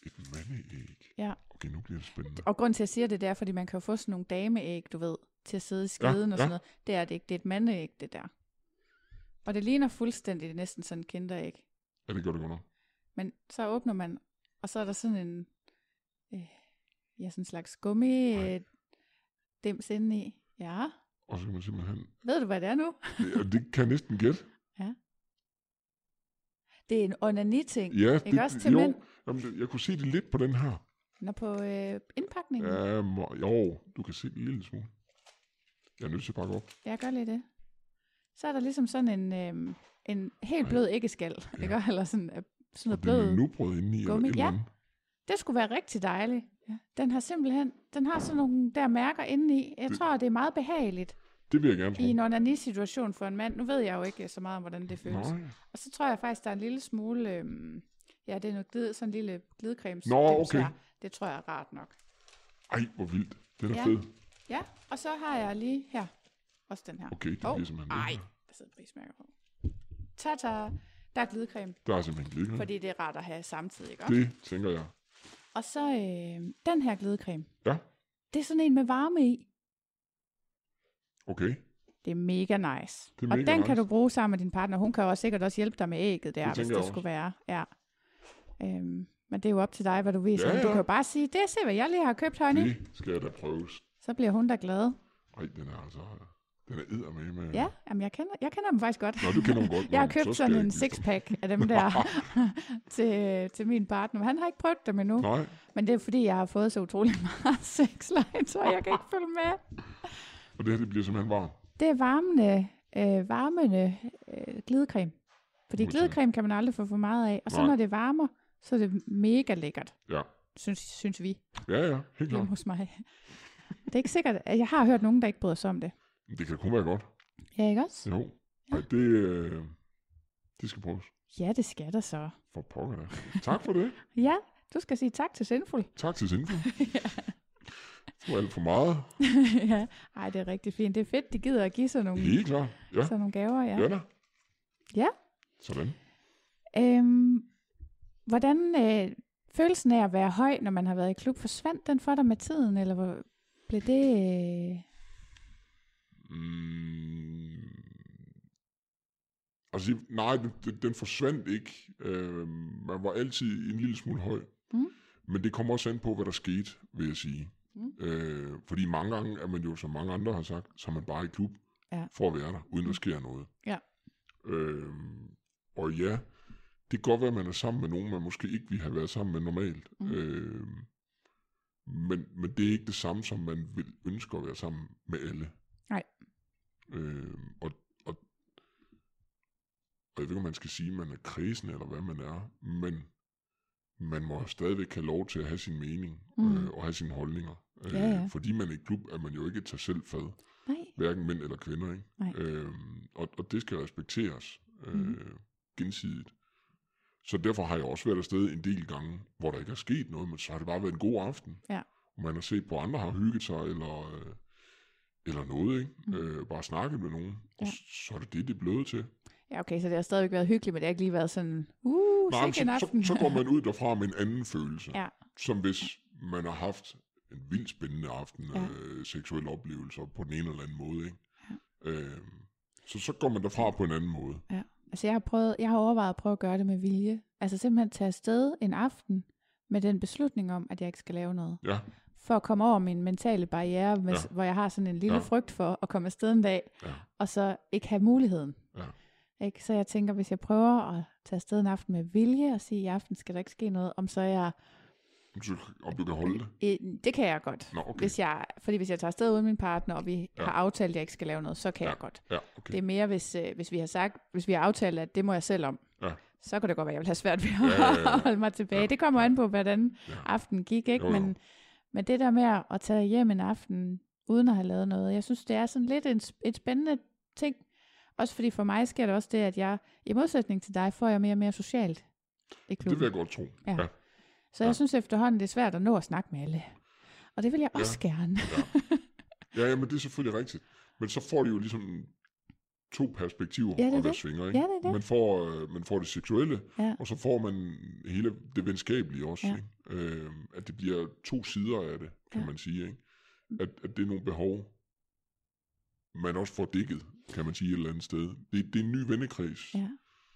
C: Et mandeæg.
B: ja.
C: Okay, nu bliver det spændende.
B: Og grund til, at jeg siger det, det er, fordi man kan jo få sådan nogle dameæg, du ved, til at sidde i skeden
C: Ja,
B: og sådan
C: ja.
B: noget. Det er det ikke. Det er et mandeæg, det der. Og det ligner fuldstændig det er næsten sådan en kinderæg.
C: Ja, det gør det godt nok.
B: Men så åbner man, og så er der sådan en, øh, ja, sådan en slags gummi øh, dims inde i. Ja,
C: Og så kan man simpelthen...
B: ved du, hvad det er nu?
C: Det, det kan jeg næsten gætte.
B: Det er en onani-ting.
C: Ja,
B: Ikke
C: det,
B: også til
C: jo,
B: mænd?
C: Jamen, det- jeg kunne se det lidt på den her.
B: Er på øh, indpakningen. Ja.
C: Ja, må, jo, du kan se det en lille smule. Jeg er nødt til at pakke op.
B: Jeg gør lige det. så er der ligesom sådan en, øhm, en helt blød æggeskal,
C: Ja.
B: ikke? Eller sådan, øh, sådan
C: Og
B: noget
C: det er
B: blød.
C: nubrød inde i, eller
B: gummi.
C: eller
B: Ja.
C: andet.
B: Det skulle være rigtig dejligt. Ja. Den har simpelthen, den har sådan nogle der mærker inde i. Jeg
C: Det-
B: tror, det er meget behageligt
C: Det vil jeg gerne tro.
B: i en onani-situation for en mand. Nu ved jeg jo ikke så meget om, hvordan det føles.
C: Nej.
B: Og så tror jeg faktisk, der er en lille smule, øhm, ja, det er noget glid, sådan en lille glidecreme.
C: Nå, okay.
B: Det tror jeg er rart nok.
C: Ej, hvor vildt. Den er
B: Ja.
C: fed.
B: Ja, og så har jeg lige her, også den her.
C: Okay, det
B: Åh,
C: bliver simpelthen
B: ej,
C: det.
B: der sidder prismærker på. Ta-ta, der er glidecreme,
C: Der er simpelthen glidecreme.
B: fordi det er rart at have samtidig, ikke?
C: Det tænker jeg.
B: Og så øh, den her glidecreme,
C: Ja,
B: det er sådan en med varme i.
C: okay.
B: Det er mega nice.
C: Det er
B: og
C: mega
B: den kan
C: nice.
B: du bruge sammen med din partner. Hun kan også sikkert også hjælpe dig med ægget der,
C: Det
B: hvis det
C: jeg
B: skulle være. Ja. Øhm, men det er jo op til dig, hvad du vil.
C: Ja,
B: Ja, Du kan jo bare sige, det se, hvad jeg lige har købt, honey.
C: Det skal jeg da prøves.
B: Så bliver hun da glad.
C: Ej, den er altså... Den er edder med.
B: Ja, jamen jeg kender, jeg kender dem faktisk godt.
C: Nå, du kender dem godt.
B: Jeg har
C: så
B: købt
C: skal
B: sådan en sixpack af dem der til, til min partner. Men han har ikke prøvet dem endnu.
C: Nej,
B: Men det er fordi, jeg har fået så utrolig meget så jeg kan ikke følge med.
C: og det her det bliver simpelthen varmt.
B: Det er varmende, øh, varmende øh, glidecreme. Fordi
C: Modtaget.
B: glidecreme kan man aldrig få for meget af. Og så
C: Nej.
B: når det varmer, så er det mega lækkert,
C: Ja,
B: synes, synes vi
C: ja, ja, helt klart.
B: hos mig. Det er ikke sikkert, at jeg har hørt nogen, der ikke bryder sig om det.
C: Det kan kun være godt.
B: Ja, ikke også?
C: Jo. Ej, det, øh, det skal prøves.
B: Ja, det skal der så.
C: For pokker da. Tak for det.
B: Ja, du skal sige tak til Sinful.
C: Tak til Sinful. Det var alt for meget.
B: ja. Ej, det er rigtig fint. Det er fedt, de gider at give sådan nogle,
C: Helt klart. Ja,
B: sådan nogle gaver. Ja.
C: ja da.
B: ja.
C: Sådan.
B: Øhm, hvordan øh, følelsen af at være høj, når man har været i klub, forsvandt den for dig med tiden, eller hvor, blev det... Øh,
C: Mm. Altså, nej, den, den, forsvandt ikke. Øh, man var altid en lille smule høj.
B: Mm.
C: Men det kommer også an på, hvad der skete, vil jeg sige.
B: Mm.
C: Øh, fordi mange gange er man jo, som mange andre har sagt, så er man bare i klub
B: Ja.
C: for at være der, uden der sker noget.
B: Ja.
C: Øh, og ja, det kan godt være, at man er sammen med nogen, man måske ikke ville have været sammen med normalt.
B: Mm.
C: Øh, men, men det er ikke det samme, som man vil ønske at være sammen med alle. Øh, og, og, og jeg ved ikke, om man skal sige, at man er krisen, eller hvad man er, men man må stadigvæk have lov til at have sin mening,
B: Mm.
C: øh, og have sine holdninger. Øh,
B: Ja, ja.
C: Fordi man er i klub, er man jo ikke et sig selv fad,
B: nej.
C: hverken mænd eller kvinder. Ikke?
B: Nej.
C: Øhm, og, og det skal respekteres øh,
B: Mhm.
C: gensidigt. Så derfor har jeg også været afsted en del gange, hvor der ikke er sket noget, men så har det bare været en god aften.
B: Ja.
C: Og man har set på, andre har hygget sig, eller, øh, eller noget, ikke?
B: Mm.
C: Øh, bare snakket med nogen. Og
B: Ja.
C: så er det det, det er blevet til.
B: Ja, okay, så det har stadigvæk været hyggeligt, men det har ikke lige været sådan, uh,
C: Nej, så,
B: aften.
C: så, så går man ud derfra med en anden følelse.
B: Ja.
C: Som hvis man har haft en vildt spændende aften,
B: Ja.
C: ja. øh, seksuelle oplevelser på den ene eller anden måde. Ikke? Ja. Øh, så, så går man derfra på en anden måde.
B: Altså jeg har, prøvet, jeg har overvejet at prøve at gøre det med vilje. Altså simpelthen tage afsted en aften med den beslutning om, at jeg ikke skal lave noget.
C: Ja,
B: For at komme over min mentale barriere, med,
C: Ja.
B: hvor jeg har sådan en lille
C: Ja.
B: frygt for at komme afsted en dag,
C: ja,
B: og så ikke have muligheden.
C: ja.
B: Ikke? Så jeg tænker, hvis jeg prøver at tage afsted en aften med vilje og sige, i aften skal der ikke ske noget, om så jeg...
C: Om du kan holde det.
B: Det kan jeg godt.
C: Nå, okay.
B: Hvis jeg, fordi hvis jeg tager afsted uden min partner, og vi ja.
C: Ja.
B: har aftalt, at jeg ikke skal lave noget, så kan
C: Ja.
B: jeg godt.
C: Ja, okay.
B: Det er mere, hvis, øh, hvis vi har sagt, hvis vi har aftalt, at det må jeg selv om.
C: Ja.
B: Så kan det godt være, at jeg vil have svært ved at
C: Ja, ja, ja.
B: holde mig tilbage.
C: Ja.
B: Det kommer an på, hvordan
C: Ja.
B: aftenen gik, ikke?
C: Jo, jo.
B: Men, men det der med at tage hjem en aften, uden at have lavet noget, jeg synes, det er sådan lidt en, et spændende ting. Også fordi for mig sker det også det, at jeg, i modsætning til dig, får jeg mere og mere socialt i
C: Det vil jeg godt tro.
B: Ja.
C: Ja.
B: Så jeg
C: Ja.
B: synes efterhånden, det er svært at nå at snakke med alle. Og det vil jeg
C: Ja.
B: også gerne.
C: Ja, ja, men det er selvfølgelig rigtigt. Men så får de jo ligesom to perspektiver
B: Ja, det
C: være
B: det.
C: svinger. Ikke?
B: Ja, det det.
C: Man, får, øh, man får det seksuelle,
B: Ja.
C: og så får man hele det venskabelige også.
B: Ja.
C: Ikke? Øh, at det bliver to sider af det, kan
B: Ja.
C: man sige. Ikke? At, at det er nogle behov, man også får dækket, kan man sige et eller andet sted. Det, det er en ny vennekreds.
B: Ja.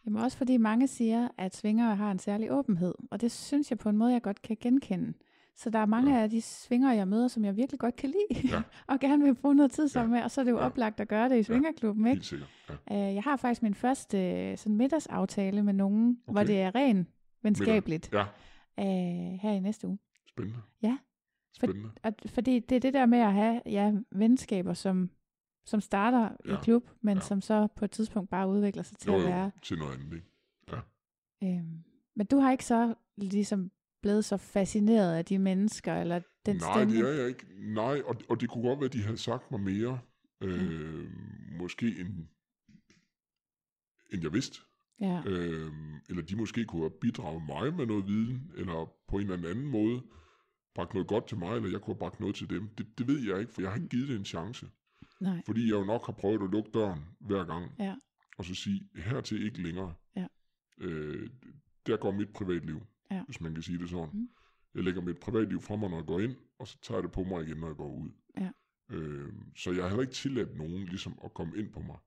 B: Jamen også fordi mange siger, at svingere har en særlig åbenhed, og det synes jeg på en måde, jeg godt kan genkende. Så der er mange
C: Ja.
B: af de svingere, jeg møder, som jeg virkelig godt kan lide,
C: Ja.
B: og gerne vil bruge noget tid sammen
C: Ja.
B: med, og så er det jo
C: Ja.
B: oplagt at gøre det i svingerklubben, ikke?
C: Helt sikkert. Ja.
B: Øh, Jeg har faktisk min første øh, sådan middagsaftale med nogen, okay. hvor det er ren venskabeligt
C: ja,
B: øh, her i næste uge.
C: spændende.
B: Ja. For-
C: Spændende.
B: Og fordi det er det der med at have ja, venskaber, som, som starter ja.
C: Ja.
B: i klub, men
C: Ja.
B: som så på et tidspunkt bare udvikler sig til
C: Jo,
B: at
C: jo,
B: være.
C: til noget andet, ikke?
B: Øhm, men du har ikke så ligesom blevet så fascineret af de mennesker, eller den
C: Nej,
B: stemning?
C: det er jeg ikke. Nej, og, og det kunne godt være, at de havde sagt mig mere, øh, måske end, end jeg vidste.
B: Ja,
C: Øh, eller de måske kunne have bidraget mig med noget viden, eller på en eller anden måde bragt noget godt til mig, eller jeg kunne have bragt noget til dem. Det, det ved jeg ikke, for jeg har ikke givet det en chance.
B: nej.
C: Fordi jeg jo nok har prøvet at lukke døren hver gang,
B: Ja.
C: og så sige, hertil ikke længere.
B: Ja.
C: Øh, der går mit privatliv,
B: Ja.
C: hvis man kan sige det sådan.
B: Mm.
C: Jeg lægger mit privatliv fra mig, når jeg går ind, og så tager jeg det på mig igen, når jeg går ud.
B: Ja.
C: Øh, så jeg har heller ikke tilladt nogen ligesom at komme ind på mig.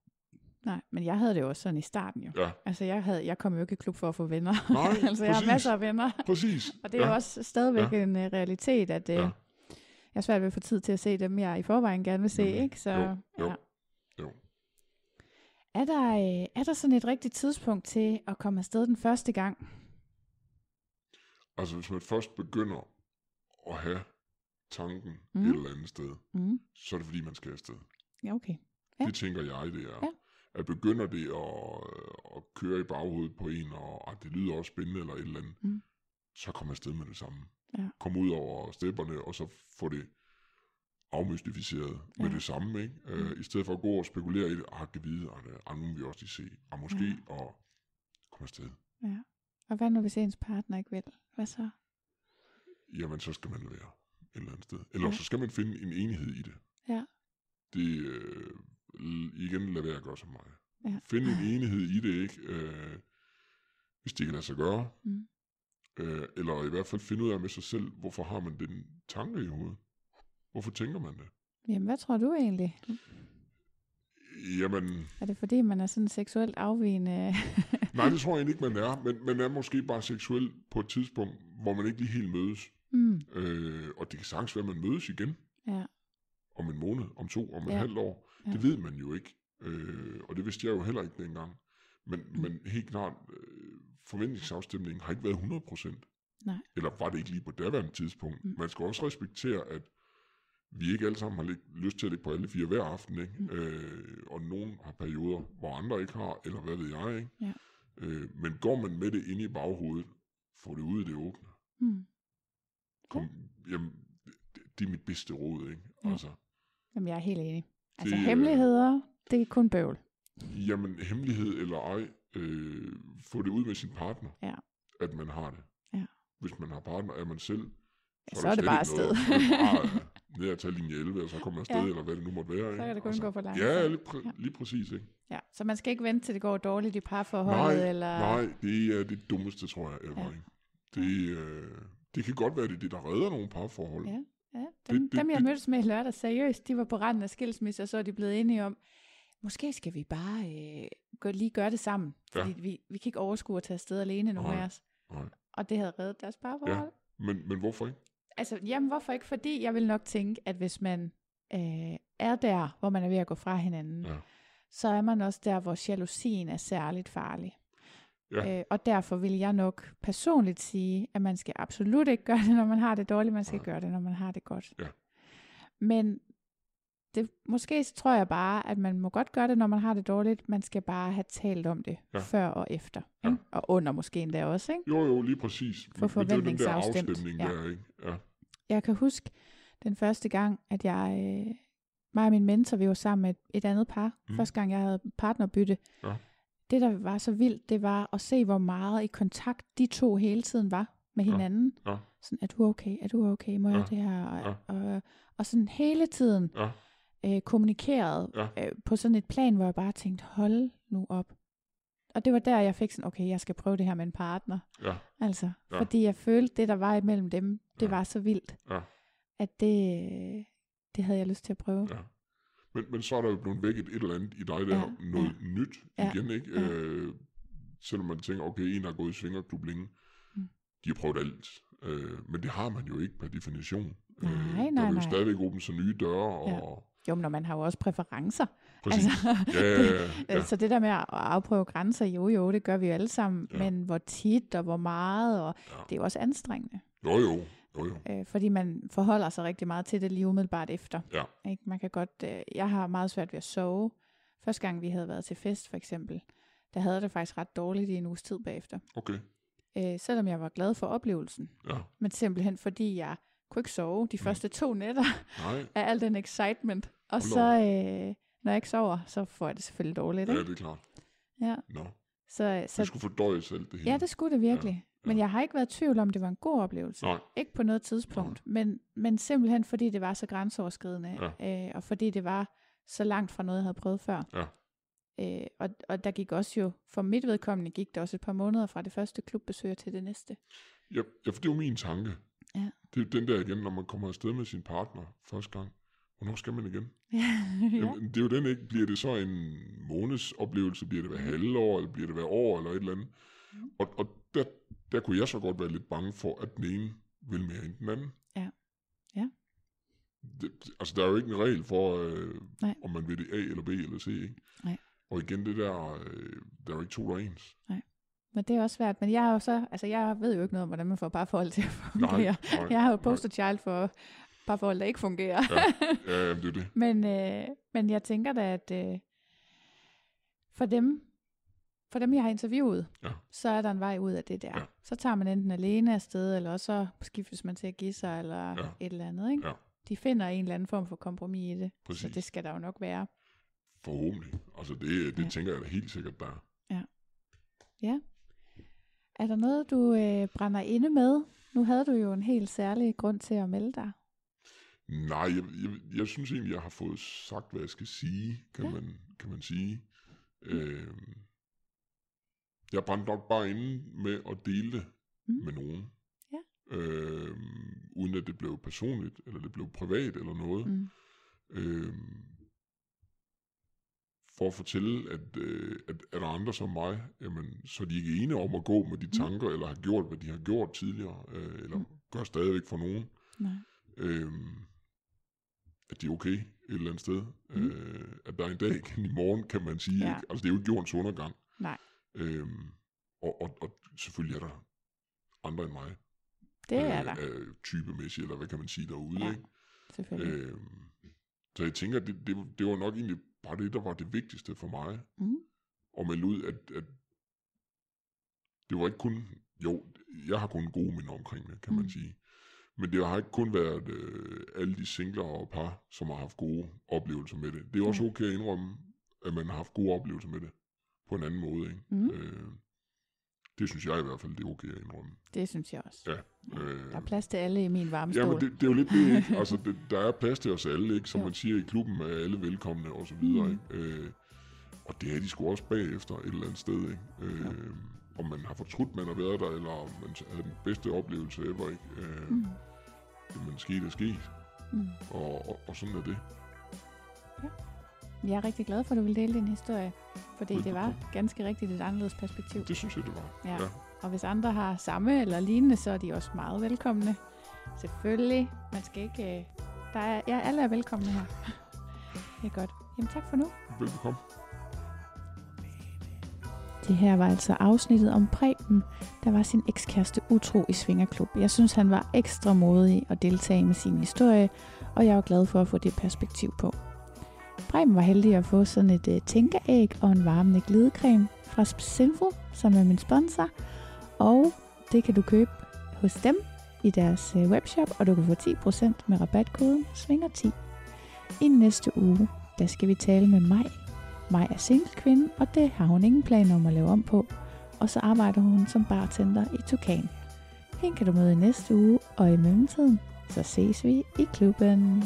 B: Nej, men jeg havde det jo også sådan i starten jo.
C: Ja,
B: Altså, jeg, havde, jeg kom jo ikke i klub for at få venner.
C: Nej,
B: altså, jeg har masser af venner.
C: præcis.
B: Og det er
C: ja.
B: jo også stadigvæk ja. en uh, realitet, at uh,
C: Ja.
B: jeg er svært ved at få tid til at se dem, jeg i forvejen gerne vil se,
C: Mhm.
B: ikke? Så,
C: Jo, jo.
B: Ja.
C: Jo.
B: Er, der, uh, er der sådan et rigtigt tidspunkt til at komme afsted den første gang?
C: Altså, hvis man først begynder at have tanken
B: Mm.
C: et eller andet sted,
B: Mm.
C: så er det fordi, man skal afsted.
B: Ja, okay. Ja.
C: Det tænker jeg, det er.
B: Ja.
C: At begynder det at, at køre i baghovedet på en, og at det lyder også spændende eller et eller andet,
B: Mm.
C: så kommer afsted med det samme.
B: Ja.
C: Kom ud over stepperne, og så få det afmystificeret ja. med det samme. Ikke? Mm. Uh, I stedet for at gå og spekulere i det, ah, kan vide, ah, ah, nu vil vi også lige se, ah, måske,
B: ja.
C: og komme afsted.
B: Ja. Og hvad nu, hvis ens partner ikke vil? Hvad så?
C: Jamen, så skal man være et eller andet sted. Eller
B: Ja.
C: så skal man finde en enhed i det.
B: Ja.
C: Det, øh, igen, lad være at gøre som mig.
B: Ja.
C: Find en enhed i det, ikke? Øh, hvis det kan lade sig gøre.
B: Mm.
C: Øh, eller i hvert fald finde ud af med sig selv, hvorfor har man den tanke i hovedet? Hvorfor tænker man det?
B: Jamen, hvad tror du egentlig?
C: Jamen,
B: Er det fordi, man er sådan seksuelt afvigende?
C: nej, det tror jeg ikke, man er. Men man er måske bare seksuel på et tidspunkt, hvor man ikke lige helt mødes.
B: mm.
C: Øh, og det kan sagtens være, at man mødes igen
B: Ja.
C: om en måned, om to, om et
B: Ja.
C: halvt år.
B: Ja.
C: Det ved man jo ikke. Øh, og det vidste jeg jo heller ikke dengang. Men, mm. men helt klart, øh, forventningsafstemningen har ikke været 100 procent.
B: Nej.
C: Eller var det ikke lige på daværende tidspunkt.
B: Mm.
C: Man skal også respektere, at vi ikke alle sammen har lig- lyst til at ligge på alle fire hver aften. Ikke?
B: Mm.
C: Øh, og nogen har perioder, hvor andre ikke har, eller hvad ved jeg. Ikke?
B: Ja.
C: Øh, men går man med det inde i baghovedet, får det ud i det åbne.
B: Mm.
C: Kom, jamen, det, det er mit bedste råd. Ikke?
B: Ja.
C: Altså,
B: Jamen, jeg er helt enig. Altså,
C: Det, øh,
B: hemmeligheder, det er kun bøvl.
C: Jamen, hemmelighed eller ej, øh, få det ud med sin partner,
B: Ja.
C: at man har det.
B: Ja.
C: Hvis man har partner, er man selv,
B: Ja,
C: så,
B: så er det bare afsted.
C: Ned og tage linje 11, og så kommer man afsted,
B: Ja.
C: ja. eller hvad det nu måtte være.
B: Så kan det kun
C: ikke?
B: gå for langsomt.
C: Ja, lige, præ-
B: Ja.
C: lige præcis. Ikke?
B: Ja, så man skal ikke vente til det går dårligt i parforholdet,
C: Nej,
B: eller...
C: nej, det er det dummeste, tror jeg, ever.
B: Ja.
C: Ja. Ikke? Det, øh, det kan godt være, det er det, der redder nogle parforhold.
B: Ja, ja. Dem,
C: Det- det-
B: dem jeg
C: det-
B: mødtes med i lørdag, seriøst, de var på randen af skilsmisse, og så er de blevet enige om, måske skal vi bare øh, gå, lige gøre det sammen,
C: Ja.
B: fordi vi, vi kan ikke overskue at tage afsted alene, nogen
C: Nej,
B: af os.
C: nej.
B: Og det havde reddet deres parforhold. Ja.
C: Men, men hvorfor ikke?
B: Altså, jamen hvorfor ikke? Fordi jeg vil nok tænke, at hvis man øh, er der, hvor man er ved at gå fra hinanden,
C: Ja.
B: så er man også der, hvor jalousien er særligt farlig.
C: Ja.
B: Øh, og derfor vil jeg nok personligt sige, at man skal absolut ikke gøre det, når man har det dårligt. Man skal
C: Nej.
B: gøre det, når man har det godt.
C: Ja.
B: Men det, måske tror jeg bare, at man må godt gøre det, når man har det dårligt. Man skal bare have talt om det
C: Ja.
B: før og efter.
C: Ja.
B: Og under måske endda også. Ikke?
C: Jo, jo, lige præcis.
B: For
C: Men det er den der
B: forventningsafstemt.
C: afstemning
B: Ja.
C: der, ikke? Ja.
B: Jeg kan huske den første gang, at jeg, øh, mig og min mentor, vi var sammen med et, et andet par. Mm. Første gang, jeg havde partnerbytte.
C: Ja.
B: Det, der var så vildt, det var at se, hvor meget i kontakt de to hele tiden var med
C: Ja.
B: hinanden.
C: Ja.
B: Sådan, er du okay? Er du okay? Må jeg
C: Ja.
B: det her? Og,
C: Ja.
B: og, og sådan hele tiden
C: Ja.
B: Øh, kommunikeret
C: Ja.
B: øh, på sådan et plan, hvor jeg bare tænkte, hold nu op. Og det var der, jeg fik sådan, okay, jeg skal prøve det her med en partner.
C: Ja.
B: Altså,
C: Ja.
B: fordi jeg følte, det der var imellem dem, det
C: Ja.
B: var så vildt,
C: Ja.
B: at det, det havde jeg lyst til at prøve.
C: Ja. Men, men så er der jo blevet vækket et eller andet i dig, der
B: Ja,
C: noget ja. nyt
B: Ja,
C: igen, ikke?
B: ja.
C: Øh, selvom man tænker, okay, en har gået i svingerklub længe,
B: Mm.
C: de har prøvet alt. Øh, men det har man jo ikke per definition.
B: Nej,
C: øh,
B: nej,
C: der vil jo
B: nej.
C: stadigvæk åbne sig nye døre, og
B: Jo, men når man har jo også præferencer.
C: præcis.
B: Altså,
C: ja, ja, ja, ja.
B: Så det der med at afprøve grænser, jo jo, det gør vi jo alle sammen,
C: Ja.
B: men hvor tit og hvor meget, og
C: Ja.
B: det er jo også anstrengende.
C: Jo, jo. Jo, jo.
B: Øh, fordi man forholder sig rigtig meget til det lige umiddelbart efter.
C: Ja.
B: Ikke? Man kan godt, øh, jeg har meget svært ved at sove. Første gang vi havde været til fest for eksempel, der havde det faktisk ret dårligt i en uges tid bagefter.
C: Okay.
B: Øh, selvom jeg var glad for oplevelsen.
C: Ja.
B: Men simpelthen fordi jeg kunne ikke sove de
C: Mm.
B: første to nætter
C: Nej.
B: af al den excitement. Og
C: Hold
B: så, øh, når jeg ikke sover, så får jeg det selvfølgelig dårligt.
C: Ja,
B: Ikke?
C: det er klart.
B: Ja.
C: Nå.
B: Så,
C: Så...
B: så,
C: Det skulle fordøjes alt det hele.
B: ja, det skulle det virkelig.
C: Ja,
B: Men
C: ja.
B: jeg har ikke været i tvivl om, det var en god oplevelse.
C: Nej.
B: Ikke på noget tidspunkt, men, men simpelthen fordi det var så grænseoverskridende,
C: Ja.
B: øh, og fordi det var så langt fra noget, jeg havde prøvet før.
C: Ja.
B: Øh, og, og der gik også jo, for mit vedkommende gik der også et par måneder fra det første klubbesøg til det næste.
C: Ja, ja, for det er jo min tanke.
B: Ja.
C: Det er den der igen, når man kommer afsted med sin partner første gang. Hvornår skal man igen?
B: ja.
C: Jamen, det er jo den ikke. Bliver det så en måneds oplevelse? Bliver det hver halvår? Eller bliver det hver år? Eller et eller andet?
B: Mm.
C: Og, og der, der kunne jeg så godt være lidt bange for, at den ene vil mere end den anden.
B: Ja. Ja.
C: Det, altså, der er jo ikke en regel for, øh,
B: Nej.
C: om man vil det A eller B eller C. Ikke?
B: Nej.
C: Og igen, det der, øh, der er jo ikke to, der er ens.
B: Men det er også svært. Men jeg har jo så, altså jeg ved jo ikke noget om, hvordan man får parforhold til at fungere.
C: Nej, nej,
B: jeg har jo poster child for parforhold, der ikke fungerer.
C: Ja, ja jamen, det er det.
B: Men, øh, men jeg tænker da, at øh, for dem, for dem, jeg har interviewet,
C: Ja.
B: så er der en vej ud af det der.
C: Ja.
B: Så tager man enten alene afsted, eller også så skiftes man til at give sig, eller
C: Ja.
B: et eller andet. Ikke?
C: Ja.
B: De finder en eller anden form for kompromis i det.
C: Præcis.
B: Så det skal der jo nok være.
C: Forhåbentlig. Altså, det, det
B: Ja.
C: tænker jeg da helt sikkert, der er.
B: Ja. Er der noget, du øh, brænder inde med? Nu havde du jo en helt særlig grund til at melde dig.
C: Nej, jeg, jeg, jeg synes egentlig, jeg har fået sagt, hvad jeg skal sige, kan,
B: Ja.
C: man, kan man sige. Øh, jeg brændte nok bare inde med at dele det
B: Mm.
C: mm. med nogen.
B: Ja.
C: Øh, uden at det blev personligt, eller det blev privat, eller noget.
B: Mm.
C: Øh, for at fortælle, at, øh, at er der andre som mig, jamen, så er de ikke ene om at gå med de tanker, eller har gjort, hvad de har gjort tidligere, øh, eller
B: Mm.
C: gør stadigvæk for nogen
B: Nej.
C: øhm, at de er okay et eller andet sted.
B: Mm.
C: Mm. Øh, at der er en dag igen i morgen, kan man sige.
B: Ja.
C: Ikke? Altså, det er jo ikke jordens undergang.
B: Nej,
C: Øhm, og, og, og selvfølgelig er der andre end mig.
B: det er der.
C: Øh, typemæssigt, eller hvad kan man sige derude.
B: Ja,
C: Ikke?
B: Selvfølgelig.
C: Øhm, så jeg tænker, det, det, det var nok egentlig bare det, der var det vigtigste for mig.
B: Mm.
C: At melde ud, at, at det var ikke kun... Jo, jeg har kun gode minder omkring det, kan mm. Man sige. Men det har ikke kun været øh, alle de singler og par, som har haft gode oplevelser med det. Det er også okay at indrømme, at man har haft gode oplevelser med det. På en anden måde, ikke?
B: Mm.
C: Øh, det synes jeg i hvert fald, det er okay at indrømme.
B: Det synes jeg også.
C: Ja. Øh,
B: Der er plads til alle i min varme
C: Ja, men det, det er jo lidt det, ikke? Altså, det, der er plads til os alle, ikke? Som
B: Jo.
C: man siger i klubben, er alle velkomne, og så videre,
B: Mm.
C: ikke? Øh, og det er de sgu også bagefter et eller andet sted, ikke? Øh, om man har fortrudt, man har været der, eller om man havde den bedste oplevelse ever, ikke? Øh,
B: Mm.
C: Men sket er sket,
B: Mm.
C: og, og, og sådan er det.
B: Jeg er rigtig glad for, at du vil dele din historie, fordi det var ganske rigtigt et anderledes perspektiv.
C: Det synes jeg, det var.
B: Ja.
C: ja.
B: Og hvis andre har samme eller lignende, så er de også meget velkomne. Selvfølgelig. Man skal ikke... øh, Der er, ja, alle er velkomne her. Det er godt. Jamen tak for nu.
C: Velbekomme.
B: Det her var altså afsnittet om Preben, der var sin ekskæreste utro i Svingerklub. Jeg synes, han var ekstra modig at deltage med sin historie, og jeg er glad for at få det perspektiv på. Preben var heldig at få sådan et uh, tænkeæg og en varmende glidecreme fra Sinful, som er min sponsor. Og det kan du købe hos dem i deres uh, webshop, og du kan få 10% med rabatkoden SVINGER10. I næste uge, der skal vi tale med mig, Maj er single-kvinde, og det har hun ingen planer om at lave om på. Og så arbejder hun som bartender i Tukan. Hende kan du møde i næste uge, og i mellemtiden, så ses vi i klubben.